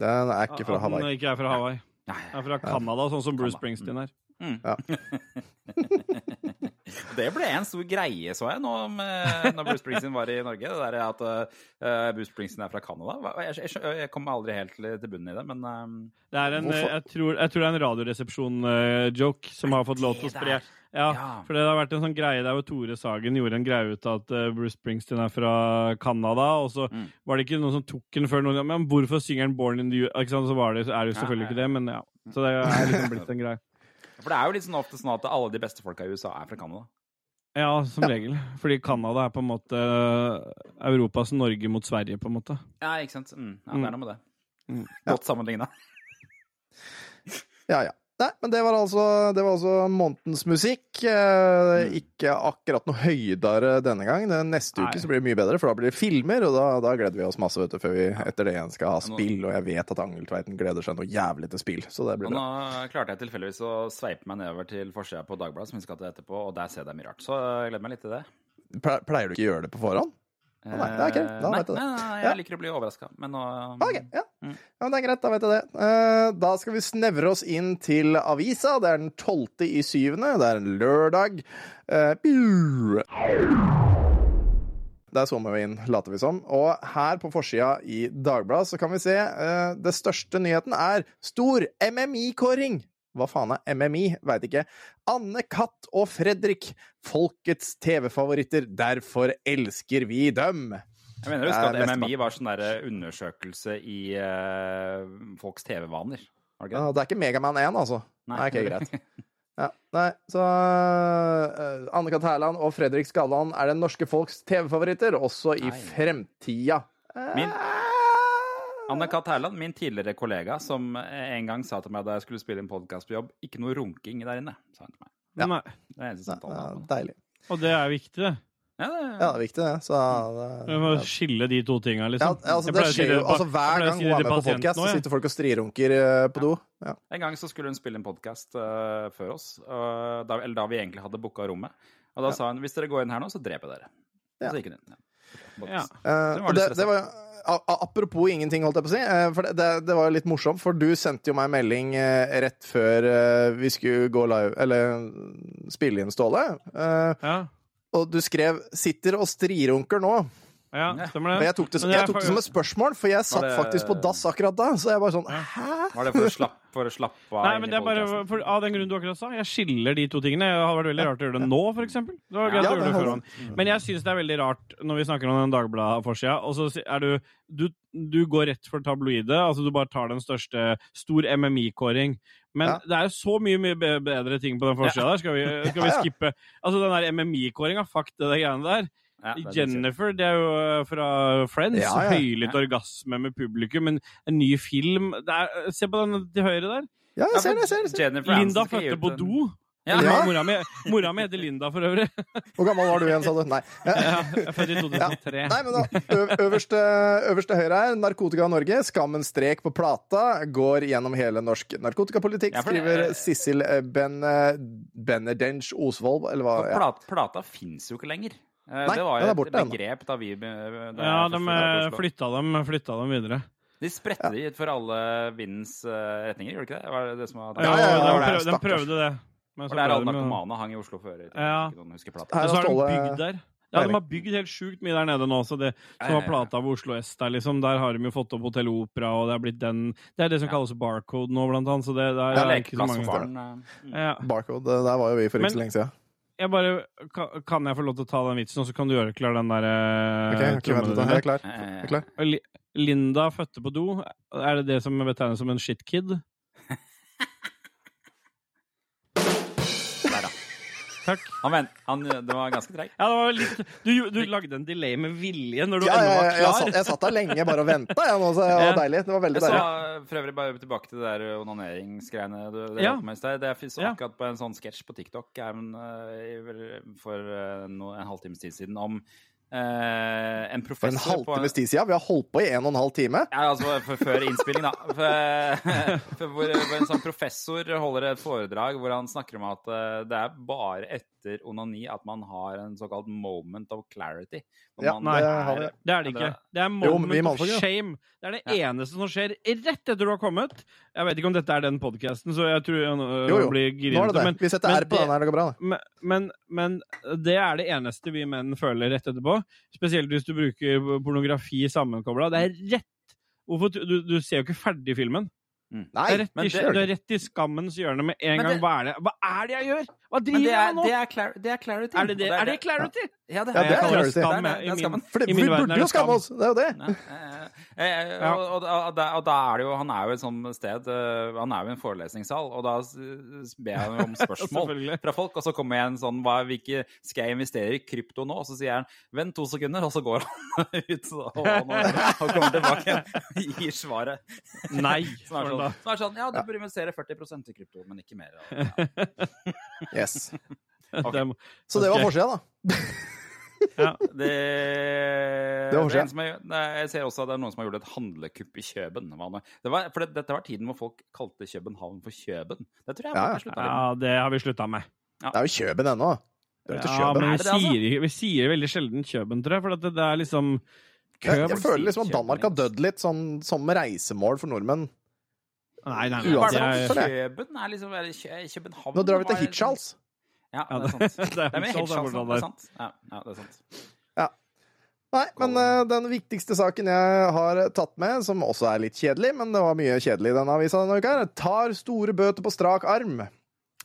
Den er ikke fra At den Hawaii. ikke er fra Hawaii. Er fra Canada, sånn som Bruce Springsteen er. det ble en stor greie, så jeg, nå med, når Bruce Springsteen var i Norge. Det der at uh, Bruce Springsteen er fra Canada. Jeg, jeg, jeg, jeg kom aldri helt til til bunnen i det, men um, Det er en, jeg, tror, jeg tror det er en radioresepsjon-joke som har fått lov til å spre. Ja, Ja. for det har vært en sånn greie der hvor Tore Sagen gjorde en greie ut av at eh, Bruce Springsteen er fra Canada, og så Mm. var det ikke noen som tok den før noen gang. Men hvorfor synger han 'Born in the U-' Ikke sant? Så var det, er det jo selvfølgelig Ja, ja, ikke det, men ja. Så det er liksom blitt en greie. For det er jo litt sånn ofte sånn at alle de beste folka i USA er fra Canada. Ja, som regel. Fordi Canada er på en måte Europas Norge mot Sverige, på en måte. Ja, ikke sant? Mm. Ja, det er noe med det. Mm. Godt sammenligna. Ja, ja. Nei, men det var altså, det var altså månedens musikk. Eh, ikke akkurat noe høydere denne gang. Det neste Nei. uke så blir det mye bedre, for da blir det filmer, og da, da gleder vi oss masse vet du, før vi etter det igjen skal ha spill. Og jeg vet at Angeltveiten gleder seg noe jævlig til spill, så det blir bra. nå klarte jeg tilfeldigvis å sveipe meg nedover til forsida på Dagbladet, som vi skal til etterpå, og der ser jeg mye rart. Så jeg gleder meg litt til det. Pleier du ikke å gjøre det på forhånd? Å, nei, det er ok. Da nei, vet jeg det. nei, nei, jeg Ja. liker å bli overraska, men nå Ok, ja. Mm. ja, men det er greit, da vet jeg det. Eh, Da skal vi snevre oss inn til avisa. Det er den 12. i syvende. Det er en lørdag. Eh. Der zoomer vi inn, later vi som. Og her på forsida i Dagbladet så kan vi se eh, det største nyheten er stor MMI-kåring. Hva faen er MMI? Veit ikke. Anne Katt og Fredrik, folkets TV-favoritter. Derfor elsker vi dem. Jeg mener Det er at. MMI var sånn der undersøkelse i uh, folks TV-vaner. Det Ja, det? det er ikke Megaman 1, altså. Nei, ok, greit. Ja, nei, så uh, Anne Katt Hærland og Fredrik Skalland er den norske folks TV-favoritter, også i Nei. fremtida. Min- Eh, Anne-Kat. Hærland, min tidligere kollega, som en gang sa til meg da jeg skulle spille en podkast på jobb Ikke noe runking der inne, sa hun til meg. Ja. Nei. Det er eneste samtalen Ja, deilig. Og det er viktig, det. Ja, det, Ja, det er viktig, det. Så Vi må det, skille de to tinga, ja, liksom. altså, det skjer jo altså, Hver gang hun er med på podkast, podcast, så sitter folk og strirunker eh, på do. Ja. En gang så skulle hun spille en podkast før oss, uh, da, eller da vi egentlig hadde booka rommet. Og da sa hun hvis dere går inn her nå, så dreper jeg dere. Ja. Og så gikk hun inn. Ja. Eh, Det var litt det, det var, apropos ingenting, holdt jeg på å si. eh, For det, det, det var jo litt morsomt, for du sendte jo meg melding eh, rett før vi skulle gå live, eller spille inn Ståle. eh, Ja. Og du skrev 'sitter og strirunker nå'. Ja, stemmer det. jeg tok det, Men jeg tok det som et spørsmål, for jeg satt det- faktisk på dass akkurat da. Så jeg bare sånn Hæ? Var det for å slappe, for å slappe av Nei, men det er bare for, av den grunnen du akkurat sa. Jeg skiller de to tingene. Det hadde vært veldig rart å gjøre det nå, for eksempel. Det var greit Ja, å gjøre det det foran. Men jeg syns det er veldig rart når vi snakker om den Dagbladet-forsida, og så er du, du Du går rett for tabloide. Altså du bare tar den største Stor MMI-kåring. Men Ja. det er jo så mye mye bedre ting på den forsida der. Skal vi, skal vi Ja, ja. skippe Altså den der MMI-kåringa, fuck det der greiene der. Ja, det er Jennifer, det er jo uh, fra Friends. Ja, ja. Høylytt orgasme med publikum. En, en ny film det er, Se på den til høyre der. Ja, Ja, jeg ser det. jeg ser det. Jennifer Linda fødte på do. Ja. Ja. Mora mi, mora mi heter Linda, for øvrig. Hvor gammel var du igjen, sa du? Nei. Ja, jeg er født i 2003. Nei, men da, øverste, øverste høyre her, Narkotika Norge, skammens strek på plata, går gjennom hele norsk narkotikapolitikk, Ja, det- skriver Sissel eh, ben, Benedench Osvold, eller hva? For Ja. Plat, plata fins jo ikke lenger. Eh, Nei, det var jo et begrep da vi da Ja, de flytta dem, flytta dem videre. De spredte de for alle vindens eh, retninger, gjorde de ikke det? Var det det som var Ja, ja, ja, de, det prøv, de prøvde det. Men så For der alle narkomane hang i Oslo før. i Ja. Ikke noen husker plata. Her Og så har de bygd der. Ja, de har bygd helt sjukt mye der nede nå. Så det, som var plata av Oslo S der, liksom. Der har de jo fått opp Hotell Opera, og det er blitt den Det er det som Ja. kalles barcode nå, blant annet. Så det, det er, Ja, er ikke så mange eh. Ja. Barcode, der var jo vi for ikke så lenge siden. Jeg bare, kan, jeg få lov til å ta den vitsen, og så kan du gjøre klar den der okay, Ok, ok, vent litt, jeg er klar. Eh, Jeg er klar. Linda fødte på do. Er det det som betegnes som en shitkid? Takk. Han, men, han, det var ganske treig. Ja, det var litt Du, du lagde en delay med vilje når du Ja, ennå var klar. jeg, satt, jeg satt der lenge bare og venta, jeg nå, så det var deilig. Det var veldig deilig. for øvrig bare tilbake til det der onaneringsgreiene du det Ja. med i sted. Det jeg så akkurat på en sånn sketsj på TikTok er en, eh, for eh, en halvtimes tid siden om eh, en For professor en halvtimes tid siden. Vi har holdt på i en og en halv time. Ja, altså før innspilling, da. For, hvor en sånn professor holder et foredrag hvor han snakker om at eh, det er bare etter onani at man har en såkalt moment of clarity. Ja, nei, det. Det er det ikke. Det er Jo, men of shame. Det er det eneste som skjer rett etter du har kommet. Jeg vet ikke om dette er den podkasten, så jeg tror jeg øh, Jo, jo. blir grinete. Men, men R på den her, det går bra. men, men, men det er det eneste vi menn føler rett etterpå. Spesielt hvis du bruker pornografi sammenkobla. Det er rett Hvorfor, du, du ser jo ikke ferdig filmen. Mm. Nei, Det er rett, men i, det- det er rett i skammens hjørne med en gang. Hva er det Hva er det jeg gjør?! Hva driver det er, jeg med det er, clar, det er clarity. Er det det? Er det clarity? Ja, det Ja, er, det er Jeg kaller det clarity. skam, Det er- det er min- For vi burde jo skamme oss! Det er jo det. Og, da, er det jo Han er jo et sånt sted eh, Han er jo i en forelesningssal, og da ber han jo om spørsmål fra folk, og så kommer jeg en sånn hva, hvilke, Skal jeg investere i krypto nå? Og så sier han vent to sekunder, og så går han ut og, og, og kommer tilbake og gir svaret. Nei. Som er sånn, som er sånn Ja, du bør investere 40% i krypto, men ikke mer. Ja. Yes. Okay. Så det var forsida, da. Ja. Det, det var er skjedd. en som er, nei, Jeg ser også at det er noen som har gjort et handlekupp i Kjøben. Det var, for det, dette var tiden hvor folk kalte København for Kjøben. Det tror jeg Ja, ja. med. ja, det har vi slutta med. Det er jo Kjøben ennå. Det er jo til Ja, men Er vi altså? sier, vi sier veldig sjelden Kjøben, tror jeg. For det, det er liksom Jeg, jeg føler liksom at Danmark har dødd litt sånn som reisemål for nordmenn. Nei, nei, nei. Uansett, det er- føler Kjøben er liksom er København Nå drar vi til Hitchhals. Hirtshals. Ja, det er sant. det Det er med det er sant. Ja, ja, det er sant. Nei, men uh, den viktigste saken jeg har tatt med, som også er litt kjedelig, men det var mye kjedelig i denne avisa denne uka, her, tar store bøter på strak arm.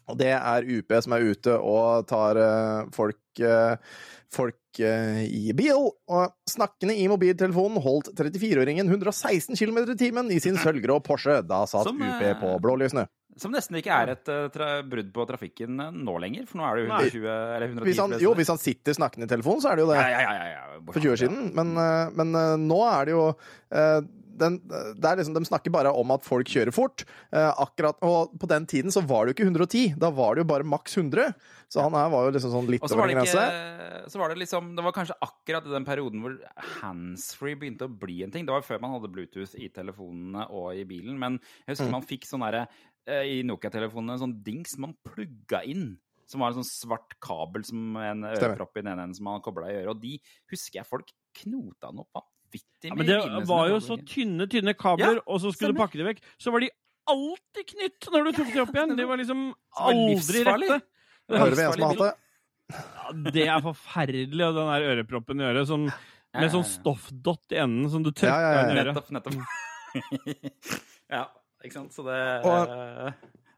Og det er UP som er ute og tar uh, folk, eh, folk eh, i bil. Og snakkende i mobiltelefonen holdt 34-åringen 116 km i timen i sin sølvgrå Porsche. Da satt Som, UP eh, på blålysene. Som nesten ikke er et eh, brudd på trafikken eh, nå lenger, for nå er det jo Nei. 120 eller 110 Hvis han, jo, hvis han sitter snakkende i telefonen, så er det jo det. ja, ja, ja, for 20 år siden. Men, eh, men eh, nå er det jo eh, den, det liksom, De snakker bare om at folk kjører fort. eh, akkurat, Og på den tiden så var det jo ikke 110, da var det jo bare maks 100. Så han her var jo liksom sånn litt over var, grense. så var det liksom Det var kanskje akkurat i den perioden hvor handsfree begynte å bli en ting. Det var før man hadde Bluetooth i telefonene og i bilen. Men jeg husker Mm. man fikk sånn derre eh, I Nokia-telefonene en sånn dings man plugga inn. Som var en sånn svart kabel som en ørepropp i den ene som man kobla i øret. Og de husker jeg folk knota den opp vanvittig Ja, men det var jo så tynne, tynne kabler, Ja, og så skulle du pakke de vekk. Så var de alltid knytt når du tok de opp igjen! De var liksom aldri rette. Det Hører vi en som har hatt det? Ja, det er forferdelig, og den der øreproppen i øret som, med sånn stoffdott i enden som du tørker Ja, ja, ja. i øret. Nettopp, nettopp. ja, ikke sant. Så det Og-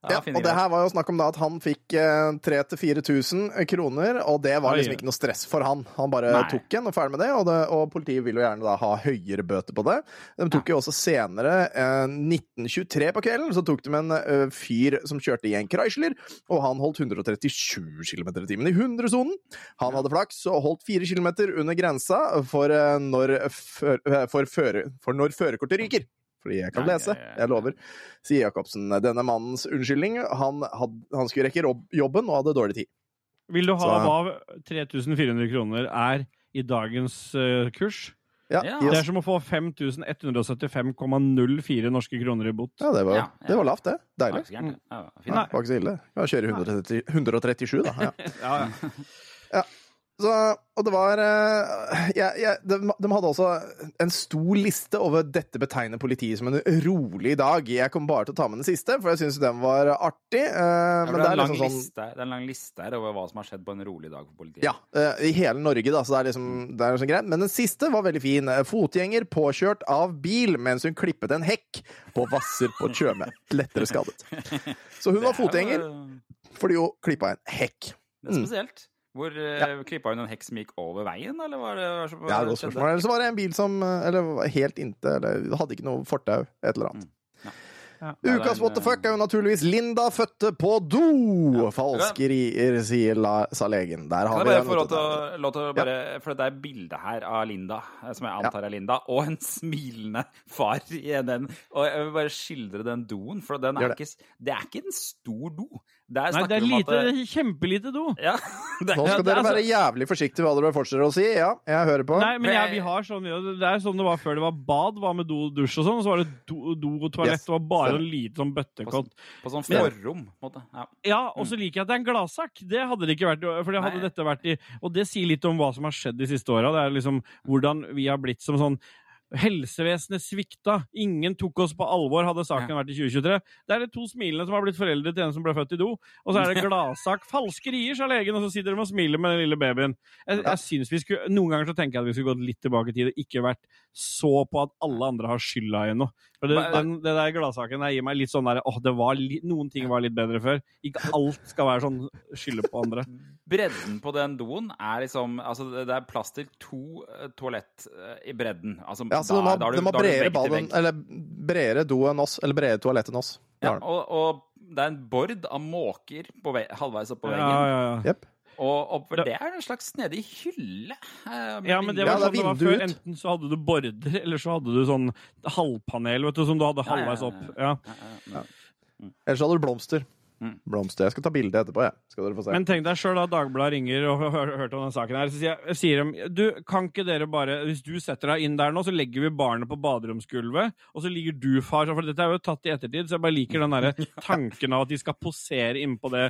ja, og det her var jo snakk om da at han fikk eh, 3000-4000 kroner, og det var liksom ikke noe stress for han. Han bare Nei. tok en og ferdig med det, og, det, og politiet vil jo gjerne da ha høyere bøter på det. De tok jo også senere, eh, 1923 på kvelden, så tok de en eh, fyr som kjørte i en Chrysler, og han holdt 137 km i timen i 100-sonen. Han hadde flaks og holdt 4 km under grensa for, eh, når, for, eh, for, for når førerkortet ryker. Fordi jeg kan Nei, lese. ja, ja, ja. Jeg lover. Sier Jacobsen. Denne mannens unnskyldning, han, had, han skulle rekke rob- jobben og hadde dårlig tid. Vil du ha Så- hva 3400 kroner er i dagens uh, kurs? Ja, Ja. Det er som å få 5175,04 norske kroner i bot. ja det, var, Ja, ja. det var lavt, det. Deilig. ikke det. Ja, var ikke så ille. Ja, kjøre 137, da. Ja. Ja, ja. Så, og det var ja, jeg- jeg- de, de hadde også en stor liste over 'dette betegner politiet som en rolig dag'. Jeg kommer bare til å ta med den siste, for jeg syns den var artig. eh, Ja, det er liksom sånn liste, det er en lang liste her over hva som har skjedd på en rolig dag for politiet. Ja, eh, i hele Norge, da, så det er liksom, det er liksom greit. Men den siste var veldig fin. Eh, Fotgjenger påkjørt av bil mens hun klippet en hekk på Hvasser på Tjøme. Lettere skadet. Så hun var er fotgjenger eh, fordi hun klippa en hekk. Det er spesielt. Hvor ja. Klippa hun en heks som gikk over veien, eller var det som- Ja, det var spørsmål. Eller så var det en bil som eh, Eller helt inntil, eller hadde ikke noe fortau, et eller annet. Ja. det er Ukas what the fuck er jo naturligvis Linda fødte på do! Falskerier, sier la, sa legen. Der har Kan vi jeg bare få lov til å, bare ja. For det er bilde her av Linda, eh, som jeg antar er Linda, og en smilende far i den. Og jeg vil bare skildre den doen, for den er ikke, det er ikke en stor do. Der Nei, det er lite, at det er kjempelite do. ja, det Nå skal dere altså- være jævlig forsiktige med hva dere fortsetter å si. Ja, jeg hører på. Nei, men ja, vi har sånn, ja, det er sånn det var før det var bad, var med do og dusj og sånn, og så var det do, do og toalett, Yes, det var bare en liten sånn bøttekott. på sånn forrom, på en måte. Ja. Ja, og så liker jeg at det er en gladsak. Det hadde det ikke vært, for det hadde Nei. dette vært i Og det sier litt om hva som har skjedd de siste åra. Det er liksom hvordan vi har blitt som sånn Helsevesenet svikta. Ingen tok oss på alvor, hadde saken vært i 2023. Det er de to smilene som har blitt foreldre til en som ble født i do. Og så er det gladsak. Falske rier, sa legen, og så sitter de og smiler med den lille babyen. Jeg, jeg synes vi skulle, Noen ganger så tenker jeg at vi skulle gått litt tilbake i tid og ikke vært så på at alle andre har skylda i noe. For det, den, det der gladsaken der gir meg litt sånn der åh, det var li, noen ting var litt bedre før. Ikke alt skal være sånn skylde på andre. Bredden på den doen er liksom Altså, det er plass til to eh, toalett eh, i bredden. Altså, Ja, så de har, da er du- de har er bredere baden, eller bredere do enn oss. Eller bredere toalett enn oss. Ja, og, og det er en bord av måker halvveis opp på Ja, veggen. ja, ja. Jepp. Og og det er en slags snedig hylle. eh, Ja, men det var Ja, sånn det var før. Enten så hadde du border, eller så hadde du sånn halvpanel, vet du, som du hadde halvveis opp. ja. Ja. Ja, ja, ja. Ellers hadde du blomster. Mm. Blomster. Jeg skal ta bilde etterpå, jeg. Skal dere få se. Men tenk deg sjøl da Dagbladet ringer og har hørt om den saken her. Så sier, jeg, sier de du, kan ikke dere bare Hvis du setter deg inn der nå, så legger vi barnet på baderomsgulvet, og så ligger du, far For dette er jo tatt i ettertid, så jeg bare liker den derre tanken av at de skal posere innpå det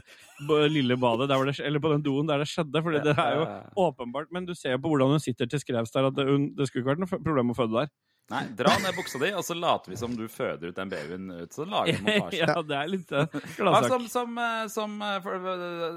lille badet, der hvor det, eller på den doen der det skjedde. For det er jo åpenbart. Men du ser jo på hvordan hun sitter til skrevs der, at det, hun, det skulle ikke vært noe problem å føde der. Nei, dra ned buksa di, og så later vi som du føder ut den babyen ut. Så lager vi montasje. ja, det er litt uh, gladsak. som, som, eh, som eh, for,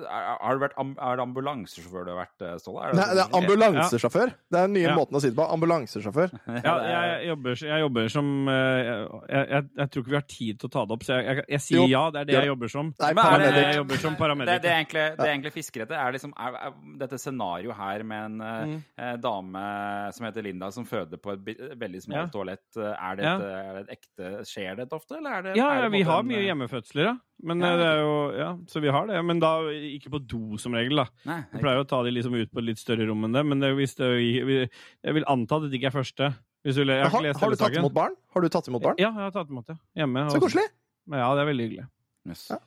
Har du vært er det ambulansesjåfør du har vært, Ståle? Er Nei, det er ambulansesjåfør. Det er den nye Ja. måten å si det på. Ambulansesjåfør. Ja, jeg jobber, jeg jobber som jeg, jeg, jeg tror ikke vi har tid til å ta det opp, så jeg, jeg, jeg sier Jo. ja. Det er det Ja. jeg jobber som. Nei, Men er det-. Jeg jobber som paramedic. det er egentlig, det er egentlig fiskerette. Er liksom, er, er dette scenarioet her med en Mm. eh, dame som heter Linda, som føder på et veldig smalt Ja. toalett, eh, er det, et, er det et ekte Skjer det ofte, eller er det Ja, er det vi har en, mye hjemmefødsler, ja. Men Ja, eh, det er jo, ja, Så vi har det. Men da ikke på do, som regel. da. Nei, Vi pleier å ta de liksom ut på et litt større rom enn det. Men det, hvis det, vi- jeg vil anta at det ikke er første. Hvis du, jeg har Har, lest har du tatt saken. imot barn? Har du tatt imot barn? Ja, jeg har tatt imot det. Hjemme. Så koselig. Ja, det er veldig hyggelig. Yes. Ja.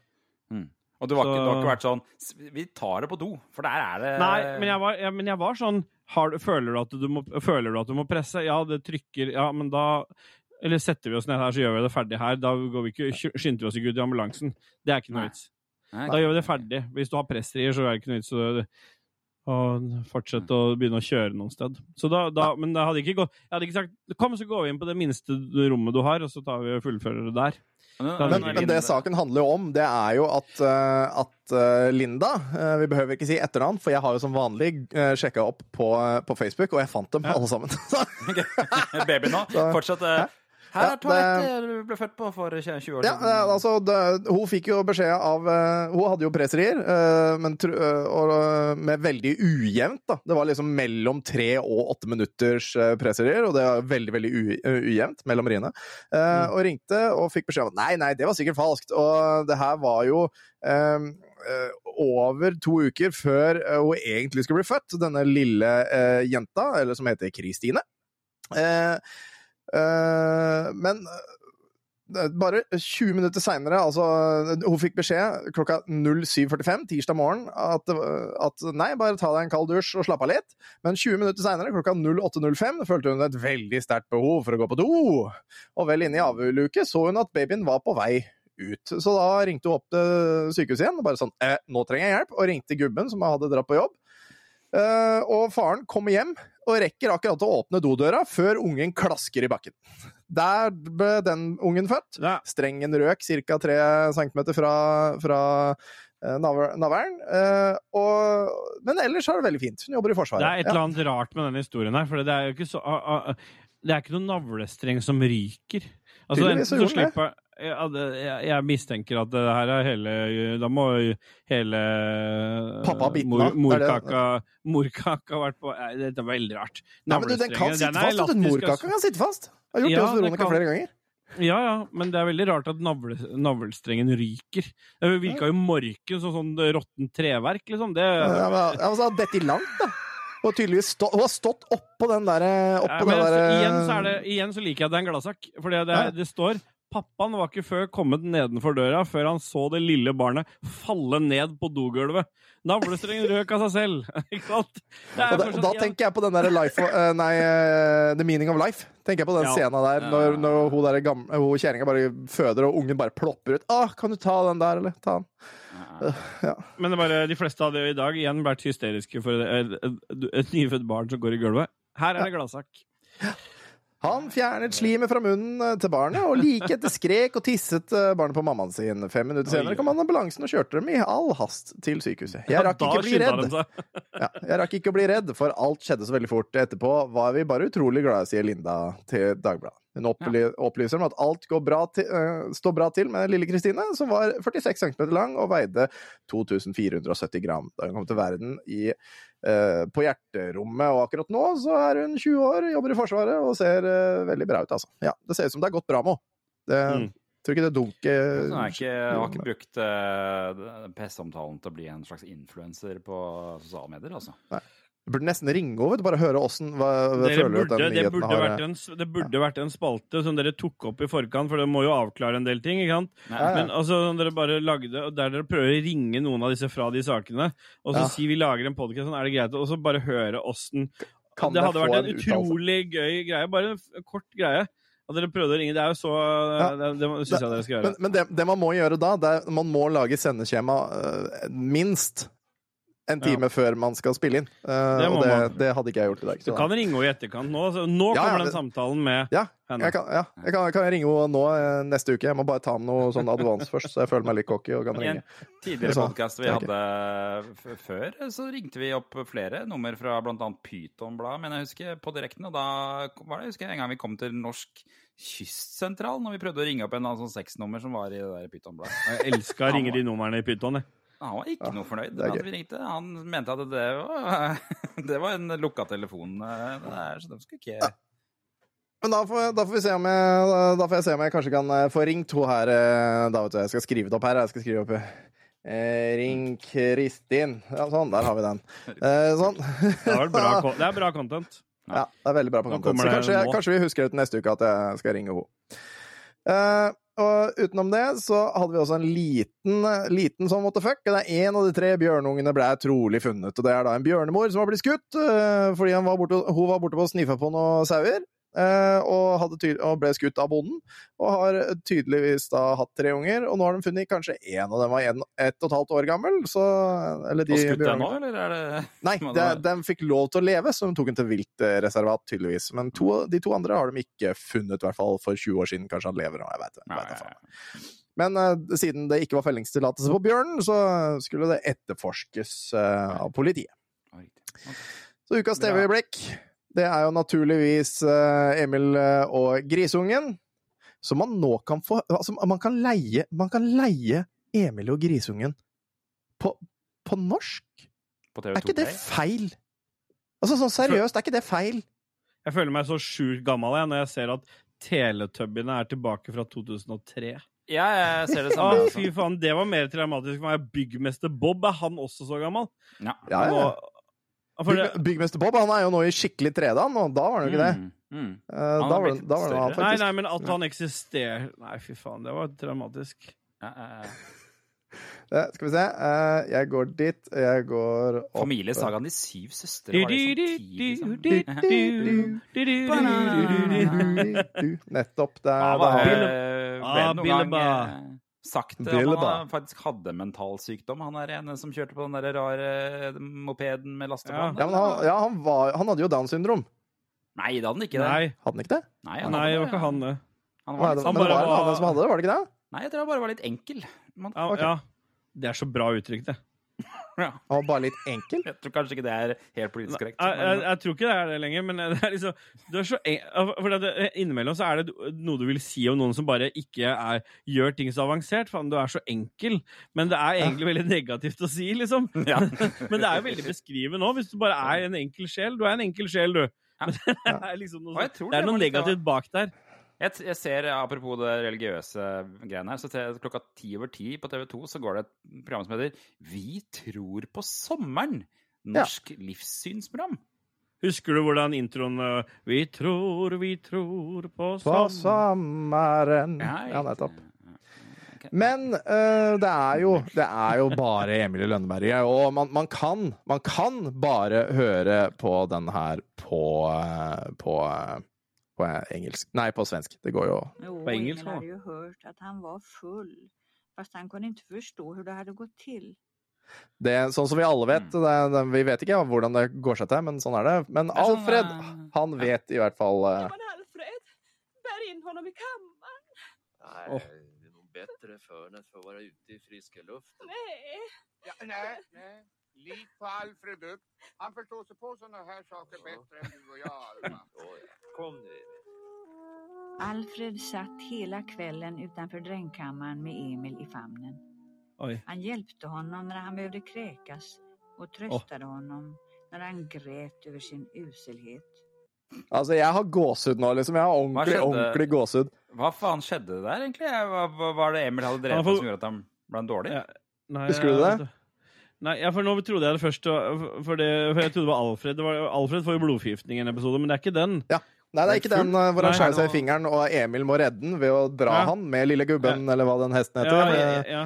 Mm. Og du har, ikke, du har ikke vært sånn Vi tar det på do, for der er det Nei, men jeg var, ja, men jeg var sånn har, du- føler, du at du må, føler du at du må presse? Ja, det trykker Ja, men da Eller setter vi oss ned her, så gjør vi det ferdig her. Da går vi ikke, skynder vi oss ikke ut i ambulansen. Det er ikke noe vits. Da gjør vi det ferdig. Hvis du har pressrier, så er det ikke noe vits å fortsette å begynne å kjøre noen sted. Så da, da, men det hadde ikke gått Jeg hadde ikke sagt Kom, så går vi inn på det minste rommet du har, og så tar vi og fullfører det der. Men- Men, det saken handler jo om, det er jo at, eh, at eh, Linda eh, Vi behøver ikke si etternavn, for jeg har jo som vanlig uh, sjekka opp på, på Facebook, og jeg fant dem alle sammen. Baby nå. Fortsatt eh, Her er toalettet du ble født på for 20 år ja, siden. Ja, altså, det, hun fikk jo beskjed av eh, Hun hadde jo presserier, eh, men eh, og, eh, med veldig ujevnt. da. Det var liksom mellom tre og åtte minutters uh, presserier, og det var veldig veldig eh, ujevnt mellom riene. Mm. Og ringte og fikk beskjed om nei, nei, det var sikkert falskt. Og det her var jo eh, eh, over to uker før eh, hun egentlig skulle bli født, denne lille uh, jenta, eller som heter Kristine. Eh, Eh, men eh, bare 20 minutter seinere, altså Hun fikk beskjed klokka 07.45 tirsdag morgen at, at nei, bare ta deg en kald dusj og slapp av litt. Men 20 minutter seinere, klokka 08.05, følte hun et veldig sterkt behov for å gå på do. Og vel inne i avluke så hun at babyen var på vei ut. Så da ringte hun opp til sykehuset igjen og bare sånn eh, 'Nå trenger jeg hjelp', og ringte gubben som hadde dratt på jobb. Uh, og faren kommer hjem og rekker akkurat å åpne dodøra før ungen klasker i bakken. Der ble den ungen født. Ja. Strengen røk ca. 3 cm fra, fra eh, navlen. Eh, men ellers er det veldig fint. Hun jobber i Forsvaret. Det er et eller Ja. annet rart med den historien her, for det er jo ikke så Det er ikke noen navlestreng som ryker. Altså, enten så slipper ja, jeg, jeg mistenker at det her er hele Da må hele Pappa biten mor, av, morkaka Morkaka har vært på Dette er veldig rart. Nei, men du, den kan sitte fast. den Morkaka altså. kan sitte fast. Jeg har gjort Ja, det hos Veronica flere ganger. Ja, ja, men det er veldig rart at navle, navlestrengen ryker. Det virka jo morken som sånn råttent treverk, liksom. Det, Ja, men, altså, dette i langt, da. Har tydeligvis stå, har stått oppå den derre Ja, men den der, igjen, så det, igjen så liker jeg at det er en gladsak. For det, det står Pappaen var ikke før kommet nedenfor døra før han så det lille barnet falle ned på dogulvet. Navlestrengen røk av seg selv. Ikke sant? Og, da, da tenker jeg på den der life uh, Nei, uh, The Meaning of Life. Tenker jeg på den Ja. scenen der når, når hun, der gamle, hun kjerringa bare føder, og ungen bare plopper ut. Ah, 'Kan du ta den der, eller?' Ta den. Men det er bare, de fleste hadde jo i dag igjen vært hysteriske for et, et, et nyfødt barn som går i gulvet. Her er det gladsak. Han fjernet slimet fra munnen eh, til barnet, og like etter skrek og tisset eh, barnet på mammaen sin. Fem minutter senere kom han ambulansen og kjørte dem i all hast til sykehuset. Jeg rakk ikke å bli redd. Ja, jeg rakk ikke å bli redd, for alt skjedde så veldig fort. Etterpå var vi bare utrolig glade, sier Linda til Dagbladet. Hun opplyser om at alt går bra til, øh, står bra til med lille Kristine, som var 46 cm lang og veide 2470 gram da hun kom til verden i, på hjerterommet. Og akkurat nå så er hun 20 år, jobber i Forsvaret og ser øh, veldig bra ut, altså. Ja, det ser ut som det har gått bra med henne. Mm. Tror ikke det dunker Hun han er ikke, har ikke brukt uh, PC-omtalen til å bli en slags influenser på sosiale medier, altså. Du burde nesten ringe henne, og bare høre åssen hva hva Dere føler du at den det, nyheten har vært en, det burde vært en spalte som dere tok opp i forkant, for det må jo avklare en del ting. ikke sant? Nei, Ja. Men altså, dere bare lagde, og Der dere prøver å ringe noen av disse fra de sakene, og så Ja. si vi lager en podkast, sånn er det greit, og så bare høre åssen Det hadde vært en en utrolig gøy greie. Bare en kort greie. At dere prøvde å ringe. Det er jo så Ja. Det, det syns jeg dere skal gjøre. Men, men det, det man må gjøre da, det er man må lage sendeskjema øh, minst en time før man skal spille inn. Uh, Det og det, det hadde ikke jeg gjort i dag. Du kan ringe henne i etterkant nå. Så nå Ja, ja, kommer den det- samtalen med ja, henne. jeg kan, ja, jeg kan, kan jeg ringe henne nå eh, neste uke. Jeg må bare ta med noe sånn advance først, så jeg føler meg litt cocky og kan I en ringe. tidligere podkast vi hadde før, så ringte vi opp flere nummer fra bl.a. Pytonbladet, men jeg husker på direkten. Og da var det jeg husker jeg, en gang vi kom til Norsk Kystsentral, når vi prøvde å ringe opp en annen sånn sexnummer som var i det der Pytonbladet. Jeg elska å ringe de numrene i Pyton. jeg. Han var ikke noe fornøyd at vi ringte. Han mente at det var, det var en lukka telefon. Der, er, så de skal ikke Men da får, da får vi se om jeg Da får jeg se om jeg kanskje kan eh, få ringt henne her. eh, Da vet du, Jeg skal skrive det opp her. Jeg skal skrive opp eh, Ring Kristin. Ja, sånn. Der har vi den. Eh, sånn. Det bra, det er bra content. Ja, det er veldig bra på content. Så kanskje, kanskje vi husker det til neste uke at jeg skal ringe henne. Eh, og utenom det så hadde vi også en liten, liten sånn what the fuck. Det er en av de tre bjørnungene ble trolig funnet. Og det er da en bjørnemor som har blitt skutt eh, fordi var borte, hun var borte på å sniffe på noen sauer. Eh, og, og ble skutt av bonden, og har tydeligvis da hatt tre unger. Og nå har de funnet kanskje én av dem var en, ett og et halvt år gammel. Så, eller de Og skutt den nå, eller er det Nei, de, de fikk lov til å leve, så de tok den til viltreservat, tydeligvis. Men to, de to andre har de ikke funnet, i hvert fall for 20 år siden. Kanskje han lever nå, jeg veit det. Men uh, siden det ikke var fellingstillatelse på bjørnen, så skulle det etterforskes uh, av politiet. Så ukas. TV-øyeblikk, det er jo naturligvis eh, Emil eh, og Grisungen. Så man nå kan få Altså, man kan leie, man kan leie Emil og Grisungen på, på norsk. På TV2 Er ikke det feil? Altså sånn seriøst, er ikke det feil? Jeg føler meg så sjukt gammel jeg, når jeg ser at Teletubbyene er tilbake fra 2003. Ja, jeg ser det samme. samme. fy faen, det var mer traumatisk for meg. Byggmester Bob, er han også så gammel? Ja. Ja, ja. Bygg, byggmester Bob han er jo nå i skikkelig 3D, han, og da var han jo ikke det. Mm, Mm. Eh, da, var det, da var større. Nei, nei, men at han eksisterer Nei, fy faen, det var dramatisk. Ja, ja, ja. Eh, skal vi se. Eh, jeg går dit. Jeg går opp Familiesagaen De syv søstre var liksom ti, liksom. Nettopp. Det er, er, eh, ble Ah, det noen gang eh, sagt at han faktisk hadde mental sykdom? Han er ene som kjørte på den der rare eh, mopeden med lasteplan? ja, men han, ja, han, var, han hadde jo Downs syndrom. Nei, det hadde han ikke. det. Nei, Hadde han ikke det? Nei, han nei, det var ikke han, det. Han var han bare, men det var var- han som hadde det, var det ikke det? nei, jeg tror han bare var litt enkel. Man, Ja, Ok. ja. Det er så bra uttrykk, det. ja. Og bare litt enkel. Jeg tror kanskje ikke det er helt politisk korrekt. Jeg, jeg, jeg tror ikke det er det lenger, men det er liksom du er så en, for det, Innimellom så er det noe du vil si om noen som bare ikke er, gjør ting så avansert. Faen, du er så enkel. Men det er egentlig veldig negativt å si, liksom. Ja. Men det er jo veldig beskrivende òg, hvis du bare er en enkel sjel. Du er en enkel sjel, du. Ja. Men det er liksom noe, sånn- det er noe negativt bak der. Jeg, jeg ser, apropos det religiøse greiene her, så til, klokka ti over ti på TV 2 så går det et program som heter Vi tror på sommeren. Norsk livssynsprogram. Husker du hvordan introen uh, Vi tror, vi tror på På sommeren. Ja, Ja, nettopp. Men uh, det, er jo, det er jo bare Emilie Lønneberget, og man, man, kan, man kan bare høre på den her på, eh, på, eh, på engelsk Nei, på svensk. Det går jo Jo, På engelsk, Emil hadde jo hørt at att han var full. Fast han kunne ikke forstå hvordan det hadde gått til. det, Sånn som vi alle vet. Det, det, vi vet ikke hvordan det går seg til, men sånn er det. Men sånn, Alfred, eh, han vet i hvert fall eh, Men Alfred, bær inn honom i kammeren. Nei, oh. det er noe bedre før enn å være ute i friske luft. Nei. Ja, nei, nej. Lit på Alfred upp. Han förstår sig på sådana här saker bättre än du och jag, Alma. Ja. Kom nu, Alfred satt hela kvällen utanför drängkammaren med Emil i famnen. Oj. Han hjälpte honom när han behövde kräkas och tröstade honom när han grät över sin uselhet. Altså, jeg har gåsehud nå, liksom. Jeg har ordentlig, ordentlig gåsehud. Hva faen skjedde der, egentlig? Hva, var det Emil hadde drevet med som gjorde at han ble dårlig? Ja. Nei, Husker du det? Nei, ja, for nå trodde jeg det først For, det, for jeg trodde det var Alfred. Det var, Alfred får jo blodforgiftning i en episode, men det er ikke den. Nei, det er ikke den eh, hvor han skjærer seg i fingeren, og Emil må redde den ved å dra Ja. han med lille gubben, eller hva den hesten heter. Ja, ja, ja.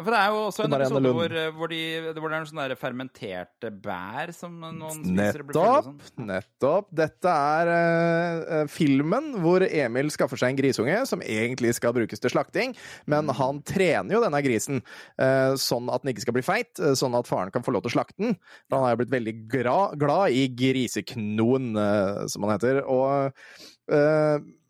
Ja, For det er jo også en episode hvor, eh, hvor, de, hvor det er noen sånn der fermenterte bær som noen spiser Nettopp. sånn. Nettopp. Dette er eh, filmen hvor Emil skaffer seg en grisunge som egentlig skal brukes til slakting, men Mm. han trener jo denne grisen uh, sånn at den ikke skal bli feit, uh, sånn at faren kan få lov til å slakte den. Han har jo blitt veldig glad i griseknoen, som han heter. Og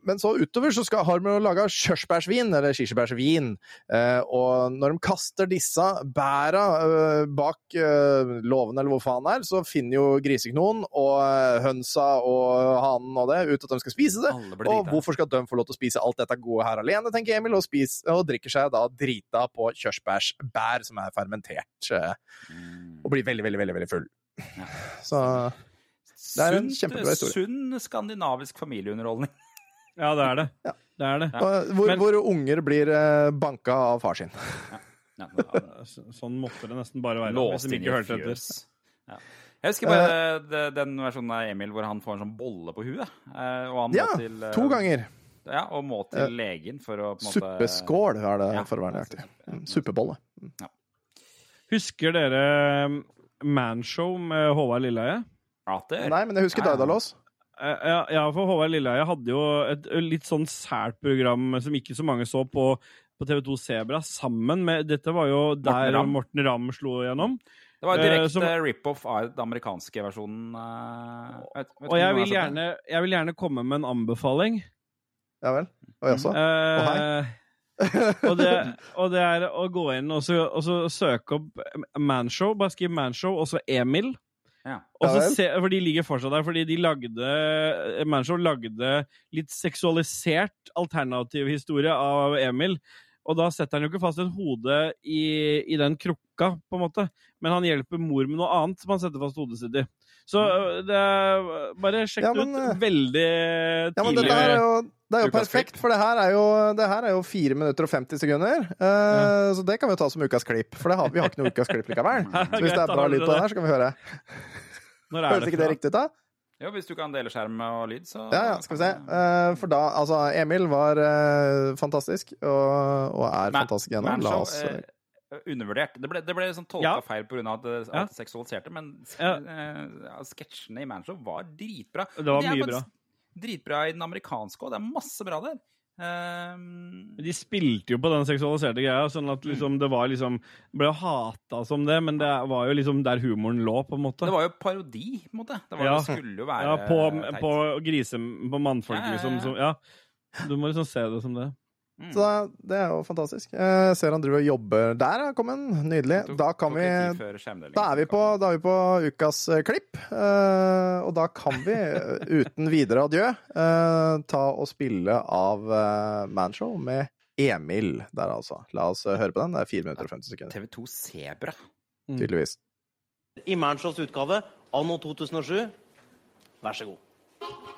men så utover så skal, har de laga kirsebærsvin, eller kirsebærsvin. Eh, og når de kaster disse bæra eh, bak eh, låven, eller hvor faen det er, så finner jo griseknoen og eh, hønsa og hanen og det ut at de skal spise det. Og hvorfor skal de få lov til å spise alt dette gode her alene, tenker Emil, og, spis, og drikker seg da drita på kirsebærsbær som er fermentert, Mm. og blir veldig, veldig, veldig, veldig full. Ja. Så det er en kjempebra historie. Sunn skandinavisk familieunderholdning. Ja, det er det. Ja. Det er det. og hvor, Men- hvor unger blir eh, banka av far sin. Ja, ja. Sånn måtte det nesten bare være. Låst hvis de inn i ikke hørte etter. fjøs. Ja. Jeg husker bare uh, den versjonen av Emil hvor han får en sånn bolle på huet. eh, Og han må Ja, til, uh, to ganger. Ja, og må til legen for å på en måte Suppeskål er det, Ja, for å være nøyaktig. ja. Mm, Husker dere Manshow med Håvard Lilleheie? Ja, det Nei, men jeg husker Ja, ja. Eh, Ja, for Håvard Lilleheie hadde jo et litt sånn sært program som ikke så mange så på, på TV2 Sebra, sammen med Dette var jo der Ramm. Morten Ramm slo gjennom. Det var Eh, direkte uh, rip-off av den amerikanske versjonen. Uh, vet- vet Og jeg vil, gjerne, jeg vil gjerne komme med en anbefaling. Ja vel. Og jaså? Eh, og, det, og det er å gå inn og så, og så søke opp Manshow. Bare skriv Manshow, og så Emil. Ja. Se, for de ligger fortsatt der, fordi de lagde Manshow lagde litt seksualisert alternativ historie av Emil. Og da setter han jo ikke fast et hode i, i den krukka, på en måte. Men han hjelper mor med noe annet som han setter fast hodet sitt i. Så øh, det er Bare sjekk Ja, men, ut. Veldig Veldig Ja, men tidlig. dette er jo, det er jo perfekt, klipp. for det her er jo, det her er jo 4 minutter og 50 sekunder. Eh, Så det kan vi ta som ukas klipp, for det har, vi har ikke noe ukas klipp likevel. Så hvis det er bra lyd på det her, så kan vi høre. Når er Høres ikke det riktig ut, da? Jo, hvis du kan dele skjerm og lyd, så Ja, ja, skal vi se. Uh, for da, altså, Emil var uh, fantastisk, og, og er Ma- fantastisk igjen. La oss eh, undervurdert. Det ble, det ble sånn tolka Ja. feil pga. at Ja. at det seksualiserte, men Ja. uh, sketsjene i Manshow var dritbra. Det var De mye bra. Dritbra i den amerikanske òg. Det er masse bra der. Ehm, De spilte jo på den seksualiserte greia, sånn at liksom det var liksom Ble hata som det, men det var jo liksom der humoren lå, på en måte. det var jo parodi, på en måte. Det, var, Ja. det skulle jo være Ja, på, teit. på grise... På mannfolk, Ja, ja, ja. liksom. Som, ja. Du må liksom se det som det. Mm. Så det er jo fantastisk. Jeg ser han driver og jobber der, kom en. Nydelig. Tok- Da kan vi Da er vi på, da er vi på ukas eh, klipp, eh, og da kan vi eh, uten videre adjø ta og spille av uh, Manshow med Emil der, altså. La oss høre på den. Det er 4 minutter og 50 sekunder, TV2 Sebra. tydeligvis. i Manshows utgave anno 2007. Vær så god.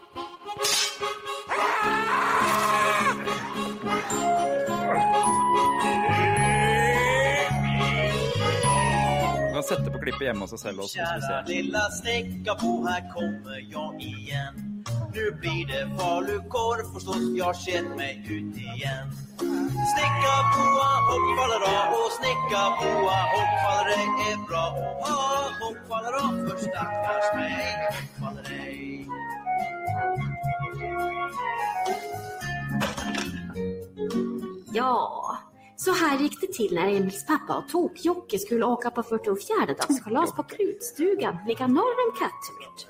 Kan sette på klippet hjemme hos oss selv også, Kjære lilla Snickabo, här kommer jag igen. Nu blir det falukorv förstås, jag sett mig ut igen. Snickaboa, hoppfallera och snickaboa, hoppfallera är bra. Ah, hoppfallera för stackars mig, hoppfallera. Ja, så här gick det till när Emils pappa och Tok-Jocke skulle åka på 44-dagskalas på Krutstugan, ligga norr om Katthult.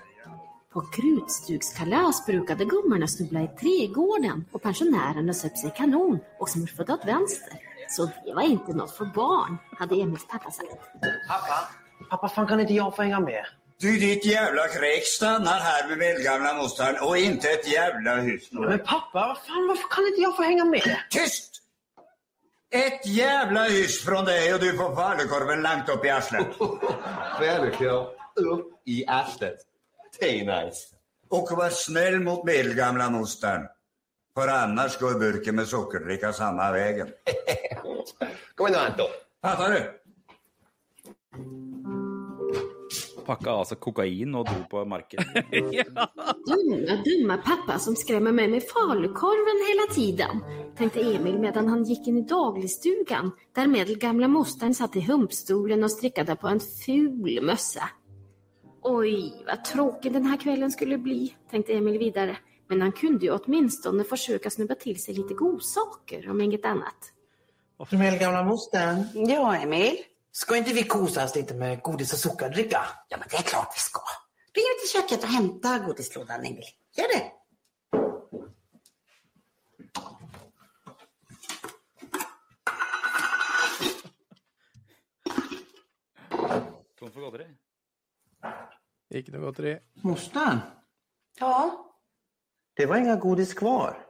På Krutstugskalas brukade gummorna snubbla i trädgården och pensionärerna söp sig kanon och smurfade åt vänster. Så det var inte något för barn, hade Emils pappa sagt. Pappa, pappa fan kan inte jag få hänga med? Du, ditt jävla kräk stannar här med medelgamla mostern och inte ett jävla hus. Men pappa, vad fan, varför kan inte jag få hänga med? Tyst! Ett jævla hyss fra deg, og du får falukorven langt opp i arslet. Falukorv upp i arslet. Det är nice. Och var snäll mot medelgamla mostern. För annars går burken med sockerdricka samma vägen. Kom igen Anton. Fattar du? Pakka av seg kokain og dro på markedet. Dumma, dumma pappa som skrämmer meg med falukorven hele tiden, tenkte Emil medan han gikk inn i dagligstugan der medelgamla mosteren satt i humpstolen og strickade på en ful mössa. Oj, vad tråkig denne kvelden kvällen skulle bli, tenkte Emil videre. Men han kunde ju åtminstone försöka snubba til seg lite godsaker, om inget annat. Medelgamla mostern. Ja, Emil? Ska inte vi kosas lite med godis och sockerdricka? Ja, men det är klart vi ska. Ring till köket och hämta godislådan, Emil. Gör det. Tom for godteri. Ikke noe godteri. Mostern? Ja, Det var inga godis kvar.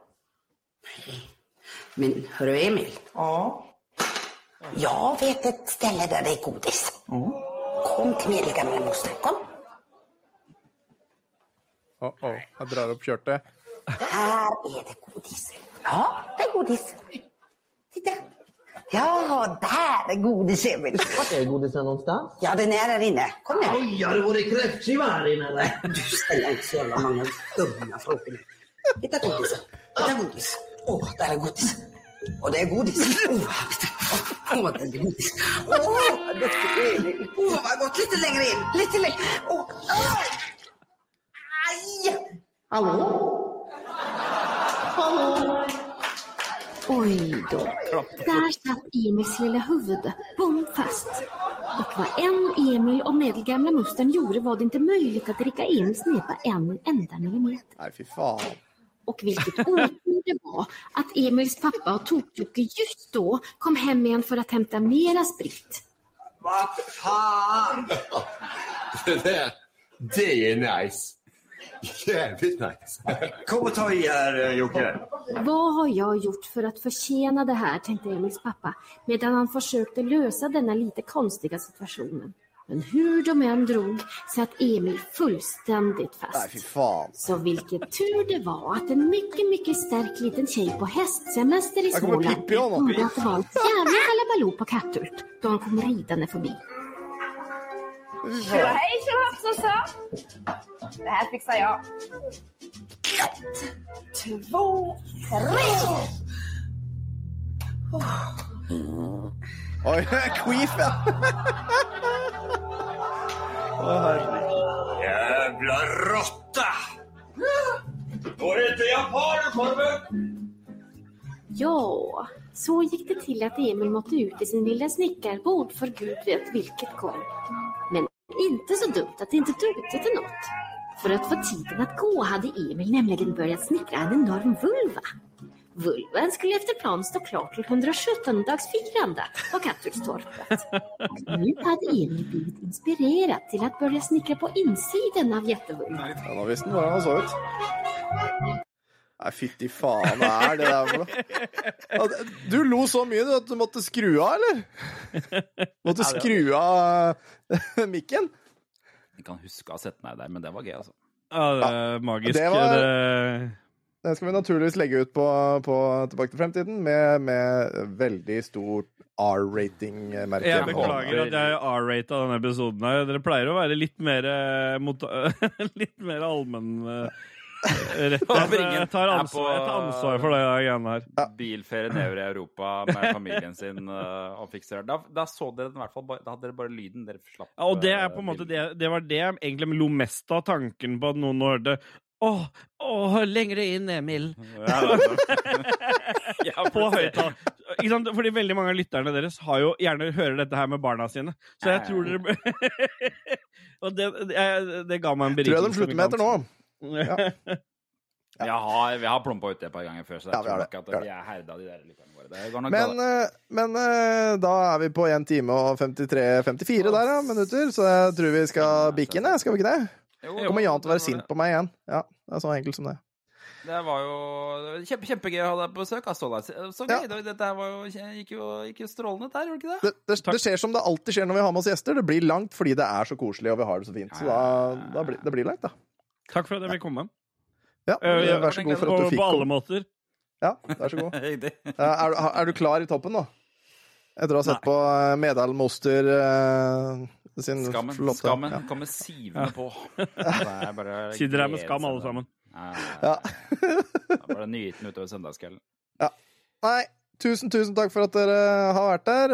men hörru Emil. Ja. Jag vet ett ställe där det är godis. Kom till medelgamla moster. Kom. Oh, oh. Jeg drar opp kjørtet. Här är det godis. Ja, det är godis. Titta. Ja, där är godis, Emil. Er är godisen någonstans? Ja, den är der inne. Kom ned. Oj, har det varit kräftskiva här inne eller? Du ställer inte så jävla många dumma frågor. Hitta godis. Hitta godis. Åh, där är godis. Och det er godis. Oh, det er godis. Åh, det er Emil. Åh, vad gott. Lite längre in. Lite längre. Oh, åh. Aj! Hallå? Hallå? Oj då. Där satt Emils lille huvud fast. Och vad än Emil och medelgamla mustern gjorde var det inte möjligt att dricka Emils snepa en enda millimeter. Nei, fy faen. Och vilket otur det var att Emils pappa och Tok-Jocke just då kom hem igen för att hämta mera sprit. Vad fan! Det där, det är nice. Jävligt nice. Kom och ta i här, eh, Jocke. Vad har jag gjort för att förtjäna det här, tänkte Emils pappa, medan han försökte lösa denna lite konstiga situationen. Men hur de än drog satt Emil fullständigt fast. Nej. Så vilket tur det var att en mycket, mycket stark liten tjej på hästsemester i Småland hörde att det var en jävla halabaloo på Katthult då han kom ridande förbi. Tjo hej tjohoppsan! Det här fixar jag. Ett, två, tre! Oi, queef, ja. Å, herregud. Jævla rotte! Går inte japanerkorven! Ja, så gikk det til at Emil måtte ut i sin lille snekkerbod for gud vet vilket kom. Men ikke så dumt at det ikke drog til noe. For å få tiden å gå hadde Emil nemlig begynt å snekre en enorm vulva. Vulvan skulle efter plan stå klar till 117 dags firande på Katthultstorpet. Och nu hade Emil blivit inspirerad till att börja snickra på insidan av jättevulven. Ja, nå visste han hvordan han så ut. Nei, fytti faen, hva er det der for noe? Du lo så mye at du måtte skru av, eller? Måtte skru av mikken? Jeg kan huske å ha sett meg der, men det var gøy, altså. Ja, det er magisk. det var- Det... Den skal vi naturligvis legge ut på, på Tilbake til fremtiden med, med veldig stort R-rating-merke. Jeg beklager at jeg R-rata denne episoden her. Dere pleier å være litt mer eh, mot, Litt mer allmenn eh, rett. Og Jeg tar er ansvar, på- jeg tar ansvar for det greiene her. Bilferie nedover i Europa med familien sin eh, og fikser det. Da, da så dere den i hvert fall Da hadde dere bare lyden. Dere slapp Ja, og det er eh, på en måte det, det var det jeg egentlig lo mest av tanken på at noen hørte Åh, åh, lengre inn, Emil. Ja, Ja, på det- høyttaler. Ikke sant? Fordi veldig mange av lytterne deres har jo gjerne hører dette her med barna sine. Så jeg tror dere Og det, det, det ga meg en Tror jeg de slutter med etter nå. Ja. Vi har, vi har plumpa uti et par ganger før, så jeg Ja, tror ikke at vi er herda, de der lytterne våre. Det går nok Men, eh, men eh, da er vi på 1 time og 53-54 der, ja, minutter, så jeg tror vi skal bikke inn. Skal vi ikke det? Jo, Kommer Jan til å være sint på meg igjen? Ja, det er så enkelt som det. Det var jo kjempe, kjempegøy å ha deg på besøk. Ståle. Så gøy. det- Dette var jo, gikk, jo, gikk jo strålende, der, gjorde det ikke det? Det, det, det skjer som det alltid skjer når vi har med oss gjester. Det blir langt fordi det er så koselig og vi har det så fint. Så da, da blir, det blir langt, da. Takk for at jeg fikk komme. Ja, Eh, vær så god for at du på, komme. på alle måter. Ja, vær så god. Er, du- er du klar i toppen nå? Etter å ha sett på eh, Medal Moster eh, sin Skammen, flotte skammen ja. kommer sivende på. Det er Sitter her med skam, alle sammen. Ja. da er bare nyheten utover søndagskvelden. Nei, tusen, tusen takk for at dere har vært der.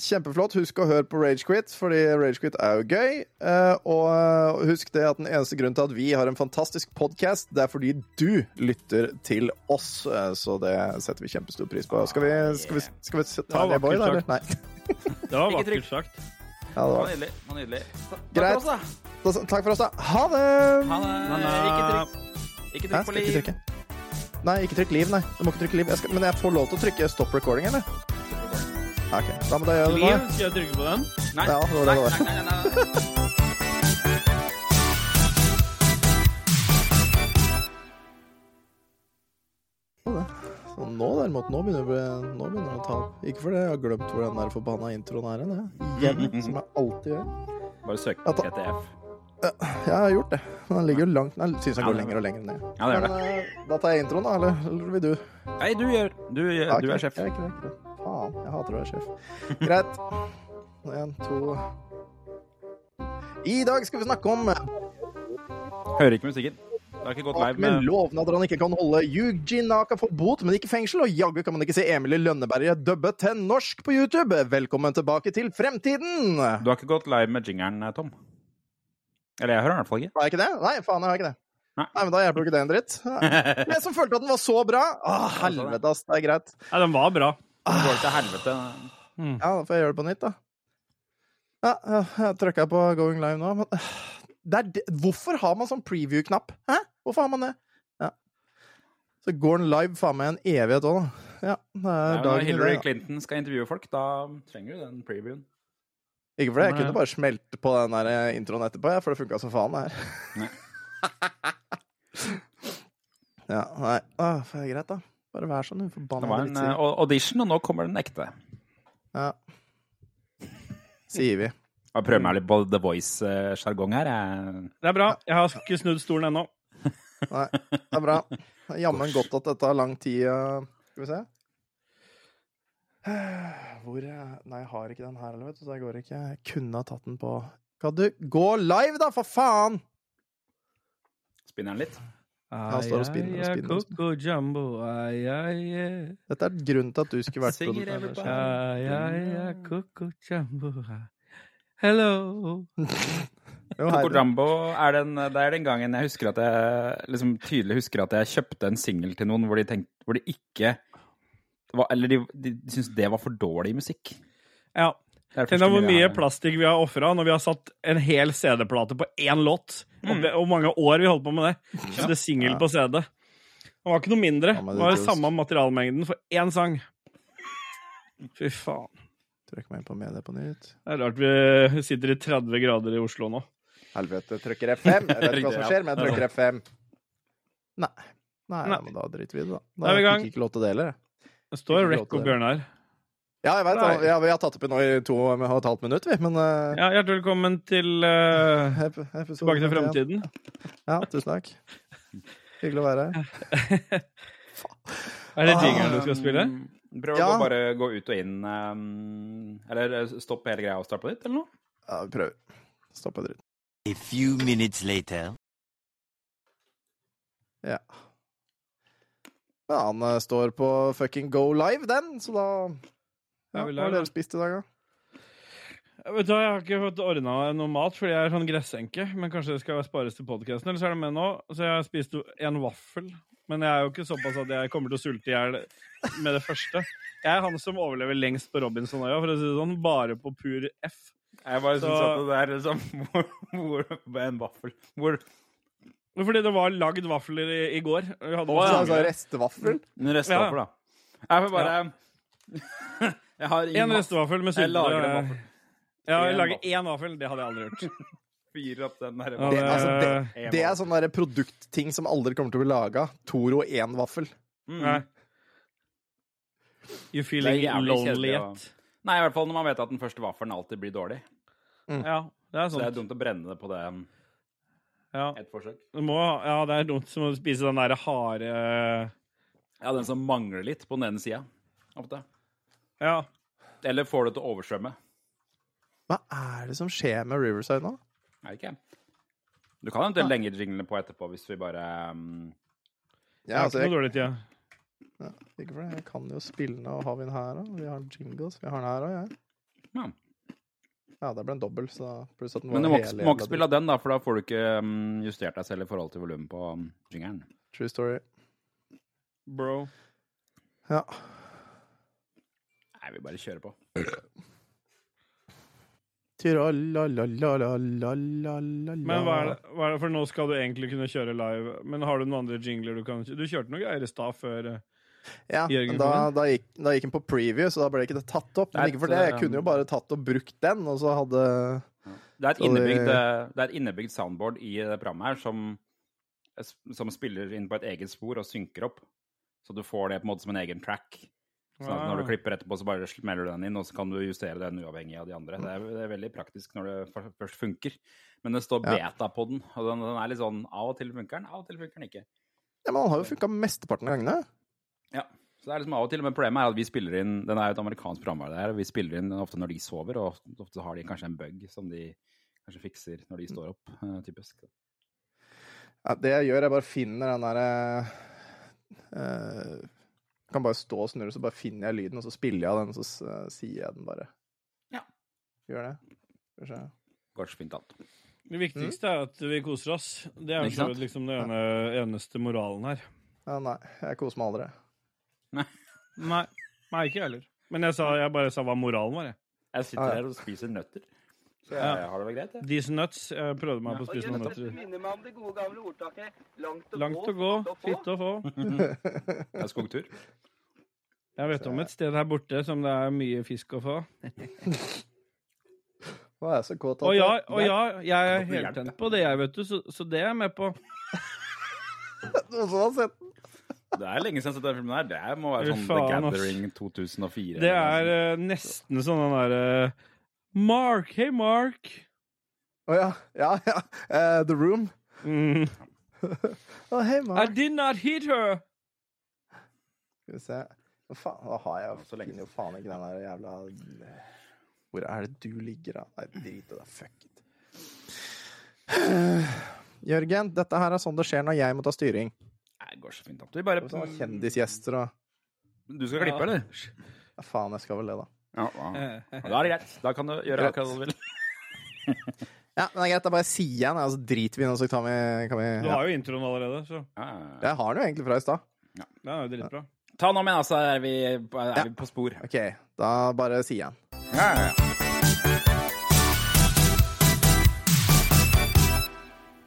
Kjempeflott. Husk å høre på Ragequit, fordi Ragequit er jo gøy. Eh, Og eh, husk det at den eneste grunnen til at vi har en fantastisk podkast, det er fordi du lytter til oss. Eh, Så det setter vi kjempestor pris på. Skal vi, skal vi, skal vi ta det, boy? da, eller? Nei. Det var Ikke vakkert sagt. Ja, det var nydelig. Det nydelig. Takk Greit. for oss, da. Da- Takk for oss, da. Ha det! Ha det. Ikke trykk, ikke trykk på ikke liv. trykke? Nei, ikke trykk liv, nei. Du må ikke trykke liv. Jeg skal, men jeg får lov til å trykke stop recording, eller? OK. Da må jeg gjøre det nå. Liv, skal jeg trykke på den? Nei, Ja, det var det det var. nei, nei, nei, nei. Nå derimot, nå begynner, det, nå begynner det å ta opp. Ikke fordi jeg har glemt hvor den der forbanna introen er hen, jeg. Igjen, som jeg alltid gjør. Bare søk Ja, på da. TTF. Jeg har gjort det. Men den ligger jo langt Den syns jeg Ja, går det- lenger og lenger ned. Ja, det gjør Men eh, da tar jeg introen, da, eller, eller vil du? Nei, du gjør. Du, gjør, du er sjef. greit, ikke greit. Faen, jeg hater å være sjef. Greit. Én, to I dag skal vi snakke om Hører ikke musikken. Det har ikke gått live med lovnader han ikke kan holde. Yuji Naka får bot, men ikke fengsel. Og jaggu kan man ikke se Emil i Lønneberget dubbe til norsk på YouTube. Velkommen tilbake til fremtiden! Du har ikke gått live med jingeren, Tom? Eller jeg hører den i hvert fall ikke. Har jeg ikke det? Nei, faen, jeg har ikke det. Nei, men Da hjelper jo ikke det en dritt. Jeg som følte at den var så bra! Å, helvete, ass. Det er greit. Nei, den var bra. Det går til helvete. Ja, da får jeg gjøre det på nytt, da. Ja, jeg trykka på going live nå, men det er det. Hvorfor har man sånn preview-knapp? Hæ? Hvorfor har man det? Ja. Så går den live faen meg en evighet òg, da. Ja, det Nei, er når dagen Hillary det. Clinton skal intervjue folk, da trenger du den previewen. Ikke for det, jeg kunne bare smelte på den der eh, introen etterpå, for det funka som faen, det her. Nei. ja, nei. Åh, det er greit, da. Bare vær sånn Det var en uh, audition, og nå kommer den ekte. Ja. Sier vi. Jeg prøver meg litt på The Voice-sjargong her. Jeg... Det er bra. Jeg har ikke snudd stolen ennå. Nei, det er bra. Jammen godt at dette har lang tid. eh, Skal vi se. Hvor er Nei, jeg har ikke den her, vet du, så jeg går ikke. Jeg kunne ha tatt den på Kan du gå live, da, for faen! Spinner den litt? Han står og spinner og spinner. og spinner. Coco Jumbo, ai, ai, yeah. Dette er grunnen til at du skulle vært produsent. Ai, ai, ai, Coco Jumbo. Hello. Jo, Coco. Jumbo er den, det er den gangen jeg husker at jeg liksom tydelig husker at jeg kjøpte en singel til noen hvor de, tenkte, hvor de ikke var, Eller de, de, de syntes det var for dårlig musikk. Ja. Tenk hvor mye plastikk vi har ofra når vi har satt en hel CD-plate på én låt. Og Mm. det- Og mange år vi holdt på med det. Så det singel på CD. Det var ikke noe mindre. Ja, Det det var samme materialmengden for én sang. Fy faen. Trykk meg inn på media på nytt. Det er rart vi sitter i 30 grader i Oslo nå. Helvete, trykker F5. Jeg vet ikke hva som skjer, men jeg trykker F5. Nei. Nei, Nei. men da driter vi i det, da. Da fikk ikke lov til det heller. Det står til og. Bjørnar. Ja, jeg vet, ja, vi har tatt opp i nå i to og et halvt minutt, vi, men uh, Ja, hjertelig velkommen til uh, episode Tilbake til 51. fremtiden. Ja, tusen takk. Hyggelig å være her. Er det jingeren du skal spille? Mm, Prøv Ja. å bare gå ut og inn um, Eller stoppe stopp hele greia og starte på nytt, eller noe? Ja, vi prøver. Stopp og dritt. A few minutes later. Ja. Men han uh, står på fucking go live, den, så da Ja, ja, Hva har dere spist i dag, da? Vet du, jeg har ikke fått ordna noe mat fordi jeg er sånn gressenke. Men kanskje det skal spares til podkasten, eller så er det med nå. Så jeg har spist en vaffel. Men jeg er jo ikke såpass at jeg kommer til å sulte i hjel med det første. Jeg er han som overlever lengst på Robinsonøya, for å si det sånn. Bare på pur F. Jeg bare Så- syns at det er liksom hvor, En vaffel Hvor Fordi det var lagd vafler i, i går. Vi hadde Å, ja. Altså mangler. restevaffel? En restevaffel, da. Jeg får bare Jeg har En restevaffel med Jeg sylte. lager en vaffel. Ja, En jeg lager vaffel. én vaffel. Det hadde jeg aldri gjort. Fyre opp den der Det, altså, det, det er sånn produktting som aldri kommer til å bli laga. Toro én vaffel. Mm. Nei. You feeling lonely yet? Nei, i hvert fall når man vet at den første vaffelen alltid blir dårlig. Ja, det er Så det er dumt å brenne det på det um, Ja. Et forsøk. Du må, ja, det er dumt som å spise den der harde Ja, den som mangler litt på den ene sida. Ofte. Ja. Eller får det til å oversvømme. Hva er det som skjer med Riverside nå? Nei, det ikke? Du kan eventuelt lenge jinglene på etterpå hvis vi bare um, Jeg Ja, har altså, ikke jeg, noe dårlig tid. ja, ikke for det. jeg kan jo spille den, og har vi den her òg? Vi har jingles. Vi har den her òg, jeg. Ja. Ja, det ble en dobbel, så pluss at den Men du må ikke, må ikke spille av den, da, for da får du ikke um, justert deg selv i forhold til volumet på um, jingeren. True story. Bro. Ja. Nei, vi bare kjører på. Men hva er, det, hva er det, for nå skal du egentlig kunne kjøre live, men har du noen andre jingler du kan Du kjørte noe greier i stad før eh, Ja, Jørgen men da, da, gikk, da gikk den på preview, så da ble ikke det tatt opp. Men ikke for det. Jeg kunne jo bare tatt og brukt den, og så hadde Det er et innebygd, eh, det er et innebygd soundboard i det programmet her som, som spiller inn på et eget spor og synker opp. Så du får det på en måte som en egen track. Sånn at når du klipper etterpå, så bare smeller du den inn, og så kan du justere den uavhengig av de andre. Det er, det er veldig praktisk når det først funker. Men det står beta på den, og den, den er litt sånn av og til funker den, av og til funker den ikke. Ja, men den har jo funka mesteparten av gangene. Ja, så det er liksom av og til, men problemet er at vi spiller inn Den er jo et amerikansk programvare, det her, og vi spiller inn ofte når de sover, og ofte så har de kanskje en bug som de kanskje fikser når de står opp, eh, typisk. Ja, det jeg gjør, jeg bare finner den derre eh, Kan bare stå og snurre, så bare finner jeg lyden, og så spiller jeg av den, og så eh, sier jeg den bare. Ja. Gjør det. Skal vi se. Går så fint alt. Det viktigste er at vi koser oss. Det er jo liksom den ene, eneste moralen her. Ja, nei, jeg koser meg aldri. Nei, nei ikke jeg heller. Men jeg, sa, jeg bare sa hva moralen var, jeg. Jeg sitter her og spiser nøtter. Så jeg, Ja. har det vel greit, jeg. These nuts. Jeg prøvde meg på å spise noen nøtter. minner meg om det gode gamle ordtaket langt å Langt gå, gå, fitte å få. Det er skogtur. Jeg vet om et sted her borte som det er mye fisk å få. Hva er jeg så kåt Å av? ja, å ja, jeg er helt heltent på det, jeg, vet du. Så, så det er jeg med på. Noen som har sett den? Det er lenge siden jeg har sett den filmen her. Det må være sånn faen, The Gathering 2004. Det er eh, nesten sånn den derre Mark, hei, Mark. Å ja. Ja, ja. Uh, the Room. Mm. Å, hei, I did not hit her. Skal vi se. Hva Faen, da har jeg jo jo faen ikke den der jævla Hvor er det du ligger, da? Nei, drit i det. Fuck it. Jørgen, dette her er sånn det skjer når jeg må ta styring. Nei, det går så fint. Vi bare Sånn Kjendisgjester og Du skal klippe, eller? Ja, faen, jeg skal vel det, da. Ja, ja. Da er det greit. Da kan du gjøre akkurat hva du vil. Ja, men det er greit, da bare sier jeg det, og så driter vi i det, så kan vi, kan vi Du ja. har jo introen allerede, så Jeg har den jo egentlig fra i stad. ja, det er jo dritbra. Ta nå med, altså. Er vi, er vi på spor. OK, da bare sier jeg den. Ja, ja, ja.